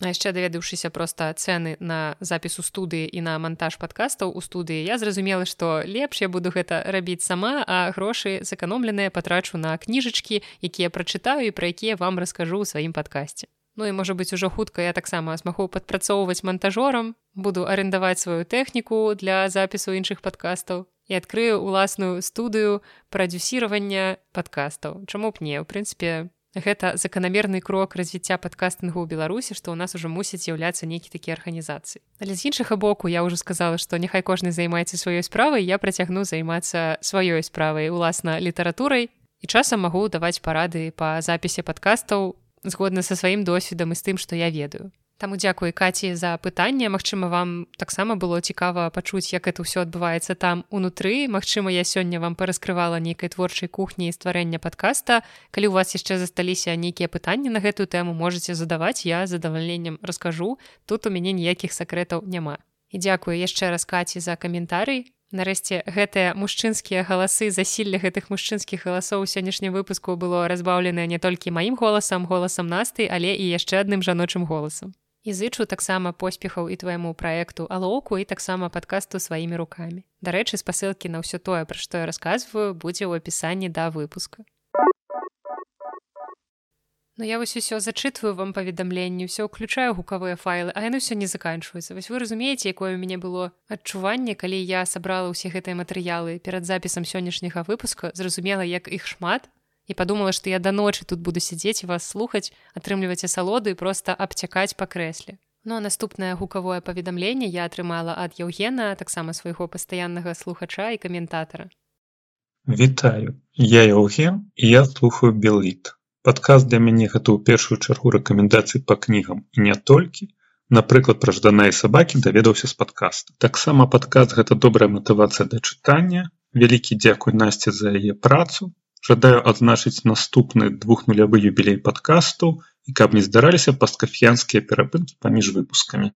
А яшчэ даведаўшыся проста цэны на запіс у студыі і на монтаж падкастаў у студыі я зразумела што лепш я буду гэта рабіць сама а грошы зэканомленыя патрачу на кніжачкі якія прачытаю і пра якія вам раскажу ў сваім падкасці Ну і можа быць ужо хутка я таксама змагу падпрацоўваць монтажорам буду арендаваць сваю тэхніку для запісу іншых падкастаў і адкрыю уласную студыю прадюсіравання падкастаў Чаму б не ў прынцыпе гэта заканамерны крок развіцця падкастынгу ў беларусі што ў нас ужо мусіць з'яўляцца нейкі такі арганізацыі. Але з іншага боку я ўжо сказала што няхай кожны займаецца сваёй справай я працягну займацца сваёй справай уласна літаратурай. І часам магу даваць парады па запісе падкастаў згодна са сваім досведам і з тым што я ведаю Таму дзякуй каці за пытанне. Мачыма вам таксама было цікава пачуць як это ўсё адбываецца там унутры. Мачыма я сёння вам параскрывала нейкай творчай кухні і стварэння подкаста калі у вас яшчэ засталіся нейкія пытанні на гэтую тэму можете задаваць я задавальненнем раскажу. Тут у мяне ніякіх сакрэтаў няма. І дзякую яшчэ раз каці за каментарый Нарэшце гэтыя мужчынскія галасы засілля гэтых мужчынскіх галасоў сённяшнім выпуску было разбаўленае не толькі маім голасам голасам насты але і яшчэ адным жаночым голасам і зычу таксама поспехаў і твайму праекту алоўку і таксама падкасту сваімі рукамі. Дарэчы, спасылкі на ўсё тое, пра што я расказваю, будзе ў апісанні да выпуска. Ну я вось усё зачытваю вам паведамленні все ўключаю гукавыя файлы а яны ўсё не заканчваюцца вось вы разумееце якое у мяне было адчуванне калі я сабрала ўсе гэтыя матэрыялы перад запісам сённяшняга выпуска зразумела як іх шмат і падумала што я да ночы тут буду сядзець вас слухаць атрымліваць асалоды просто абцякаць па крэсле Ну а наступнае гукавое паведамленне я атрымала ад Яўгена таксама свайго пастаяннага слухача і каментатара Вітаю я Яўген і я слухаю белліт Падказ для мяне гэта ў першую чаргу рэкамендацый па кнігам і не толькі. Напрыклад, пра жданыя сабакі даведаўся з падкаста. Таксама падказ гэта добрая матывацыя да чытання. Вялікі дзякуй насці за яе працу. Жадаю адзначыць наступны двухнулявы юбілей падкасту і каб не здараліся пасткафіянскія перапынкі паміж выпускамі.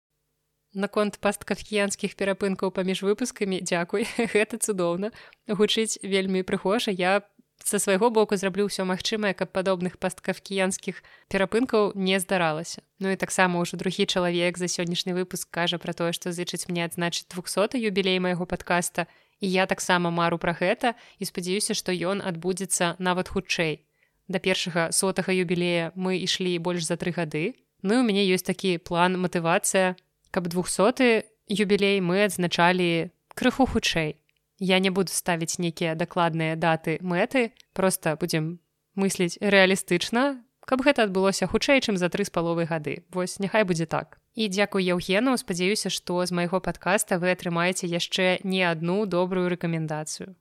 Наконт пасткафіянскіх перапынкаў паміж выпускамі дзякуй гэта цудоўна гучыць вельмі прыхожа я са свайго боку зраблю ўсё магчымае каб падобных пасткафкіянскіх перапынкаў не здаралася Ну і таксама ўжо другі чалавек за сённяшні выпуск кажа пра тое што зычыць мне адзначыць двухсоты юбілей майго падкаста і я таксама мару пра гэта і спадзяюся што ён адбудзецца нават хутчэй. Да першага сотага юбілея мы ішлі больш за тры гады. Ну у мяне ёсць такі план матывацыя. Каб двухсоты юбілей мы адзначалі крыху хутчэй. Я не буду ставіць нейкія дакладныя даты мэты просто будзем мысліць рэалістычна каб гэта адбылося хутчэй чым за тры з паловы гады. Вось няхай будзе так і дзякуй яўгену. Спадзяюся што з майго падкаста вы атрымаеце яшчэ не адну добрую рэкамендацыю.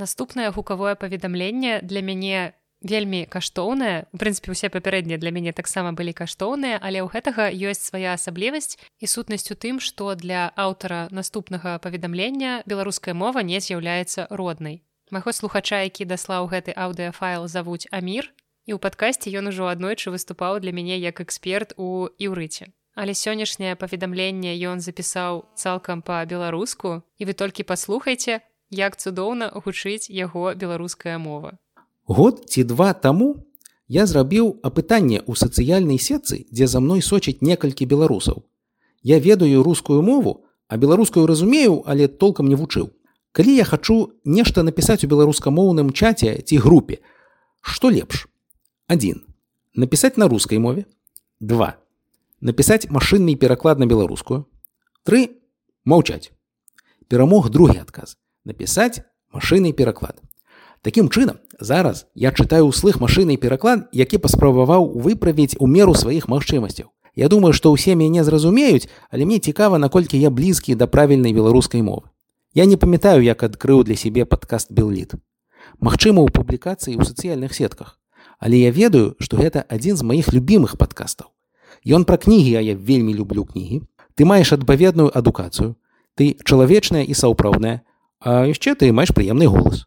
Наступнае гукавое паведамленне для мяне вельмі каштоўная у прынцыпе усе папярэднія для мяне таксама былі каштоўныя але ў гэтага ёсць свая асаблівасць і сутнасць у тым што для аўтара наступнага паведамлення беларуская мова не з'яўляецца роднай. Майго слухача які даслаў гэты аўдыафайл завуць амір і ў падкасці ён ужо аднойчы выступаў для мяне як эксперт у іўрыце але сённяшняе паведамленне ён запісаў цалкам па-беларуску і вы толькі паслухайце як цудоўна гучыць яго беларуская мова Год ці два таму я зрабіў апытанне ў сацыяльнай сетцы, дзе за мной сочыць некалькі беларусаў. Я ведаю рускую мову, а беларускую разумею, але толкам не вучыў. Калі я хачу нешта напісаць у беларускамоўным чаце ці групе, што лепш? Один напісаць на рускай мове два напісаць машынны пераклад на беларускую три маўчаць перамог другі адказ напісаць машынны пераклад Такім чынам, зараз я чытаю ўслых машыны пераклад, які паспрабаваў выправіць у меру сваіх магчымасцяў. Я думаю, што ўсе мяне зразумеюць, але мне цікава, наколькі я блізкі да правільнай беларускай мовы. Я не памятаю, як адкрыў для сябе падкаст Белліт. Магчыма, у публікацыі ў сацыяльных сетках. Але я ведаю, што гэта адзін з маіх любімых падкастаў. Ён пра кнігі, а я вельмі люблю кнігі. Ты маеш адпаведную адукацыю. Ты чалавечная і саўпраўдная, а яшчэ ты маеш прыемны голас.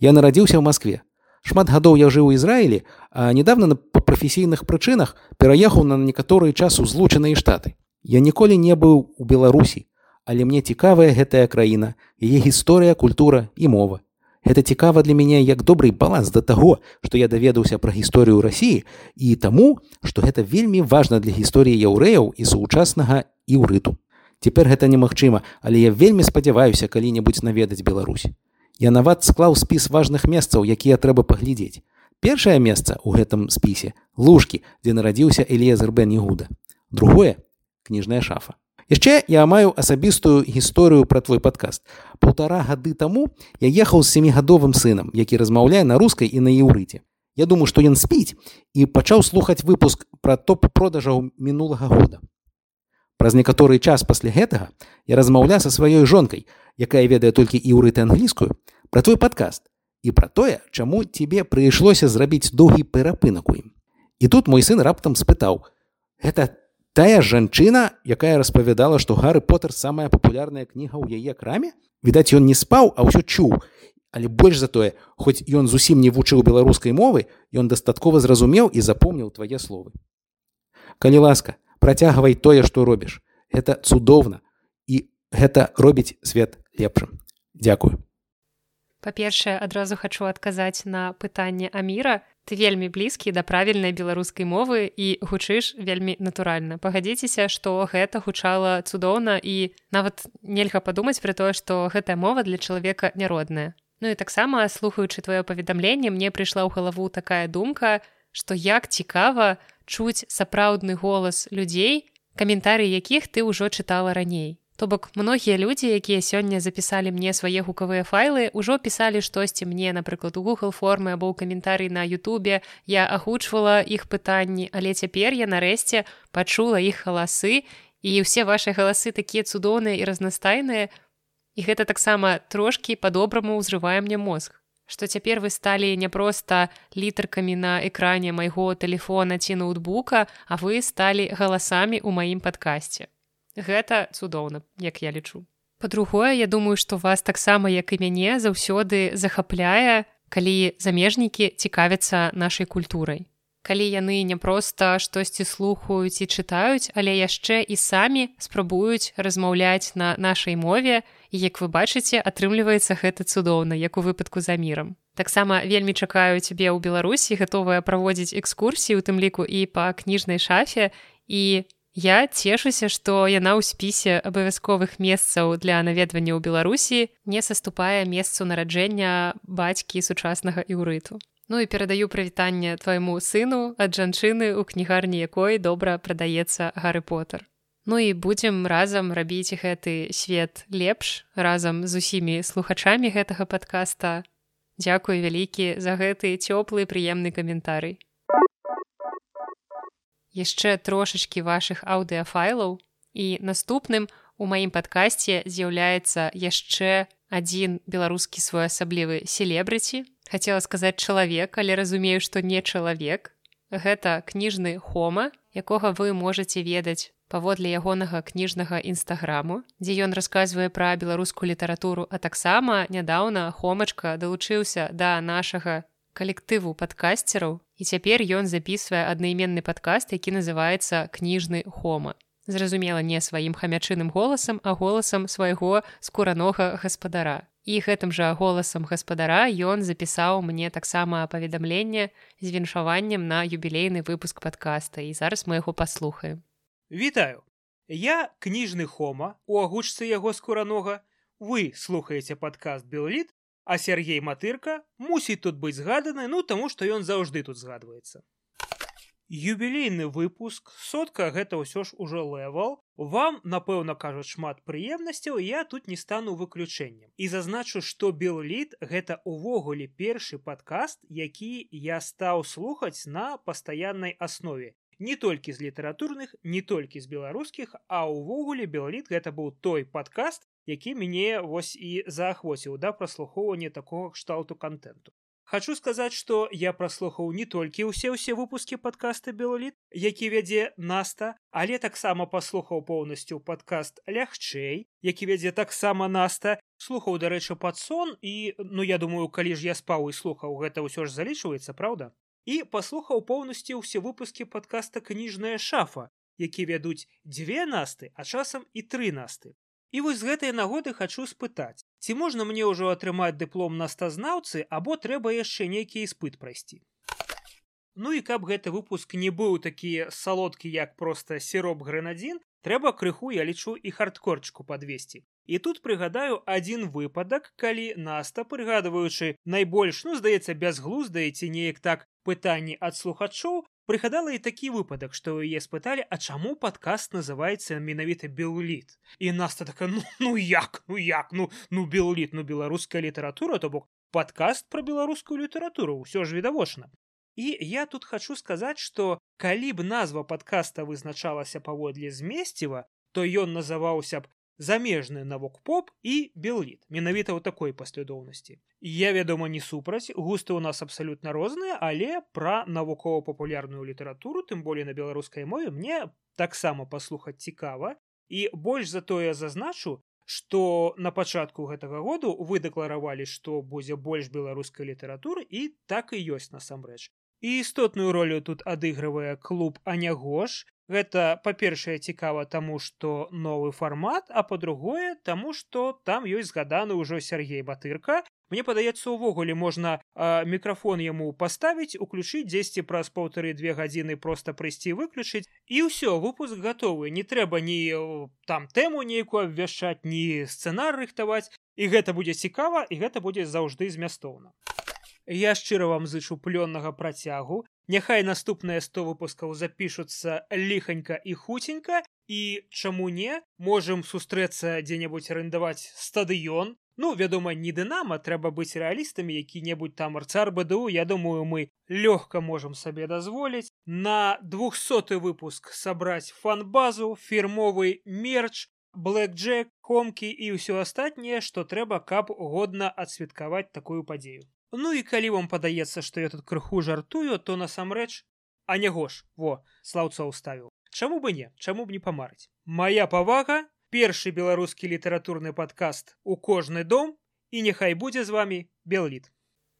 Я нарадзіўся ў Маскве. Шмат гадоў я жыў у Ізраілі, а недавно па прафесійных прычынах пераехаў на некаторы час у злучаныя штаты. Я ніколі не быў у Беларусі, але мне цікавая гэтая краіна, яе гісторыя, культура і мова. Гэта цікава для мяне як добрый баланс да таго, што я даведаўся пра гісторыю рассіі і таму, што гэта вельмі важна для гісторыі яўрэяў і сучаснага іўрыту. Цяпер гэта немагчыма, але я вельмі спадзяваюся калі-небудзь наведаць Беларусь. Я нават склаў спіс важных месцаў, якія трэба паглядзець. Першае месца ў гэтым спісе лужкі, дзе нарадзіўся Элезер Бен Ігуда. Другое кніжная шафа. Яшчэ я маю асабістую гісторыю пра твой падкаст. Паўтара гады таму я ехаў з семігадовым сынам, які размаўляе на рускай і на еўрыце. Я думаю, што ён спіць і пачаў слухаць выпуск пра топ продажаў мінулага года. Праз некаторы час пасля гэтага я размаўля са сваёй жонкай, якая ведае толькі іўрыты англійскую, пра твой падкаст і пра тое, чаму цябе прыйшлося зрабіць доўгі перапынак у ім. І тут мой сын раптам спытаў: « Гэта тая жанчына, якая распавядала, што Гары Потер самая папулярная кніга ў яе краме. Відаць, ён не спаў, а ўсё чуў. Але больш за тое, хоць ён зусім не вучыў беларускай мовы, ён дастаткова зразумеў і запомніў твае словы. Калі ласка, працягвай тое, што робіш. Гэта цудоўна і гэта робіць свет лепшым. Дзякую. Па-першае, адразу хачу адказаць на пытанне Аміра. Ты вельмі блізкі да правільнай беларускай мовы і гучыш вельмі натуральна. Пагадзіцеся, што гэта гучала цудоўна і нават нельга падумаць пра тое, што гэтая мова для чалавека няродная. Ну і таксама слухаючы твоё паведамленне мне прыйшла ў галаву такая думка што як цікава чуць сапраўдны голас людзей каментары якіх ты ўжо чытала раней То бок многія людзі якія сёння запісалі мне свае гукавыя файлы ўжо пісалі штосьці мне напрыклад у google формы або ў каментарый на Ютубе. Я агучвала іх пытанні але цяпер я нарэшце пачула іх галасы і ўсе ваши галасы такія цудоўныя і разнастайныя і гэта таксама трошкі по-добраму ўзрывае мне мозг. Што цяпер вы сталі не проста літаркамі на экране майго телефона ці ноутбука а вы сталі галасамі ў маім падкасці гэта цудоўна як я лічу. По-другое я думаю что вас таксама як і мяне заўсёды захапляе калі замежнікі цікавяцца нашай культурай. Калі яны не проста штосьці слухаюць і чытаюць але яшчэ і самі спрабуюць размаўляць на нашай мове і як вы бачыце атрымліваецца гэта цудоўна як у выпадку за мірам таксама вельмі чакаю цябе ў беларусі гатовая праводзіць экскурсіі у тым ліку і па кніжнай шафе і Я цешуся, што яна ў спісе абавязковых месцаў для наведвання ў Беларусі не саступае месцу нараджэння бацькі сучаснага іўрыту. Ну і перадаю прывітанне твайму сыну ад жанчыны ў кнігарні якой добра прадаецца Гары Потер. Ну і будзем разам рабіць гэты свет лепш разам з усімі слухачамі гэтага падкаста. Дзякуй вялікі за гэты цёплы прыемны каментарый яшчэ трошачкі вашых аўдыафайлаў і наступным у маім падкасці з'яўляецца яшчэ адзін беларускі своеасаблівы селебрыці. Хацела сказаць чалавек але разумею што не чалавек. Гэта кніжны хома якога вы можете ведаць паводле ягонага кніжнага нстаграму дзе ён расказвае пра беларускую літаратуру а таксама нядаўна хомачка далучыўся да нашага калектыву падкасцераў і цяпер ён запісвае аднайменны падкаст які называецца кніжны хома зразумела не сваім хамячыным голасам а голасам свайго скуранога гаспадара і гэтым жа голасам гаспадара ён запісаў мне таксама паведамленне з віншаваннем на юбілейны выпуск падкаста і зараз мы яго паслухаем. Вітаю! Я кніжны хома у агучцы яго скуранога. Вы слухаеце падкаст белліт А Сергей Матырка мусіць тут быць згаданы, ну таму што ён заўжды тут згадваецца. Юбілейны выпуск сотка гэта ўсё ж ужо левел. Вам, напэўна, кажуць шмат прыемнасцяў, я тут не стану выключэннем. І зазначу, што Белліт гэта ўвогуле першы падкаст, які я стаў слухаць на пастаяннай аснове. Не толькі з літаратурных, не толькі з беларускіх, а ўвогуле Белліт гэта быў той падкаст, які мяне вось і заахвоціў да праслухоўвання такога кшталту контенту Хачу сказаць што я праслухаў не толькі ўсе ўсе выпускі падкаста белаліт які вядзе наста але таксама паслухаў поўнасцю падкаст лягчэй які вядзе таксама наста слухаў дарэчы пад сон і ну я думаю калі ж я спаў і слухаў гэта ўсё ж залічваецца праўда? І паслухаў поўнасцю ўсе выпускі падкаста кніжная шафа які вядуць дзве насты а часам і тры насты І вось з гэтай нагоды хачу спытаць, ці можна мне ўжо атрымаць дыплом настазнаўцы або трэба яшчэ нейкі іспыт прайсці. Ну і каб гэты выпуск не быў такі салодкі, як проста сіроп грэнадзін, трэба крыху я лічу і хардкорчку падвесці. І тут прыгадаю адзін выпадак, калі наста прыгадваючы найбольш ну здаецца бязглузда ці неяк так пытанні ад слухачоў прыгадала і такі выпадак што яе спыталі а чаму падкаст называецца менавіта белліт і нас така ну, ну як ну як ну ну белліт ну беларуская літаратура то бок падкаст пра беларускую літаратуру ўсё ж відавочна і я тут хочу сказаць што калі б назва падкаста вызначалася паводле змесціва то ён называўся б замежны навок-поп і белліт менавіта ў такой паслядоўнасці я вядома не супраць густы ў нас абсалютна розныя але пра навукова-папулярную літаратуру тым болей на беларускай мове мне таксама паслухаць цікава і больш за тое зазначу што на пачатку гэтага году вы дэкларавалі што будзе больш беларускай літаратуры і так і ёсць насамрэч. І істотную ролю тут адыгрывае клуб анягош гэта па-першае цікава таму што новы фармат а по-другое таму што там ёсць згаданы ўжо Сергей батырка. Мне падаецца увогуле можна э, мікрафон яму паставіць уключыць дзесьці праз паўтары две гадзіны просто прыйсці выключыць. І ўсё выпуск гатовы. Не трэба ні там тэму нейкую абвяшчаць ні сцэнар рыхтаваць. І гэта будзе цікава і гэта будзе заўжды змястоўна. Я шчыра вам зычу плённага працягу Няхай наступныя 100 выпускаў запішуцца ліханька і хуценька і чаму не можемм сустрэцца дзе-небудзь арендаваць стадыён. Ну вядома не дынама трэба быць рэалістамі які-небудзь там арцар бДУ Я думаю мы лёгка можам сабе дазволіць на 200 выпуск сабраць фан-базу фірмовы мерч блэкджек комкі і ўсё астатняе што трэба каб годна адсвяткаваць такую падзею Ну і калі вам падаецца што я тут крыху жартую то насамрэч а не гош во слаўца ўставіў Чаму бы не чаму б не памарыць. Мая павага першы беларускі літаратурны падкаст у кожны дом і няхай будзе з вами белліт.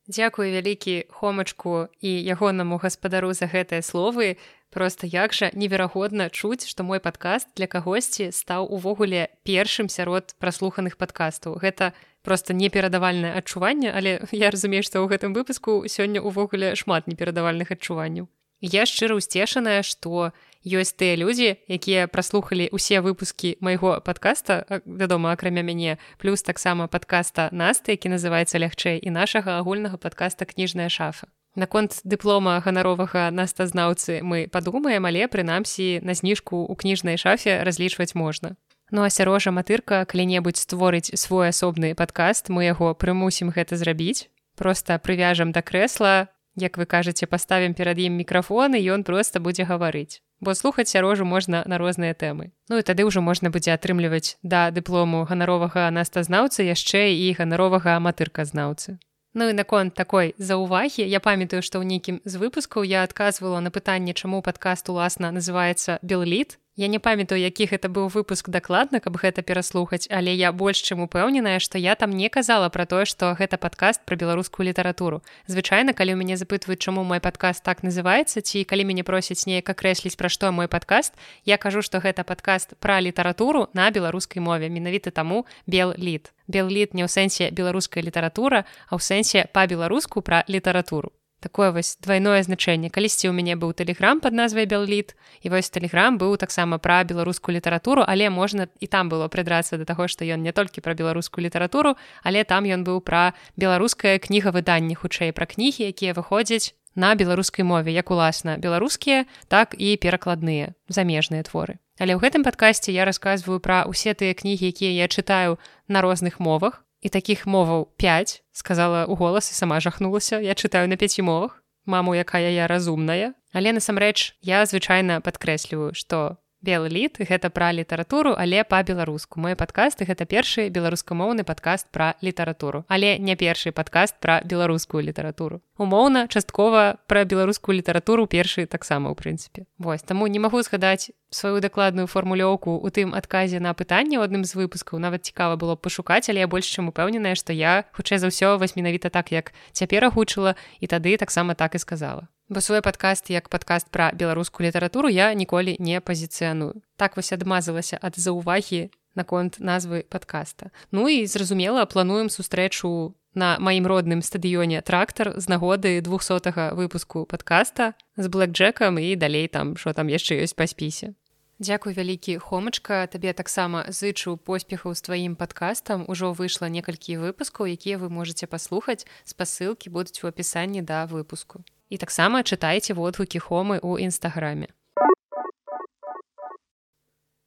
Дзякую вялікі хомачку і ягонаму гаспадару за гэтыя словы. Просто як жа неверагодна чуць што мой падкаст для кагосьці стаў увогуле першым сярод праслуханых падкастаў. Гэта просто неперадавальнае адчуванне але я разумею што ў гэтым выпуску сёння ўвогуле шмат неперадавальных адчуванняў. Я шчыра ўсцешаная што ёсць тыя людзі якія праслухалі ўсе выпускі майго подкаста вядома акрамя мяне плюс таксама подкаста насты які называется лягчэй і нашага агульнага подкаста кніжная шафа наконт дыплома ганаровага настазнаўцы мы падумаем але прынамсі на зніжку ў кніжнай шафе разлічваць можна Ну а сярожа матырка калі-небудзь створыць свой асобны падкаст мы яго прымусім гэта зрабіць. Просто прывяжам да крэсла як вы кажаце паставім перад ім мікрафон і ён проста будзе гаварыць. Бо слухаць сярожу можна на розныя тэмы. Ну і тады ўжо можна будзе атрымліваць да дыплому ганаровага настазнаўцы яшчэ і ганаровага аматырказнаўцы Ну і наконт такой заўвагі я памятаю што ў нейкім з выпускаў я адказвала на пытанне чаму падкаст уласна называется белліт Я не памятаю які гэта быў выпуск дакладна каб гэта пераслухаць але я больш чым упэўненая што я там не казала пра тое што гэта падкаст пра беларускую літаратуру. Звычайна калі ў мяне запытваюць чаму мой падкаст так называется ці калі мяне просяць неяк акрэсліць пра што мой падкаст я кажу што гэта падкаст пра літаратуру на беларускай мове менавіта таму бел лід бел лід не ў сэнсе беларуская літаратура а ў сэнсе па-беларуску пра літаратуру такое вось двойное значэнне калісьці ў мяне быў тэлеграм под назвай белліт і вось тэлеграм быў таксама пра беларускую літаратуру але можна і там было прыдрацца да таго што ён не толькі пра беларускую літаратуру але там ён быў пра беларускае кніга выданне хутчэй пра кнігі якія выходзяць на беларускай мове як уласна беларускія так і перакладныя замежныя творы. Але ў гэтым падкасці я расказваю пра ўсе тыя кнігі якія я чытаю на розных мовах і таких моваў 5 сказала у голас і сама жахнулася. Я чытаю на пяці мовах. Маму якая я разумная. Але насамрэч я звычайна падкрэсліваю што белы лід гэта пра літаратуру але па-беларуску. Мой падкаст гэта першы беларускамоўны падкаст пра літаратуру але не першы падкаст пра беларускую літаратуру. Умоўна часткова пра беларускую літаратуру першы таксама ў прынцыпе. Вось таму не магу згадаць сваю дакладную фармулёўку у тым адказе на пытанне ў адным з выпускаў. Нават цікава было пашукаць але я больш чым упэўненая што я хутчэй за ўсё вось менавіта так як цяпер агучыла і тады таксама так і сказала Бо свой падкаст як падкаст пра беларускую літаратуру я ніколі не пазіцыяную. Так вось адмазалася ад заўвагі наконт назвы падкаста. Ну і зразумела, плануем сустрэчу на маім родным стадыёне трактар з нагоды двухсотага выпуску падкаста з блэкджекам і далей там, што там яшчэ ёсць па спісе. Дзякуй вялікі хомачка табе таксама зычу поспехаў з тваім падкастам ужо выйшла некалькі выпускаў якія вы можете паслухаць спасылкі будуць у апісанні да выпуску і таксама чытайце водгукі хомы ў нстаграме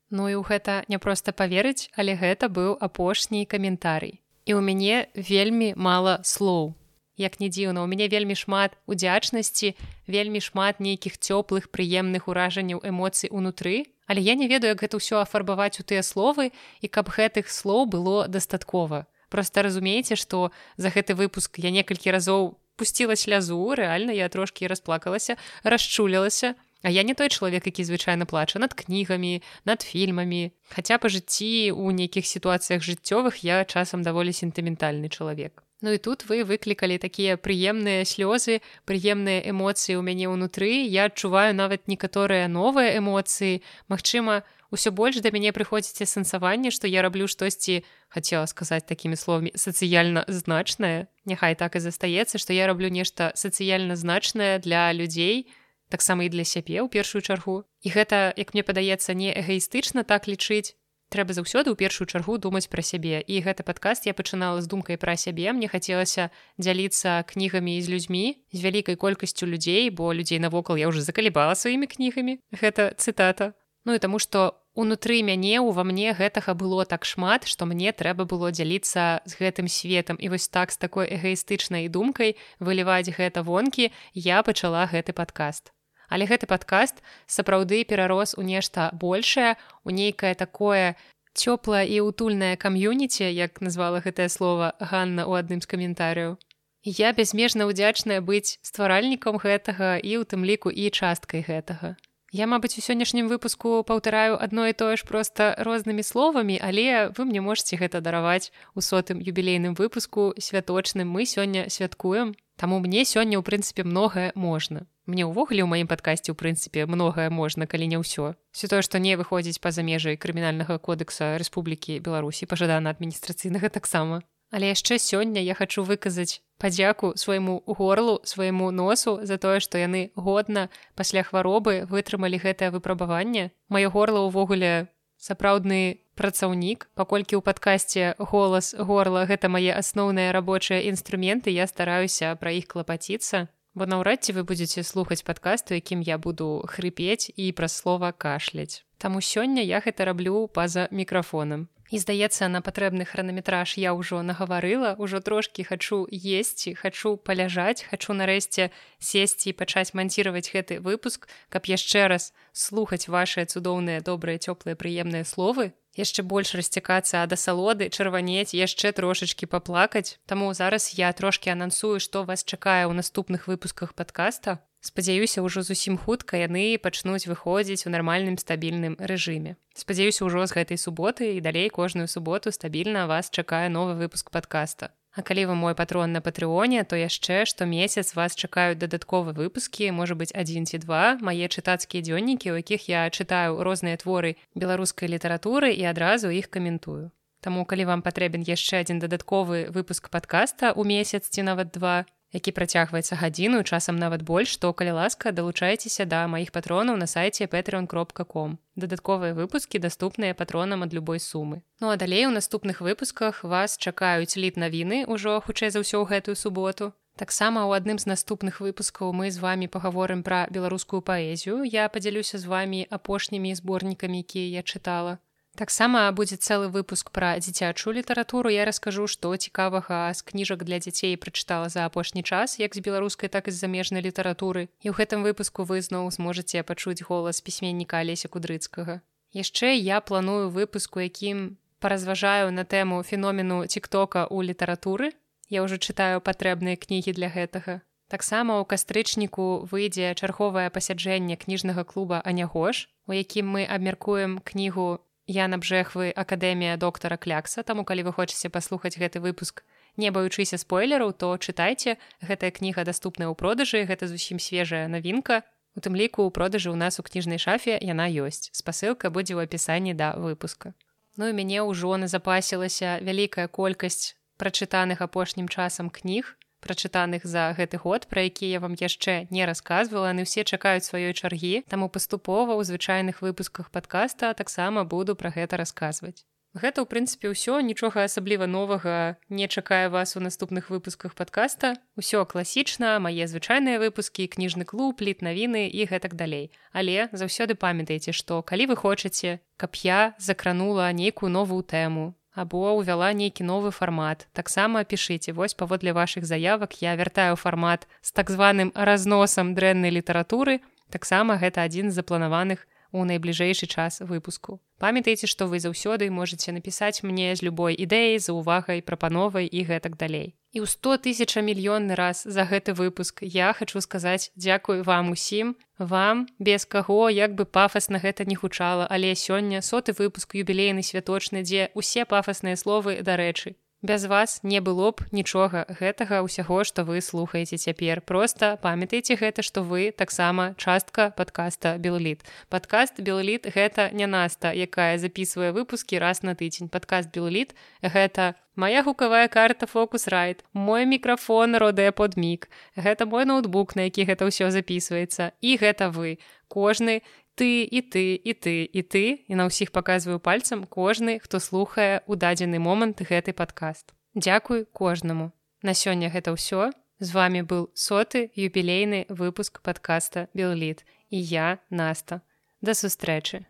Ну і ў гэта не проста паверыць але гэта быў апошні каментарый. І ў мяне вельмі мала слоў. Як не дзіўна у мяне вельмі шмат удзячнасці вельмі шмат нейкіх цёплых прыемных уражанняў эмоцый унутры але я не ведаю як гэта ўсё афарбаваць у тыя словы і каб гэтых слоў было дастаткова. Просто разумееце што за гэты выпуск я некалькі разоў пусціла слязу рэальна я трошки расплакалася расчулілася А я не той чалавек які звычайна плача над кнігамі над фільмамі. Хаця па жыцці у нейкіх сітуацыях жыццёвых я часам даволі сентыментальны чалавек. Ну і тут вы выклікалі такія прыемныя слёзы прыемныя эмоцыі ў мяне ўнутры. Я адчуваю нават некаторыя новыя эмоцыі. Магчыма ўсё больш да мяне прыходзіць сэнсаванне што я раблю штосьці хацела сказаць такімі словамі сацыяльна значнае Няхай так і застаецца што я раблю нешта сацыяльна значнае для людзей таксама і для сябе ў першую чаргу. І гэта як мне падаецца не эгоістычна так лічыць. Трэба заўсёды ў першую чаргу думаць пра сябе. І гэты падкаст я пачынала з думкай пра сябе. Мне хацелася дзяліцца кнігамі з людзьмі з вялікай колькасцю людзей бо людзей навокал я уже закалібала сваімі кнігамі. Гэта цытата Ну і таму што унутры мяне ува мне гэтага было так шмат што мне трэба было дзяліцца з гэтым светам. І вось так з такой эгоістычнай думкай выліваць гэта вонкі я пачала гэты падкаст. Але гэты падкаст сапраўды перарос у нешта большее у нейкае такое цёплае і утульнае кам'юніці як назвала гэтае слово Ганна ў адным з каментарыяў. Я бязмежна ўдзячная быць стваральнікам гэтага і ў тым ліку і часткай гэтага Я, мабыць, у сённяшнім выпуску паўтараю адно і тое ж проста рознымі словамі, але вы мне можете гэта дараваць у сотым юбілейным выпуску святочным мы сёння святкуем. Таму мне сёння ў прынцыпе многае можна. Мне ўвогуле ў маім падкасці ў прынцыпе многае можна, калі не ўсё. Все тое, што не выходзіць па-за межай крымінальнага кодекса Рэспублікі Беларусі пажадана адміністрацыйнага таксама. Але яшчэ сёння я хачу выказаць падзяку свайму горлу свайму носу за тое што яны годна пасля хваробы вытрымалі гэтае выпрабаванне. Маё горло ўвогуле сапраўдны працаўнік. Паколькі ў падкасці голас горла гэта мае асноўныя рабочыя інструменты я стараюся пра іх клапаціцца. Бо наўрад ці вы будетеце слухаць падкасту якім я буду хрыпець і праз слова кашляць. Таму сёння я гэта раблю па-за мікрафонам І здаецца, на патрэбны хранаметраж я ўжо нагаварыла, ужо трошкі хачу есці, хачу паляжаць, хачу нарэшце сесці і пачаць манціраваць гэты выпуск, каб яшчэ раз слухаць вашыя цудоўныя добрыя цёплыя прыемныя словы. яшчэ больш расцікацца ад асалоды, чырванець, яшчэ трошачкі паплакаць. Таму зараз я трошкі анансую, што вас чакае ў наступных выпусках падкаста спадзяюся ўжо зусім хутка яны пачнуць выходзіць у нармальным стабільным рэжыме. Спадзяюся ўжо з гэтай суботы і далей кожную суботу стабільна вас чакае новы выпуск подкаста А калі вы мой патрон на патрыоне то яшчэ што месяц вас чакаюць дадатковы выпускі можа быть адзін ці два мае чытацкія дзённікі у якіх я чытаю розныя творы беларускай літаратуры і адразу іх каментую. Таму калі вам патрэбен яшчэ адзін дадатковы выпуск подкаста у месяц ці нават два які працягваецца гадзіну часам нават больш то калі ласка далучайцеся да маіх патронаў на сайце patreon кропка com дадатковыя выпускі даступныя патронам ад любой сумы. Ну а далей у наступных выпусках вас чакаюць ліп навіны ўжо хутчэй за ўсё гэтую суботу. Таксама ў адным з наступных выпускаў мы з вами пагаворым пра беларускую паэзію. Я падзялюся з вами апошнімі зборнікамі якія я чытала Таксама будзе цэлы выпуск пра дзіцячую літаратуру. Я раскажу, што цікавага з кніжак для дзяцей прачытала за апошні час, як з беларускай, так і з замежнай літаратуры. І ў гэтым выпуску вы зноў зможаце пачуць голас пісьменніка Алеся кудрыцкага. Яшчэ я планую выпуску, якім паразважаю на тэму феномену тиктока ў літаратуры. Я ўжо чытаю патрэбныя кнігі для гэтага. Таксама ў кастрычніку выйдзе чарговае пасяджэнне кніжнага клуба Анягош, у якім мы абмяркуем кнігу я на бжэхвы акадэмія доктара клякса таму калі вы хочаце паслухаць гэты выпуск не баючыся спойлераў то чытайце. Гэтая кніга даступная ў продажы гэта зусім свежая навінка. У тым ліку ў продажы ў нас у кніжнай шафе яна ёсць. Спасылка будзе ў апісанні да выпуска Ну і мяне ўжо назапасілася вялікая колькасць прачытаных апошнім часам кніг прачытаных за гэты год пра якія я вам яшчэ не рассказывала яны ўсе чакаюць сваёй чаргі. Таму паступова ў звычайных выпусках подкаста таксама буду пра гэта расказваць. Гэта ў прынцыпе ўсё. Нічога асабліва новага не чакае вас у наступных выпусках подкаста усё класічна мае звычайныя выпускі кніжны клуб літ навіны і гэтак далей. Але заўсёды памятайце што калі вы хочаце каб я закранула нейкую новую тэму або ўвяла нейкі новы фармат. Таксама пішыце вось паводле вашых заявак я вяртаю фармат з так званым разносам дрэннай літаратуры. Таксама гэта адзін з запланаваных у найбліжэйшы час выпуску. Памятайце што вы заўсёды можете напісаць мне з любой ідэяй за увагай прапановай і гэтак далей. І ў 100 тысяча мільённы раз за гэты выпуск я хочу сказаць дзякуй вам усім вам без каго як бы пафасна гэта не гучала але сёння соты выпуск юбілейны святочны дзе усе пафасныя словы дарэчы Без вас не было б нічога гэтага ўсяго, што вы слухаеце цяпер. Проста памятайце гэта, што вы таксама частка падкаста Белліт. Падкаст Белліт гэта не наста, якая записывае выпускі раз на тыдзень. Падкаст Белліт гэта моя гукавая карта фокус-райт, мой мікрафон родэ под мік. Гэта мой ноутбук, на які гэта ўсё записываецца. І гэта вы. Кожны, ты і ты і ты і ты і на ўсіх паказваю пальцам кожны хто слухае ў дадзены момант гэты падкаст Дякуй кожнаму на сёння гэта ўсё з вами быў соты юбілейны выпуск падкаста белліт і я наста. Да сустрэчы